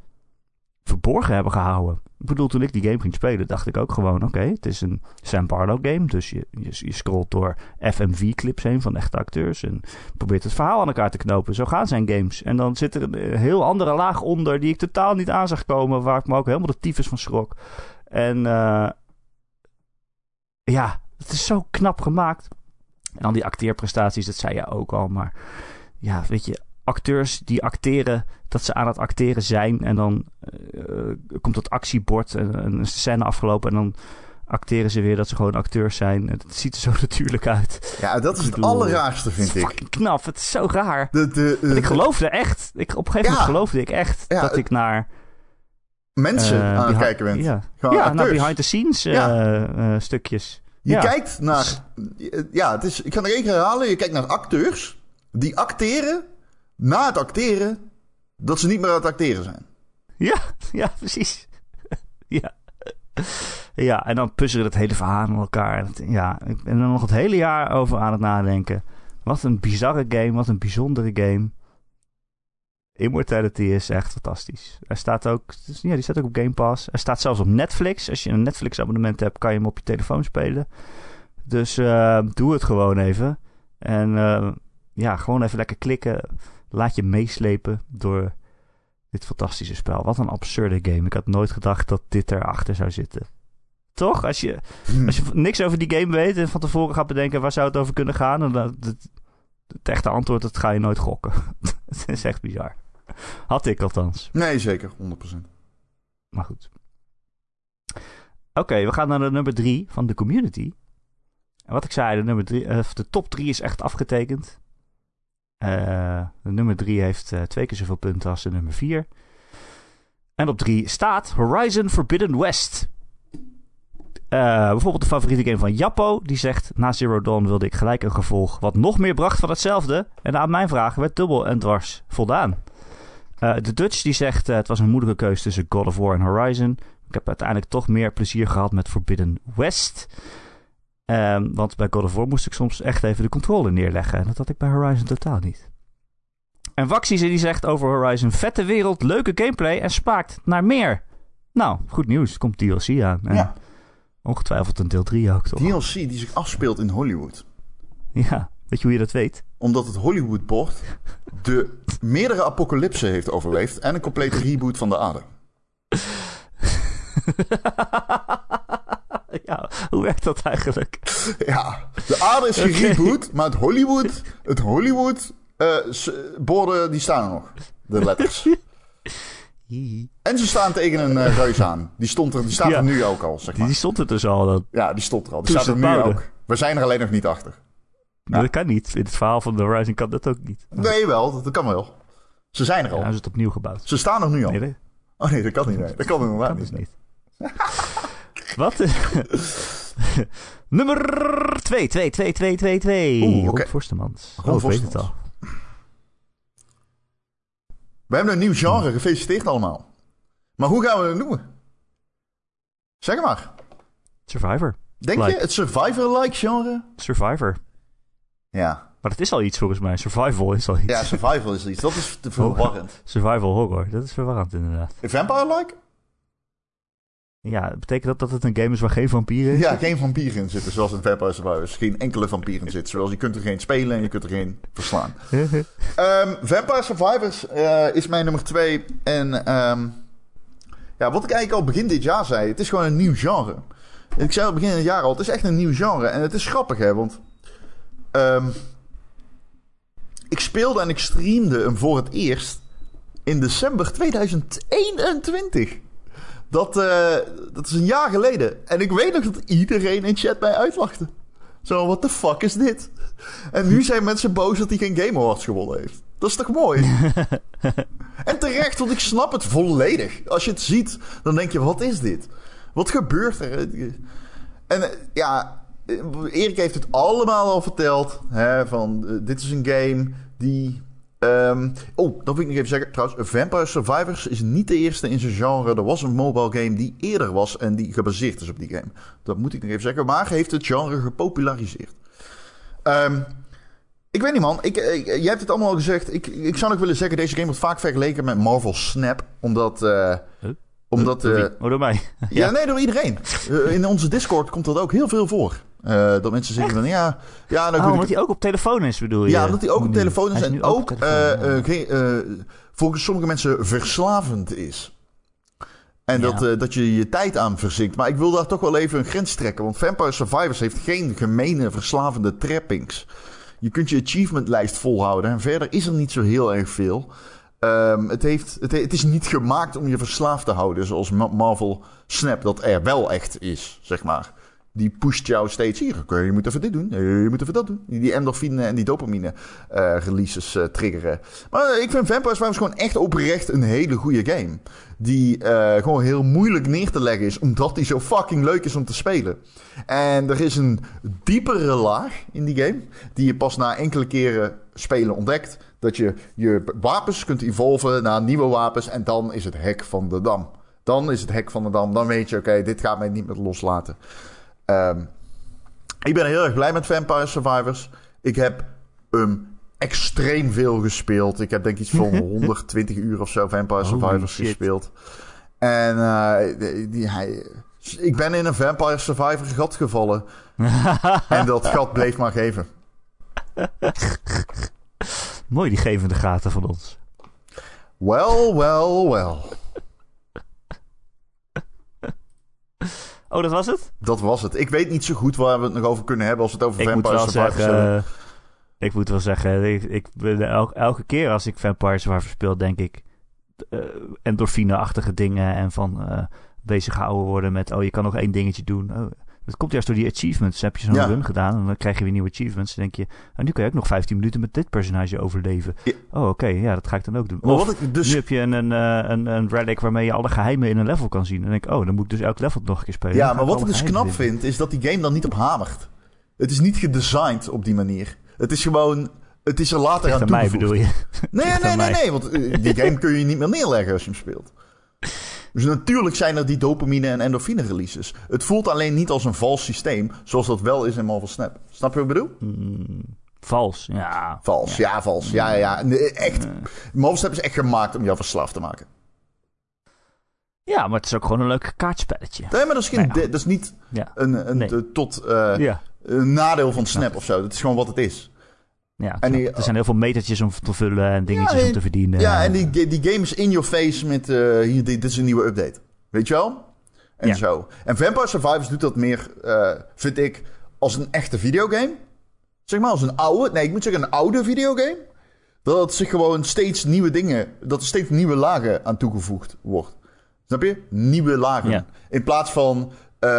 verborgen hebben gehouden. Ik bedoel, toen ik die game ging spelen, dacht ik ook gewoon: oké, het is een Sam Barlow game. Dus je, je, je scrolt door FMV-clips heen van echte acteurs. En probeert het verhaal aan elkaar te knopen. Zo gaan zijn games. En dan zit er een eh, heel andere laag onder die ik totaal niet aan zag komen. Waar ik me ook helemaal de tyfus van schrok. En eh, ja, het is zo knap gemaakt. En dan die acteerprestaties, dat zei je ook al. Maar ja, weet je, acteurs die acteren dat ze aan het acteren zijn. En dan uh, komt dat actiebord en een scène afgelopen. En dan acteren ze weer dat ze gewoon acteurs zijn. Het ziet er zo natuurlijk uit. Ja, dat is het allerraarste, vind ik. Fucking knap. Het is zo raar. De, de, de, ik geloofde echt. Ik, op een gegeven moment Ja. geloofde ik echt Ja, dat ik naar... mensen eh, aan het kijken bent. Ja, Gewoon ja naar acteurs. behind the scenes eh, Ja. eh, stukjes. Je Ja. kijkt naar... Ja, het is, ik ga nog één keer herhalen. Je kijkt naar acteurs die acteren na het acteren dat ze niet meer aan het acteren zijn. Ja, ja, precies. ja. Ja, en dan puzzelen het hele verhaal aan elkaar. Ja, ik ben er nog het hele jaar over aan het nadenken. Wat een bizarre game, wat een bijzondere game. Immortality is echt fantastisch. Hij staat ook, ja, die staat ook op Game Pass. Hij staat zelfs op Netflix. Als je een Netflix abonnement hebt, kan je hem op je telefoon spelen. Dus eh, doe het gewoon even. En eh, ja, gewoon even lekker klikken. Laat je meeslepen door dit fantastische spel. Wat een absurde game. Ik had nooit gedacht dat dit erachter zou zitten. Toch? Als je, Hm. als je niks over die game weet en van tevoren gaat bedenken waar zou het over kunnen gaan, dan dat, het, het echte antwoord dat ga je nooit gokken. het is echt bizar. Had ik althans. Nee, zeker. 100%. Maar goed. Oké, we gaan naar de nummer drie van de community. En wat ik zei, de, nummer drie, eh, de top drie is echt afgetekend. Eh, de nummer drie heeft eh, twee keer zoveel punten als de nummer vier. En op drie staat Horizon Forbidden West. Eh, bijvoorbeeld de favoriete game van Jappo. Die zegt, na Zero Dawn wilde ik gelijk een gevolg wat nog meer bracht van hetzelfde. En aan mijn vragen werd dubbel en dwars voldaan. De Dutch die zegt, het was een moeilijke keuze tussen God of War en Horizon. Ik heb uiteindelijk toch meer plezier gehad met Forbidden West. Ehm, want bij God of War moest ik soms echt even de controle neerleggen. En dat had ik bij Horizon totaal niet. En Waxie die zegt over Horizon: vette wereld, leuke gameplay en spaakt naar meer. Nou, goed nieuws. Komt DLC aan. En Ja. Ongetwijfeld een deel 3 ook, toch? DLC die zich afspeelt in Hollywood. Ja, weet je hoe je dat weet? Omdat het Hollywood-bord de meerdere apocalypsen heeft overleefd en een complete reboot van de aarde. ja, hoe werkt dat eigenlijk? Ja, de aarde is gereboot, maar het Hollywood, het Hollywood eh, borden die staan er nog. De letters. En ze staan tegen een eh, reus aan. Die, stond er, die staat Ja. er nu ook al, zeg Die, maar. die stond er dus al. Dat, Ja, die stond er al. Die Toen staat ze er nu bouwden. ook. We zijn er alleen nog niet achter. dat kan niet. In het verhaal van The Horizon kan dat ook niet. Nee, wel. Dat, dat kan wel. Ze zijn er Ja, al. hij is het opnieuw gebouwd. Ze staan er nu al. Nee, dat Oh nee, dat kan niet. Nee. Dat kan inderdaad kan niet. dus niet. Wat? Nummer 2, 2, 2, 2, 2, 2. Oeh, Forstemans. Ron Oh, ik weet het al. We hebben een nieuw genre. Gefeliciteerd allemaal. Maar hoe gaan we het noemen? Zeg maar. Survivor. Denk Like. je het survivor-like genre? Survivor. Ja. Maar dat is al iets volgens mij. Survival is al iets. Ja, survival is iets. Dat is te verwarrend. Survival horror. Dat is verwarrend inderdaad. Vampire-like? Ja, betekent dat dat het een game is waar geen vampieren is? Ja, geen vampieren in zitten, zoals in Vampire Survivors. Geen enkele vampier in zit. Zoals je kunt er geen spelen en je kunt er geen verslaan. Ehm, Vampire Survivors eh, is mijn nummer twee. En ehm, ja, wat ik eigenlijk al begin dit jaar zei, het is gewoon een nieuw genre. Ik zei al begin het jaar al, het is echt een nieuw genre. En het is grappig, hè, want ehm, ik speelde en ik streamde hem voor het eerst in december 2021. Dat, eh, dat is een jaar geleden. En ik weet nog dat iedereen in chat mij uitlachte. Zo, what the fuck is dit? En nu zijn mensen boos dat hij geen Game Awards gewonnen heeft. Dat is toch mooi? en terecht, want ik snap het volledig. Als je het ziet, dan denk je, wat is dit? Wat gebeurt er? En eh, ja, eh, Erik heeft het allemaal al verteld. Hè, van, dit is een game die Ehm, oh, dat wil ik nog even zeggen. Trouwens, Vampire Survivors is niet de eerste in zijn genre. Er was een mobile game die eerder was en die gebaseerd is op die game. Dat moet ik nog even zeggen. Maar heeft het genre gepopulariseerd. Ehm, ik weet niet, man. Ik, ik- jij hebt het allemaal al gezegd. Ik, ik zou nog willen zeggen, deze game wordt vaak vergeleken met Marvel Snap. Omdat... Huh? omdat Door eh? Oh, door mij. ja, nee, door iedereen. Eh, in onze Discord komt dat ook heel veel voor. Eh, dat mensen zeggen van, ja... ja dan Oh, omdat ik, hij ook op telefoon is, bedoel je? ja, omdat hij ook op telefoon is Hij en ook telefoon, eh, eh, volgens sommige mensen verslavend is. En Ja. dat, dat je je tijd aan verzinkt. Maar ik wil daar toch wel even een grens trekken. Want Vampire Survivors heeft geen gemene verslavende trappings. Je kunt je achievementlijst volhouden. En verder is er niet zo heel erg veel. Ehm, het, heeft, het, het is niet gemaakt om je verslaafd te houden. Zoals Ma- Marvel Snap dat er wel echt is, zeg maar. Die pusht jou steeds hier. je moet even dit doen. eh, Je moet even dat doen. Die endorfine en die dopamine eh, releases eh, triggeren. Maar ik vind Vampire Survivors gewoon echt oprecht een hele goede game. Die gewoon heel moeilijk neer te leggen is. Omdat die zo fucking leuk is om te spelen. En er is een diepere laag in die game. Die je pas na enkele keren spelen ontdekt. Dat je je wapens kunt evolven naar nieuwe wapens. En dan is het hek van de dam. Dan is het hek van de dam. Dan weet je, oké, dit gaat mij niet meer loslaten. Ehm, ik ben heel erg blij met Vampire Survivors. Ik heb hem extreem veel gespeeld. Ik heb denk ik iets van 120 uur of zo Vampire Holy Survivors shit. gespeeld. En eh, die, die- hij, ik ben in een Vampire Survivor gat gevallen. en dat gat bleef maar geven. Mooi, die gevende gaten van ons. Well, well, well. Oh, dat was het? Dat was het. Ik weet niet zo goed waar we het nog over kunnen hebben als we het over Ik Vampire wel Survivors zeggen... hebben. eh, ik moet wel zeggen, ik, ik el- elke keer als ik Vampire Survivor speel, denk ik... eh, endorfine-achtige dingen en van eh, bezig gehouden worden met... Oh, je kan nog één dingetje doen. Oh, dat komt juist door die achievements. Dan heb je zo'n Ja. run gedaan en dan krijg je weer nieuwe achievements. Dan denk je, oh, nu kan je ook nog 15 minuten met dit personage overleven. Ja. Oh, oké, ja, dat ga ik dan ook doen. Maar Of, wat ik dus nu heb je een, een, eh, een, een relic waarmee je alle geheimen in een level kan zien. En dan denk ik, oh, dan moet ik dus elk level nog een keer spelen. Ja, maar wat ik dus knap vind, is dat die game dan niet op hamert. Het is niet gedesigned op die manier. Het is gewoon... Het is er later aan aan mij toegevoegd. bedoel je? Nee, nee, nee, mij. nee. Want eh, die game kun je niet meer neerleggen als je hem speelt. Dus natuurlijk zijn er die dopamine en endorfine releases. Het voelt alleen niet als een vals systeem, zoals dat wel is in Marvel Snap. Snap je wat ik bedoel? Hmm, vals, ja. Vals, ja, vals. Ja, ja. Nee, echt. Marvel Snap is echt gemaakt om jou verslaafd te maken. Ja, maar het is ook gewoon een leuk kaartspelletje. Nee, maar dat is, geen, Nou ja. dat is niet Ja, een, een Nee. tot eh, ja. een nadeel van Snap of zo. Dat is gewoon wat het is. Ja En die- er zijn heel veel metertjes om te vullen en dingetjes Ja, om te verdienen. Ja, en die, die game is in your face met... eh, hier, dit, is een nieuwe update. Weet je wel? En Ja. zo. En Vampire Survivors doet dat meer, eh, vind ik, als een echte videogame. Zeg maar, als een oude... Nee, ik moet zeggen een oude videogame. Dat zich gewoon steeds nieuwe dingen... Dat er steeds nieuwe lagen aan toegevoegd wordt. Snap je? Nieuwe lagen. Ja. In plaats van... eh,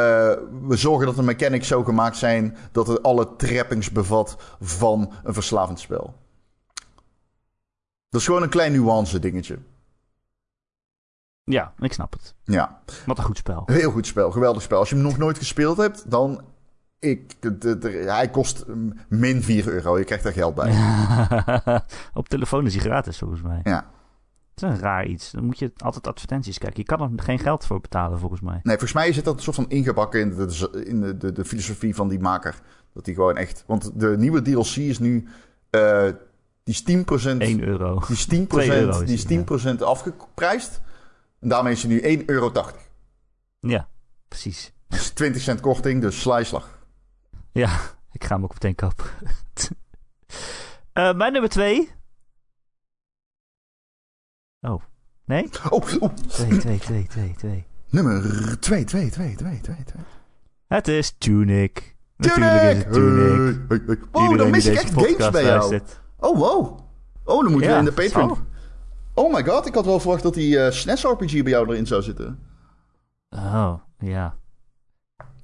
we zorgen dat de mechanics zo gemaakt zijn... dat het alle trappings bevat van een verslavend spel. Dat is gewoon een klein nuance dingetje. Ja, ik snap het. Ja, Wat een goed spel. heel goed spel. Geweldig spel. Als je hem nog nooit gespeeld hebt, dan... Ik, de, de- de- hij kost mm, min 4 euro. Je krijgt er geld bij. Op telefoon is hij gratis volgens mij. Ja. Het is een raar iets. Dan moet je altijd advertenties kijken. Je kan er geen geld voor betalen volgens mij. Nee, volgens mij zit dat een soort van ingebakken in de, in de, de, de filosofie van die maker. Dat die gewoon echt... Want de nieuwe DLC is nu... eh, die is 10%... 1 euro. Die is 10%, Twee euro is die is die, 10% afgeprijsd. En daarmee is hij nu 1,80 euro. Ja, precies. Dus 20 cent korting, dus slijslag. Ja, ik ga hem ook meteen kopen. Eh, mijn nummer 2. Oh, nee? Oh, oh. 2, 2, 2, 2, 2. Nummer 2, 2, 2, 2, 2, 2. Het is Tunic. Natuurlijk is het Tunic. Hey, hey, hey. Wow, Iedereen dan mis die ik echt games bij jou. luistert. Oh, wow. Oh, dan moeten Ja, we in de Patreon. zo. Oh my god, ik had wel verwacht dat die eh SNES RPG bij jou erin zou zitten. Oh, ja.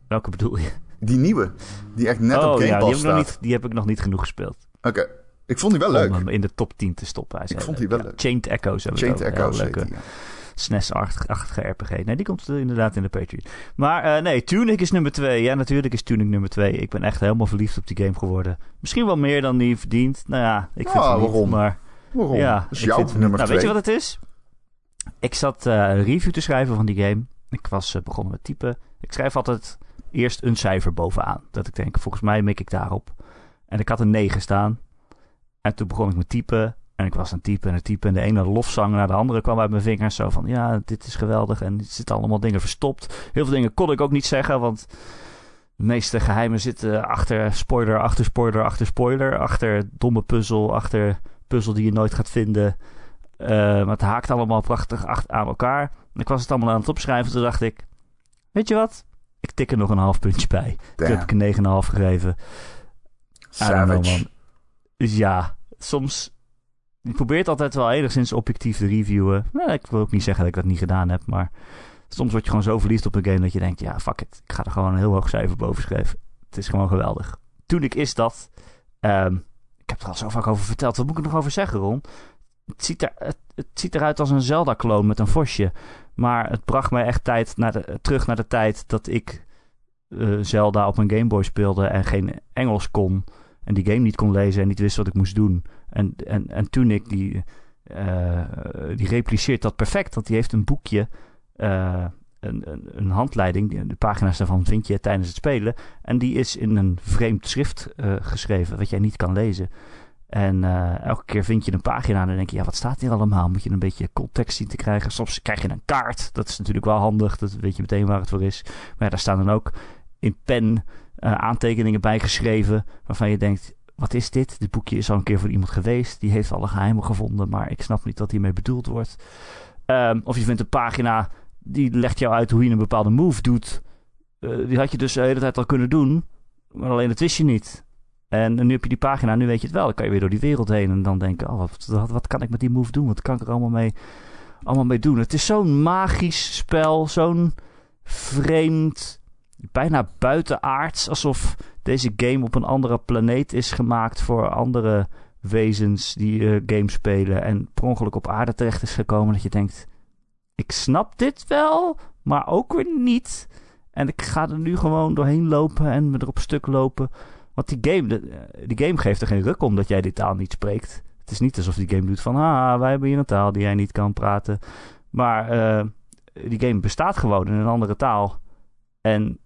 Welke bedoel je? Die nieuwe, die echt net op oh Game ja, die Pass heb, ik nog staat. niet, die heb ik nog niet genoeg gespeeld. Oké, ik vond die wel leuk. Om hem in de top 10 te stoppen. Hij Ik vond die wel Ja, leuk. Chained Echoes hebben we Chained het. Echoes leuke die, ja. SNES-achtige RPG. Nee, die komt er inderdaad in de Patreon. Maar eh, nee, Tunic is nummer 2. Ja, natuurlijk is Tunic nummer 2. Ik ben echt helemaal verliefd op die game geworden. Misschien wel meer dan die verdient. Nou ja, ik vind Ja, het niet, waarom? maar... Waarom? Ja, dat is ik jouw nummer nou, twee. Weet je wat het is? Ik zat eh, een review te schrijven van die game. Ik was eh, begonnen met typen. Ik schrijf altijd eerst een cijfer bovenaan. Dat ik denk, volgens mij mik ik daarop. En ik had een 9 staan. En toen begon ik met typen. En ik was aan het typen en het typen. En de ene lofzang naar de andere kwam uit mijn vingers. Zo van, ja, dit is geweldig. En er zitten allemaal dingen verstopt. Heel veel dingen kon ik ook niet zeggen, want... De meeste geheimen zitten achter spoiler, achter spoiler, achter spoiler. Achter domme puzzel, achter puzzel die je nooit gaat vinden. Eh, maar het haakt allemaal prachtig ach- aan elkaar. En ik was het allemaal aan het opschrijven. Toen dacht ik, weet je wat? Ik tik er nog een half puntje bij. Toen heb ik een 9,5 gegeven. Savage. man. Dus ja, soms... Je probeert altijd wel enigszins objectief te reviewen. Nou, ik wil ook niet zeggen dat ik dat niet gedaan heb, maar... Soms word je gewoon zo verliefd op een game dat je denkt... Ja, fuck it. Ik ga er gewoon een heel hoog cijfer boven schrijven. Het is gewoon geweldig. Toen ik is dat... ehm, ik heb er al zo vaak over verteld. Wat moet ik nog over zeggen, Ron? Het ziet, er, het, ziet eruit als een Zelda-kloon met een vosje. Maar het bracht mij echt tijd naar de, terug naar de tijd dat ik eh, Zelda op mijn Game Boy speelde en geen Engels kon. En die game niet kon lezen en niet wist wat ik moest doen. En, en, en toen ik die, eh, die repliceert dat perfect. Want die heeft een boekje, eh, een, een, een handleiding. De pagina's daarvan vind je tijdens het spelen. En die is in een vreemd schrift eh, geschreven, wat jij niet kan lezen. En elke keer vind je een pagina en dan denk je, ja, wat staat hier allemaal? Moet je een beetje context zien te krijgen. Soms krijg je een kaart, dat is natuurlijk wel handig, dat weet je meteen waar het voor is. Maar ja, daar staan dan ook in pen eh, aantekeningen bij geschreven, waarvan je denkt, wat is dit? Dit boekje is al een keer voor iemand geweest, die heeft alle geheimen gevonden, maar ik snap niet wat hiermee bedoeld wordt. Ehm, of je vindt een pagina, die legt jou uit hoe je een bepaalde move doet. Eh, die had je dus de hele tijd al kunnen doen, maar alleen dat wist je niet. En nu heb je die pagina, nu weet je het wel. Dan kan je weer door die wereld heen en dan denken: oh, wat, wat, wat kan ik met die move doen? Wat kan ik er allemaal mee, allemaal mee doen? Het is zo'n magisch spel, zo'n vreemd, bijna buitenaards. Alsof deze game op een andere planeet is gemaakt voor andere wezens die eh games spelen. En per ongeluk op aarde terecht is gekomen. Dat je denkt: ik snap dit wel, maar ook weer niet. En ik ga er nu gewoon doorheen lopen en me erop stuk lopen. Want die game, de- eh, die game geeft er geen ruk om dat jij die taal niet spreekt. Het is niet alsof die game doet van... Ah, wij hebben hier een taal die jij niet kan praten. Maar eh, die game bestaat gewoon in een andere taal. En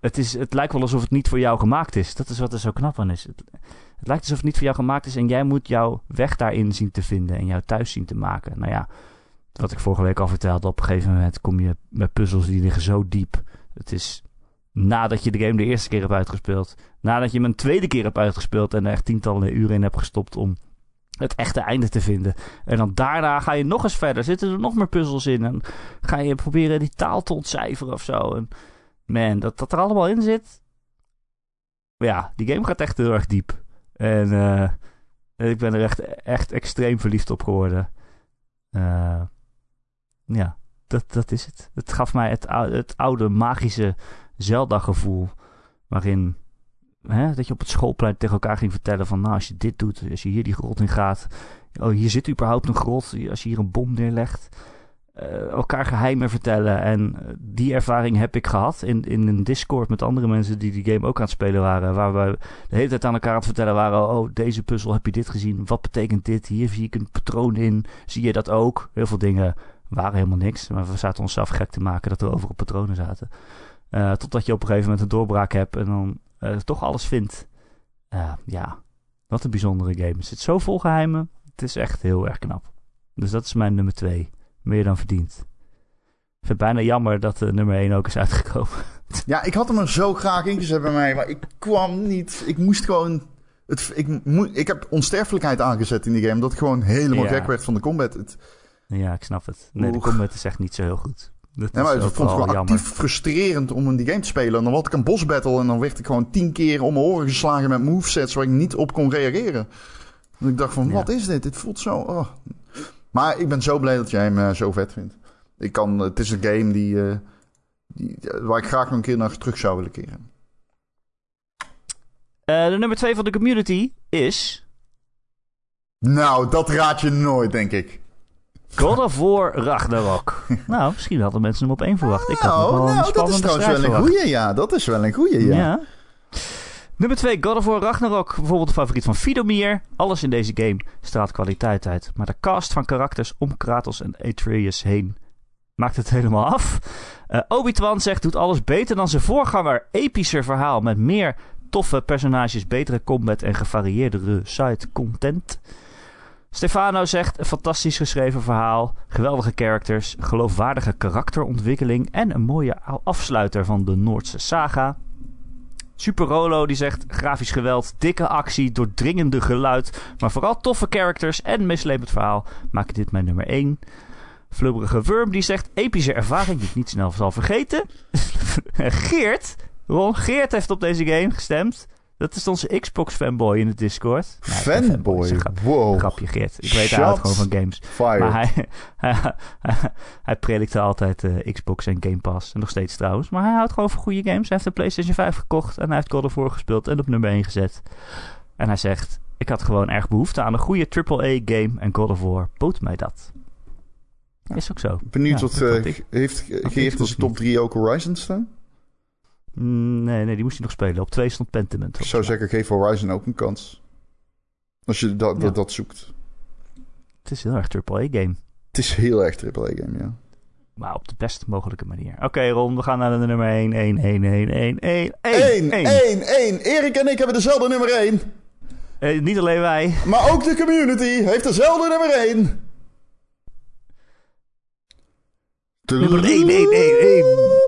het, is, het lijkt wel alsof het niet voor jou gemaakt is. Dat is wat er zo knap aan is. Het, lijkt alsof het niet voor jou gemaakt is... en jij moet jouw weg daarin zien te vinden... en jouw thuis zien te maken. Nou ja, wat ik vorige week al vertelde... op een gegeven moment kom je met puzzels die liggen zo diep. Het is nadat je de game de eerste keer hebt uitgespeeld... Nadat je hem een tweede keer hebt uitgespeeld en er echt tientallen uren in hebt gestopt om het echte einde te vinden. En dan daarna ga je nog eens verder. Zitten er nog meer puzzels in. En ga je proberen die taal te ontcijferen of zo. En man, dat dat er allemaal in zit. Ja, die game gaat echt heel erg diep. En eh, ik ben er echt, echt extreem verliefd op geworden. Eh, ja, dat, dat is het. Het gaf mij het, het oude magische Zelda-gevoel. Waarin hè, dat je op het schoolplein tegen elkaar ging vertellen van... nou, als je dit doet, als je hier die grot in gaat... oh, hier zit überhaupt een grot, als je hier een bom neerlegt... eh, elkaar geheimen vertellen. En eh, die ervaring heb ik gehad in, in een Discord met andere mensen... die die game ook aan het spelen waren. Waar we de hele tijd aan elkaar aan het vertellen waren... oh, deze puzzel, heb je dit gezien? Wat betekent dit? Hier zie ik een patroon in. Zie je dat ook? Heel veel dingen waren helemaal niks. Maar we zaten onszelf gek te maken dat er overal patronen zaten. Eh, totdat je op een gegeven moment een doorbraak hebt... en dan toch alles vindt. Ja, wat een bijzondere game. Het zit zo vol geheimen. Het is echt heel erg knap. Dus dat is mijn nummer 2. Meer dan verdiend. Ik vind het bijna jammer dat de nummer 1 ook is uitgekomen. Ja, ik had hem er zo graag ingezet bij mij, maar ik kwam niet. Ik moest gewoon. Het, ik, ik heb onsterfelijkheid aangezet in die game, dat ik gewoon helemaal Ja. gek werd van de combat. Het, ja, ik snap het. Nee, de combat is echt niet zo heel goed. Dat maar ik ook vond het wel gewoon actief frustrerend om in die game te spelen. En dan had ik een boss battle en dan werd ik gewoon tien keer om mijn oren geslagen met movesets waar ik niet op kon reageren. En ik dacht van, Ja. wat is dit? Dit voelt zo... oh. Maar ik ben zo blij dat jij hem eh, zo vet vindt. Ik kan, het is een game die, eh, die, waar ik graag nog een keer naar terug zou willen keren. Eh, de nummer 2 van de community is... Nou, dat raad je nooit, denk ik. God of War Ragnarok. nou, misschien hadden mensen hem op één verwacht. Ik had nog wel nou, een dat is trouwens wel een goeie, ja. Dat is wel een goeie, ja. Ja. Nummer 2, God of War Ragnarok. Bijvoorbeeld de favoriet van Fidomir. Alles in deze game straalt kwaliteit uit. Maar de cast van karakters om Kratos en Atreus heen maakt het helemaal af. Uh, Obi-Wan zegt, doet alles beter dan zijn voorganger. Epischer verhaal met meer toffe personages, betere combat en gevarieerdere side content. Stefano zegt, een fantastisch geschreven verhaal, geweldige characters, geloofwaardige karakterontwikkeling en een mooie afsluiter van de Noordse saga. Super Rolo die zegt grafisch geweld, dikke actie, doordringende geluid, maar vooral toffe characters en mislepend verhaal maken dit mijn nummer 1. Flubberige Worm die zegt epische ervaring die ik niet snel zal vergeten. Geert, Ron Geert heeft op deze game gestemd. Dat is onze Xbox fanboy in de Discord. fanboy? Grap, wow. Grapje Geert. Ik weet hij houdt gewoon van games. Maar hij, hij, predikte altijd uh, Xbox en Game Pass. En nog steeds trouwens. Maar hij houdt gewoon van goede games. Hij heeft een PlayStation 5 gekocht. En hij heeft God of War gespeeld en op nummer 1 gezet. En hij zegt... Ik had gewoon erg behoefte aan een goede AAA-game. En God of War bood mij dat. Is ook zo. Benieuwd wat... Uh, heeft Geert als top 3 ook Horizon staan? Mm, nee, nee, die moest hij nog spelen. Op 2 stond Pentiment. Ik zou zeggen, geef Horizon ook een kans. Als je dat, dat, dat zoekt. Het is heel erg AAA-game. Het is heel erg AAA-game, ja. Maar op de best mogelijke manier. Oké, Ron, we gaan naar de nummer 1. 1, 1, 1, 1, 1, 1. 1, 1, Erik en ik hebben dezelfde nummer 1. Eh, niet alleen wij. Maar ook de community heeft dezelfde nummer 1. Nummer 1, 1, 1, 1.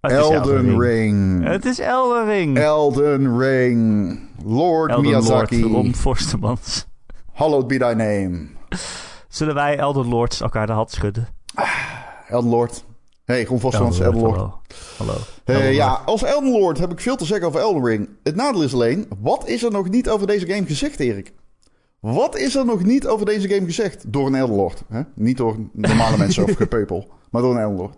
Elden Ring. Het is Elden Ring. Elden Ring. Lord Elden Miyazaki. Lord Ron Forstemans. Hallowed be thy name. Zullen wij Elden Lords elkaar de hand schudden? Ah, Elden Lord. hey, Ron Forstemans, Elden Lord. Hallo. ja, als Elden Lord heb ik veel te zeggen over Elden Ring. Het nadeel is alleen, wat is er nog niet over deze game gezegd, Erik? Wat is er nog niet over deze game gezegd? Door een Elden Lord. Hè? Niet door normale mensen of gepeupel, maar door een Elden Lord.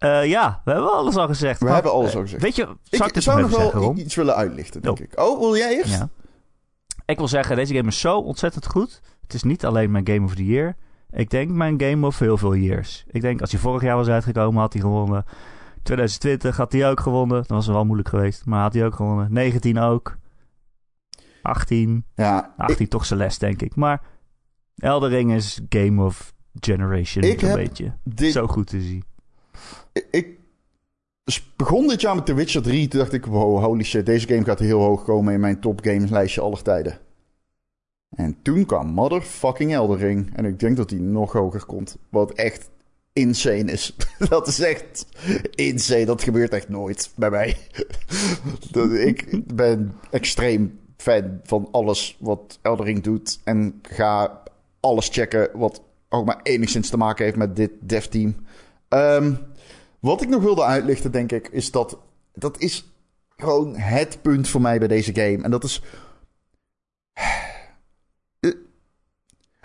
Uh, ja, we hebben alles al gezegd. We hebben alles al gezegd. Weet je, zou ik, ik zou nog wel iets willen uitlichten, denk oh. ik. Oh, wil jij eerst? Ja. Ik wil zeggen, deze game is zo ontzettend goed. Het is niet alleen mijn Game of the Year. Ik denk mijn Game of heel veel years. Ik denk, als hij vorig jaar was uitgekomen, had hij gewonnen. 2020 had hij ook gewonnen. Dat was wel moeilijk geweest, maar had hij ook gewonnen. 19 ook. 18. Ja, 18 toch Celeste, denk ik. Maar Eldering is Game of Generation. Ik een beetje. Dit... Zo goed te zien ik begon dit jaar met The Witcher 3. Toen dacht ik, wow, holy shit, deze game gaat heel hoog komen in mijn top games lijstje aller tijden. En toen kwam motherfucking Eldering. En ik denk dat die nog hoger komt. Wat echt insane is. dat is echt insane. Dat gebeurt echt nooit bij mij. ik ben extreem fan van alles wat Eldering doet. En ga alles checken wat ook maar enigszins te maken heeft met dit dev team. Um, wat ik nog wilde uitlichten, denk ik, is dat. Dat is gewoon het punt voor mij bij deze game. En dat is.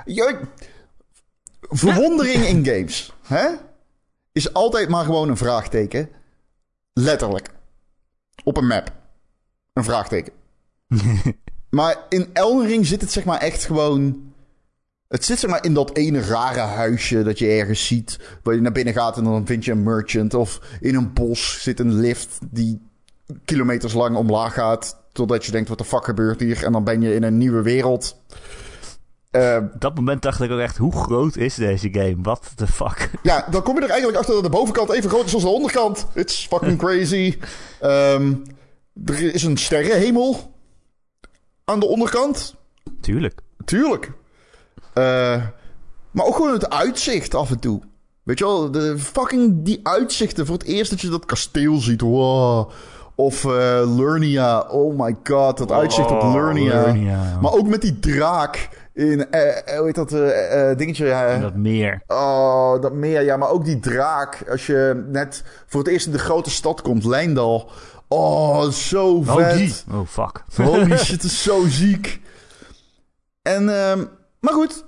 Uh, verwondering in games. Hè? Is altijd maar gewoon een vraagteken. Letterlijk. Op een map. Een vraagteken. maar in Elden Ring zit het zeg maar echt gewoon het zit zeg maar in dat ene rare huisje dat je ergens ziet. Waar je naar binnen gaat en dan vind je een merchant. Of in een bos zit een lift die kilometers lang omlaag gaat. Totdat je denkt, wat de fuck gebeurt hier? En dan ben je in een nieuwe wereld. Uh, dat moment dacht ik ook echt, hoe groot is deze game? What the fuck? Ja, dan kom je er eigenlijk achter dat de bovenkant even groot is als de onderkant. It's fucking crazy. um, er is een sterrenhemel aan de onderkant. Tuurlijk. Tuurlijk. Uh, maar ook gewoon het uitzicht af en toe. Weet je wel, de fucking die uitzichten. Voor het eerst dat je dat kasteel ziet. Wow. Of uh, Lernia. Oh my god, dat uitzicht op Lernia. Maar ook met die draak in, uh, hoe heet dat uh, dingetje? Uh, dat meer. Oh, dat meer, ja. Maar ook die draak. Als je net voor het eerst in de grote stad komt, Lijndal. Oh, zo vet. Oh. Oh, fuck. Holy shit, is zo ziek. En... Um, maar goed,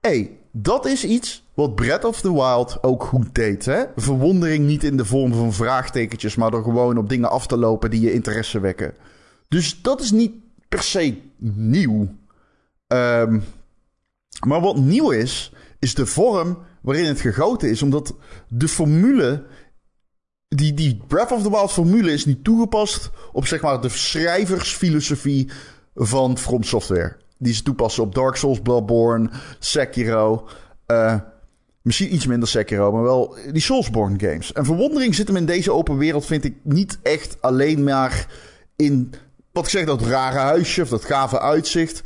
hey, dat is iets wat Breath of the Wild ook goed deed. Hè? Verwondering niet in de vorm van vraagtekentjes, maar door gewoon op dingen af te lopen die je interesse wekken. Dus dat is niet per se nieuw. Um, maar wat nieuw is, is de vorm waarin het gegoten is. Omdat de formule, die, die Breath of the Wild formule is niet toegepast op zeg maar de schrijversfilosofie van From Software. Die ze toepassen op Dark Souls, Bloodborne, Sekiro. eh, misschien iets minder Sekiro, maar wel die Soulsborne games. En verwondering zit hem in deze open wereld, vind ik, niet echt alleen maar in, wat ik zeg, dat rare huisje of dat gave uitzicht.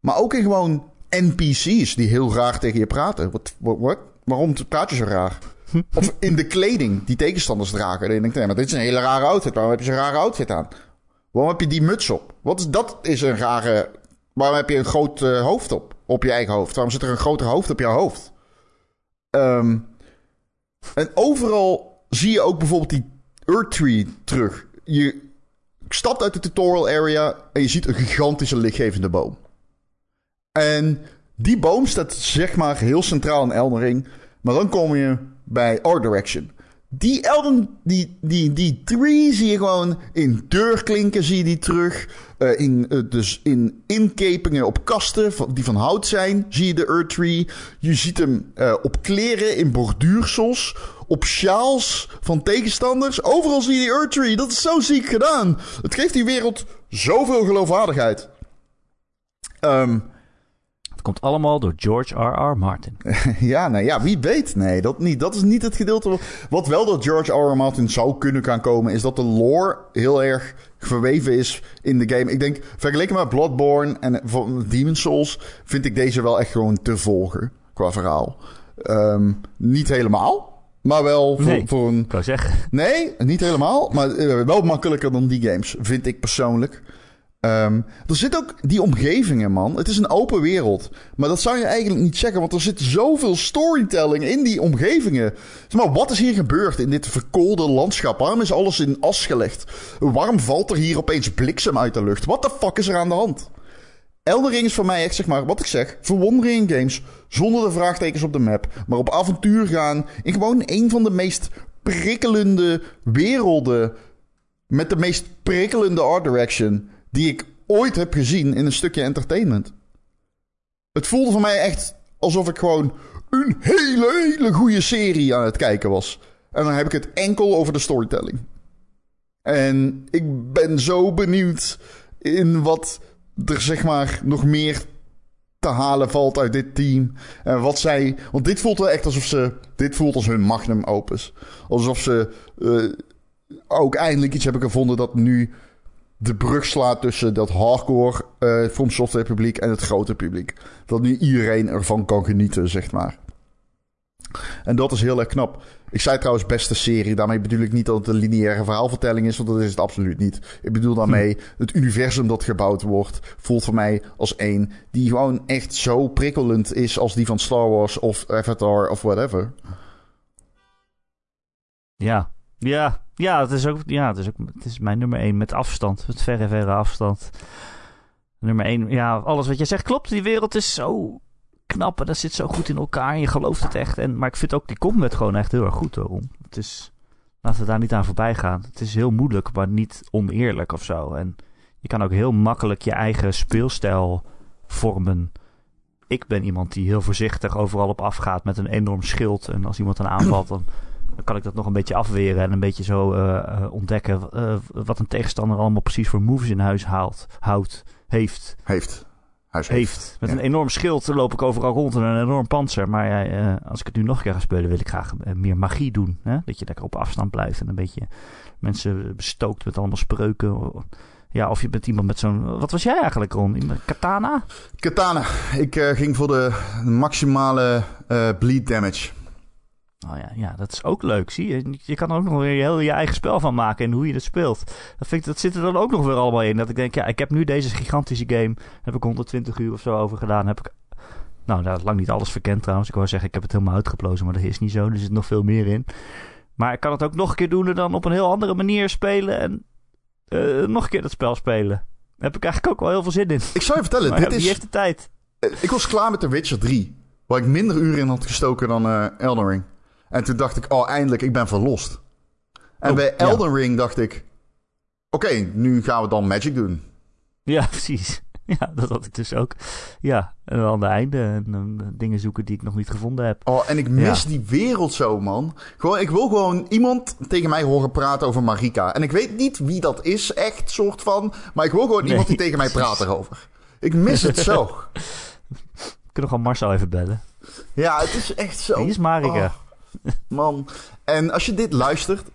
Maar ook in gewoon NPC's die heel raar tegen je praten. Wat, wat, wat? Waarom praat je zo raar? Of in de kleding die tegenstanders dragen. En je denkt, nee, maar dit is een hele rare outfit. Waarom heb je zo'n rare outfit aan? Waarom heb je die muts op? Wat is, dat is een rare... Waarom heb je een groot eh, hoofd op? Op je eigen hoofd? Waarom zit er een groter hoofd op jouw hoofd? Ehm, en overal zie je ook bijvoorbeeld die Earth Tree terug. Je stapt uit de tutorial area en je ziet een gigantische lichtgevende boom. En die boom staat zeg maar heel centraal in Elden Ring. Maar dan kom je bij Art Direction. Die Elden, die, die, die tree zie je gewoon in deurklinken zie je die terug. Eh, in, eh, dus in inkepingen op kasten die van hout zijn, zie je de Earth Tree. Je ziet hem eh, op kleren, in borduursels, op sjaals van tegenstanders. Overal zie je die Earth Tree. Dat is zo ziek gedaan. Het geeft die wereld zoveel geloofwaardigheid. Ehm Het komt allemaal door George R.R. Martin. Ja, nou ja, wie weet. Nee, dat niet. Dat is niet het gedeelte. Wat wel door George R. R. Martin zou kunnen gaan komen, is dat de lore heel erg verweven is in de game. Ik denk, vergeleken met Bloodborne en Demon Souls, vind ik deze wel echt gewoon te volgen qua verhaal. Ehm, niet helemaal, maar wel voor, Nee. voor een. Ik wou zeggen, Nee, niet helemaal, maar eh, wel makkelijker dan die games, vind ik persoonlijk. Ehm, er zit ook die omgevingen, man. Het is een open wereld. Maar dat zou je eigenlijk niet zeggen, want er zit zoveel storytelling in die omgevingen. Zeg maar, wat is hier gebeurd in dit verkoolde landschap? Waarom is alles in as gelegd? Waarom valt er hier opeens bliksem uit de lucht? Wat de fuck is er aan de hand? Elden Ring is voor mij echt, zeg maar, wat ik zeg, verwondering in games. Zonder de vraagtekens op de map. Maar op avontuur gaan. In gewoon een van de meest prikkelende werelden. Met de meest prikkelende art direction. Die ik ooit heb gezien in een stukje entertainment. Het voelde voor mij echt alsof ik gewoon een hele, hele goede serie aan het kijken was. En dan heb ik het enkel over de storytelling. En ik ben zo benieuwd in wat er zeg maar nog meer te halen valt uit dit team. En wat zij. Want dit voelt wel echt alsof ze. Dit voelt als hun magnum opus. Alsof ze eh, ook eindelijk iets hebben gevonden dat nu de brug slaat tussen dat hardcore eh From Software publiek en het grote publiek. Dat nu iedereen ervan kan genieten, zeg maar. En dat is heel erg knap. Ik zei trouwens beste serie. Daarmee bedoel ik niet dat het een lineaire verhaalvertelling is, want dat is het absoluut niet. Ik bedoel daarmee het universum dat gebouwd wordt, voelt voor mij als één die gewoon echt zo prikkelend is als die van Star Wars of Avatar of whatever. ja. Ja, ja, het is ook, ja, het is ook, het is mijn nummer één met afstand, met verre, verre afstand. Nummer één, ja, alles wat je zegt klopt. Die wereld is zo knap en dat zit zo goed in elkaar en je gelooft het echt. En, maar ik vind ook die combat gewoon echt heel erg goed daarom. Het is, laten we daar niet aan voorbij gaan. Het is heel moeilijk, maar niet oneerlijk of zo. En je kan ook heel makkelijk je eigen speelstijl vormen. Ik ben iemand die heel voorzichtig overal op afgaat met een enorm schild. En als iemand dan aanvalt, dan, dan kan ik dat nog een beetje afweren en een beetje zo eh, eh, ontdekken eh, wat een tegenstander allemaal precies voor moves in huis haalt, houdt, heeft, Heeft. Huis heeft. Met Ja. een enorm schild loop ik overal rond en een enorm panzer. Maar als ik het nu nog een keer ga spelen, wil ik graag meer magie doen. Hè? Dat je lekker op afstand blijft en een beetje mensen bestookt met allemaal spreuken. Ja, of je bent iemand met zo'n... Wat was jij eigenlijk, Ron? Katana? Katana. Ik ging voor de maximale bleed damage. Oh ja, ja, dat is ook leuk. Zie je, je kan er ook nog weer heel je eigen spel van maken en hoe je het speelt. Dat, vind ik, dat zit er dan ook nog weer allemaal in. Dat ik denk, ja, ik heb nu deze gigantische game. Heb ik 120 uur of zo over gedaan. Heb ik, nou, daar is lang niet alles verkend trouwens. Ik wou zeggen, ik heb het helemaal uitgeplozen, maar dat is niet zo. Er zit nog veel meer in. Maar ik kan het ook nog een keer doen en dan op een heel andere manier spelen. En eh, nog een keer dat spel spelen. Daar heb ik eigenlijk ook wel heel veel zin in. Ik zou je vertellen, Maar dit is... heeft de tijd? Eh, Ik was klaar met The Witcher 3. Waar ik minder uren in had gestoken dan eh Elden Ring. En toen dacht ik, oh eindelijk, ik ben verlost. En Oh, bij. Elden Ring dacht ik... Oké, nu gaan we dan Magic doen. Ja, precies. Ja, dat had ik dus ook. Ja, en dan aan het einde en dan dingen zoeken die ik nog niet gevonden heb. Oh, en ik mis Ja. die wereld zo, man. Gewoon, ik wil gewoon iemand tegen mij horen praten over Marika. En ik weet niet wie dat is, echt, soort van. Maar ik wil gewoon iemand die tegen mij praat erover. Ik mis het zo. We kunnen gewoon Marcel even bellen. Ja, het is echt zo. Wie is Marika? Oh, man. En als je dit luistert.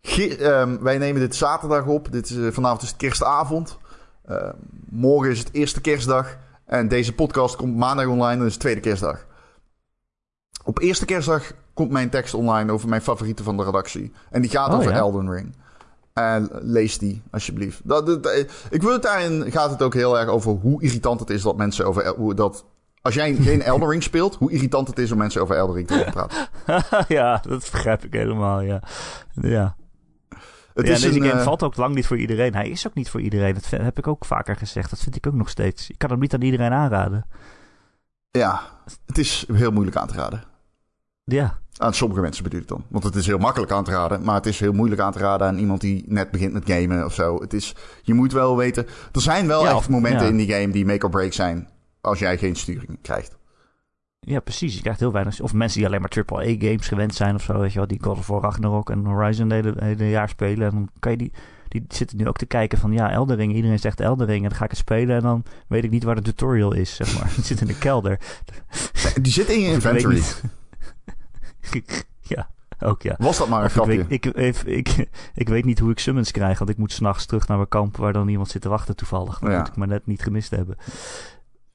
ehm, wij nemen dit zaterdag op. Dit is, eh, vanavond is het kerstavond. Eh, morgen is het eerste kerstdag. En deze podcast komt maandag online. Dat is de tweede kerstdag. Op eerste kerstdag komt mijn tekst online over mijn favorieten van de redactie. En die gaat Oh, over ja? Elden Ring. En lees die, alsjeblieft. Dat, dat- eh, ik wil het daarin gaat het ook heel erg over hoe irritant het is dat mensen over... Dat, als jij geen Elden Ring speelt, hoe irritant het is om mensen over Elden Ring te praten. ja, dat begrijp ik helemaal, ja. Ja, Het ja is deze een, game eh, valt ook lang niet voor iedereen. Hij is ook niet voor iedereen. Dat heb ik ook vaker gezegd. Dat vind ik ook nog steeds. Ik kan hem niet aan iedereen aanraden. Ja, het is heel moeilijk aan te raden. Ja, Aan sommige mensen bedoel ik dan. Want het is heel makkelijk aan te raden. Maar het is heel moeilijk aan te raden aan iemand die net begint met gamen of zo. Het is, je moet wel weten. Er zijn wel Ja, echt momenten ja. in die game die make or break zijn. Als jij geen sturing krijgt. ja, precies. Je krijgt heel weinig... Of mensen die alleen maar AAA-games gewend zijn of zo. Weet je wel, die God of War, Ragnarok en Horizon het hele, hele jaar spelen. En dan kan je die... Die zitten nu ook te kijken van, ja, Eldering. Iedereen zegt Eldering. En dan ga ik het spelen en dan weet ik niet waar de tutorial is, zeg maar. Het zit in de kelder. Die zit in je inventory. ja, ook ja. Was dat maar een grapje? weet, ik, ik, ik, ik weet niet hoe ik summons krijg, want ik moet s'nachts terug naar mijn kamp waar dan iemand zit te wachten toevallig. Dat moet ik maar net niet gemist hebben.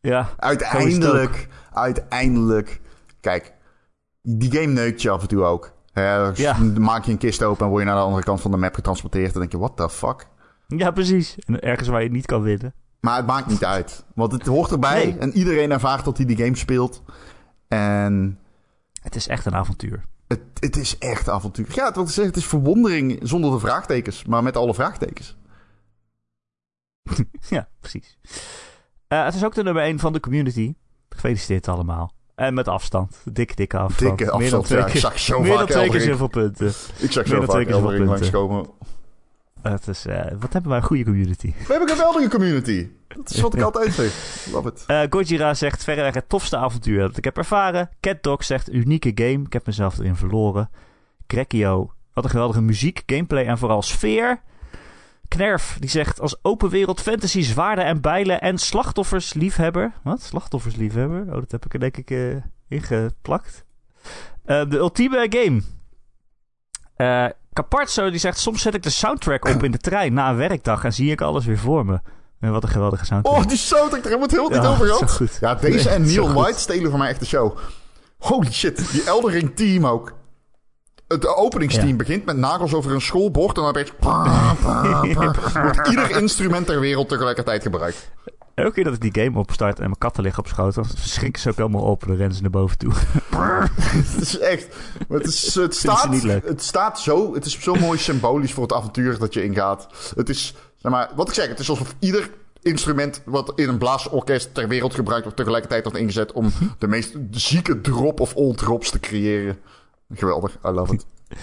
Ja, Uiteindelijk, uiteindelijk. Kijk, die game neukt je af en toe ook. Hè, dus Ja. Dan maak je een kist open en word je naar de andere kant van de map getransporteerd. En denk je, what the fuck? ja precies. En ergens waar je niet kan winnen. Maar het maakt niet uit. Want het hoort erbij. Nee. En iedereen ervaart dat hij die game speelt. En Het is echt een avontuur. het, het is echt avontuur. Ja, het, wat ik zeg, het is verwondering zonder de vraagtekens. Maar met alle vraagtekens. Ja, precies. Eh, het is ook de nummer 1 van de community. Gefeliciteerd allemaal. En met afstand. Dikke, dikke afstand. Dikke Meer dan twee Ja, ik keer, zag zo meer dan twee keer zoveel punten. Ik zag zo vaak keer Elden zoveel Ring punten. langskomen. Het is, eh, wat hebben wij een goede community. We hebben een geweldige community. Dat is wat ik altijd zeg. Love it. Eh Gojira zegt verreweg het tofste avontuur dat ik heb ervaren. CatDog zegt unieke game. Ik heb mezelf erin verloren. Crackio, wat een geweldige muziek, gameplay en vooral sfeer. Knerf, die zegt als open wereld fantasy zwaarden en bijlen en slachtoffers-liefhebber. Wat? Slachtoffers-liefhebber? Oh, dat heb ik er denk ik eh ingeplakt. Eh, de ultieme game. Eh Caparzo, die zegt soms zet ik de soundtrack op in de trein na een werkdag en zie ik alles weer voor me. En wat een geweldige soundtrack. Oh, die soundtrack, daar hebben we het heel niet Ja, over gehad. goed. Ja, deze Nee, en Neil. White stelen voor mij echt de show. Holy shit, die Eldering team ook. Het openingsteam Ja. begint met nagels over een schoolbord en dan opeens... wordt ieder instrument ter wereld tegelijkertijd gebruikt. Elke keer dat ik die game opstart en mijn katten liggen op schoot, dan schrikken ze ook allemaal op en dan rennen ze naar boven toe. Het is echt... Het, is, het, staat, het staat zo... Het is zo mooi symbolisch voor het avontuur dat je ingaat. Het is... Zeg maar, wat ik zeg, het is alsof ieder instrument wat in een blaasorkest ter wereld gebruikt wordt tegelijkertijd wordt ingezet om de meest zieke drop of all drops te creëren. Geweldig, I love it.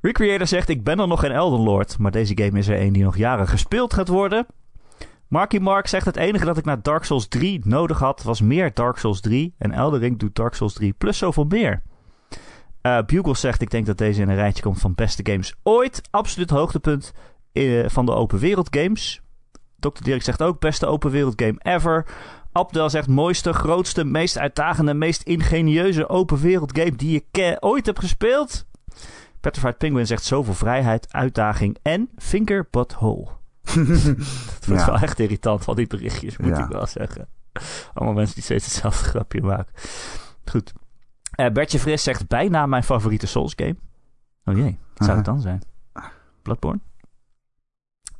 Recreator zegt, ik ben er nog geen Elden Lord, maar deze game is er een die nog jaren gespeeld gaat worden. Marky Mark zegt, het enige dat ik naar Dark Souls 3 nodig had, was meer Dark Souls 3. En Elden Ring doet Dark Souls 3 plus zoveel meer. Eh Bugle zegt, ik denk dat deze in een rijtje komt van beste games ooit. Absoluut hoogtepunt eh, van de open wereld games. Dr. Dirk zegt ook, beste open wereld game ever. Abdel zegt, mooiste, grootste, meest uitdagende, meest ingenieuze open wereld game die je ooit hebt gespeeld. Petrified Penguin zegt zoveel vrijheid, uitdaging en finger but hole. dat wordt Ja. wel echt irritant van die berichtjes, moet Ja. ik wel zeggen. Allemaal mensen die steeds hetzelfde grapje maken. Goed. Eh, Bertje Fris zegt bijna mijn favoriete Souls game. Oh jee, wat zou het dan zijn? Bloodborne?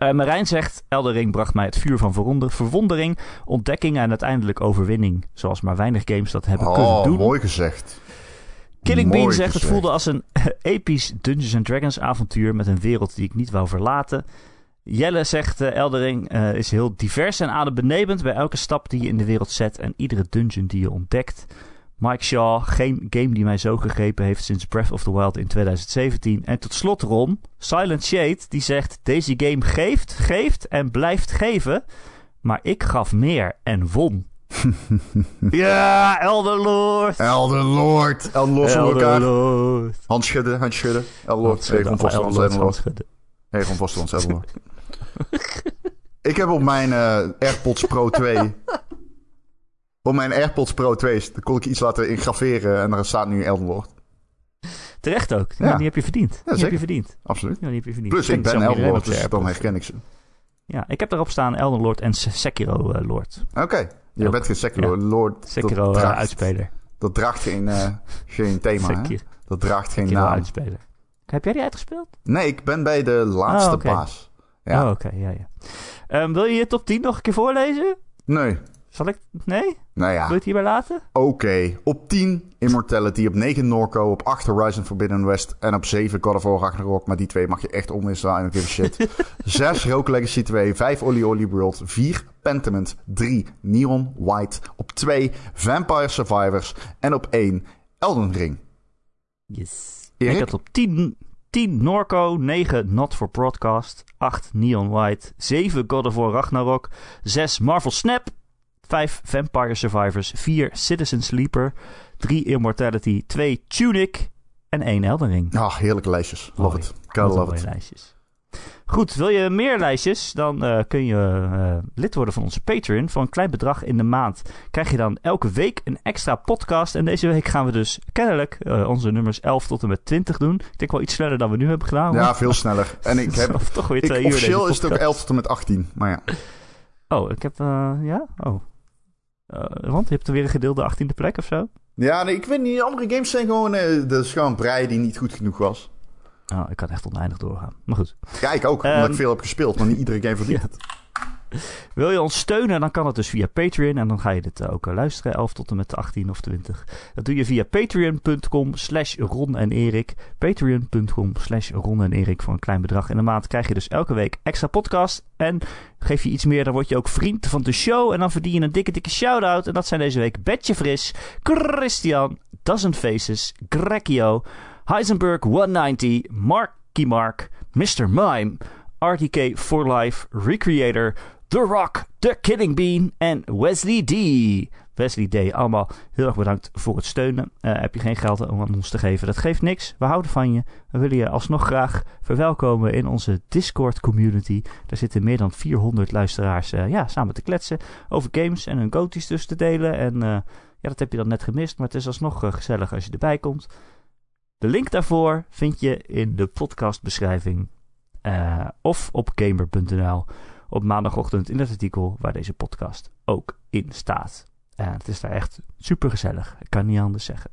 Eh, Marijn zegt, Elden Ring bracht mij het vuur van verwonder- verwondering, ontdekking en uiteindelijk overwinning. Zoals maar weinig games dat hebben kunnen Oh, doen. mooi gezegd. Killing Mooi Bean zegt, het voelde als een episch Dungeons and Dragons avontuur met een wereld die ik niet wou verlaten. Jelle zegt, eh Eldering eh, is heel divers en adembenemend bij elke stap die je in de wereld zet en iedere dungeon die je ontdekt. Mike Shaw, geen game die mij zo gegrepen heeft sinds Breath of the Wild in 2017. En tot slot Ron, Silent Shade, die zegt, deze game geeft, geeft en blijft geven. Maar ik gaf meer en won. ja, Elder Lord. Elden Lord. Lord Elder elkaar. Lord. Hand schudden, hand schudden. Elden Lord. Egon Vosterlands, Elder Lord. Egon Vosterlands, Elden Lord. Ik heb op mijn eh, AirPods Pro 2... Op mijn AirPods Pro 2 daar kon ik iets laten ingraveren en daar staat nu Elden Lord. Terecht ook. Ja, die heb je verdiend. die heb je verdiend. Absoluut. Ja, die heb je verdiend. Plus, ik ben Elden Lord, dus dan herken ik ze. Ja, ik heb erop staan Elden Lord en Se- Sekiro eh, Lord. Oké, je Ook. bent geen Sekiro. Lord. Sekiro dat eh, uitspeler. dat draagt geen, eh, geen thema, hè? Dat draagt geen Sekiro naam. uitspeler. Heb jij die uitgespeeld? Nee, ik ben bij de laatste Oh, oké. baas. Ja. Oh, oké. ja, ja. Ehm, wil je je top 10 nog een keer voorlezen? Nee. Zal ik... Nee? Nou Wil je ja, het hierbij laten? oké. Op 10 Immortality, op 9 Norco, op 8 Horizon Forbidden West en op 7 God of War Ragnarok. Maar die twee mag je echt omwisselen. I don't give a shit. 6 Rogue Legacy 2, 5 Oli Oli World, 4 Pentiment, 3 Neon White, op 2 Vampire Survivors en op 1 Elden Ring. Yes. Erik? Ik had op 10, 10 Norco, 9 Not for Broadcast, 8 Neon White, 7 God of War Ragnarok, 6 Marvel Snap, 5 Vampire Survivors, 4 Citizen Sleeper, 3 Immortality, 2 Tunic en 1 Elden Ring. Ah, heerlijke lijstjes. Love it. Een love it. lijstjes. Goed, wil je meer lijstjes? Dan eh, kun je eh, lid worden van onze Patreon. Voor een klein bedrag in de maand krijg je dan elke week een extra podcast. En deze week gaan we dus kennelijk eh, onze nummers 11 tot en met 20 doen. Ik denk wel iets sneller dan we nu hebben gedaan. Ja, veel sneller. En ik heb... Toch weer Ik, uur officieel is het ook podcast. 11 tot en met 18. Maar ja. Oh, ik heb... ja? Oh. Eh, want je hebt er weer een gedeelde 18e plek of zo? Ja, nee, ik weet niet. Andere games zijn gewoon... eh dat is gewoon brei die niet goed genoeg was. Oh, ik kan echt oneindig doorgaan. Maar goed. Ja, ik ook. Ehm, omdat ik veel heb gespeeld. Maar niet iedere game verdient Ja. Het. Wil je ons steunen, dan kan dat dus via Patreon. En dan ga je dit eh, ook eh, luisteren, 11 tot en met 18 of 20. Dat doe je via patreon.com slash Ron en Erik. Patreon.com slash Ron en Erik. Voor een klein bedrag in de maand krijg je dus elke week extra podcast. En geef je iets meer, dan word je ook vriend van de show. En dan verdien je een dikke, dikke shout-out. En dat zijn deze week Betje Fris, Christian, Dozen Faces, Grekio, Heisenberg 190, Marky Mark, Mr. Mime, RTK for Life, Recreator, The Rock, The Killing Bean en Wesley D. Wesley D. Allemaal heel erg bedankt voor het steunen. Eh, heb je geen geld om aan ons te geven? Dat geeft niks. We houden van je. We willen je alsnog graag verwelkomen in onze Discord community. Daar zitten meer dan 400 luisteraars eh, ja, samen te kletsen over games en hun goties dus te delen. En eh, ja, dat heb je dan net gemist, maar het is alsnog gezellig als je erbij komt. De link daarvoor vind je in de podcastbeschrijving of op gamer.nl op maandagochtend in het artikel waar deze podcast ook in staat. En het is daar echt super gezellig. Ik kan niet anders zeggen.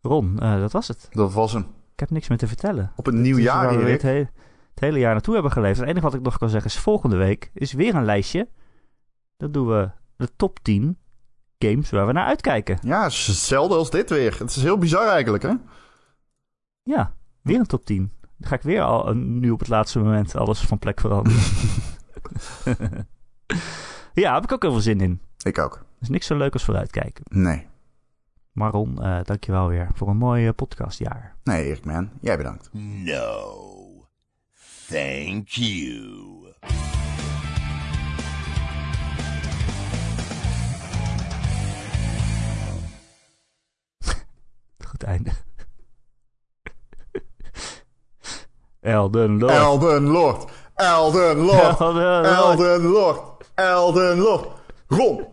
Ron, eh, dat was het. Dat was hem. Ik heb niks meer te vertellen. Op een nieuw jaar, waar we het, he- het hele jaar naartoe hebben geleefd. Het enige wat ik nog kan zeggen is volgende week is weer een lijstje. Dat doen we de top 10 games waar we naar uitkijken. Ja, hetzelfde als dit weer. Het is heel bizar eigenlijk, hè? Ja, weer een top 10. Dan ga ik weer al nu op het laatste moment alles van plek veranderen. ja, heb ik ook heel veel zin in. Ik ook. Er is niks zo leuk als vooruitkijken. Nee. Maar Ron, eh dankjewel weer voor een mooi podcastjaar. Nee, Erik, man. Jij bedankt. No. Thank you. Goed einde. Elden Lord. Elden Lord. Elden Lord. Elden Lord. Elden Lord. Elden Lord. Ron.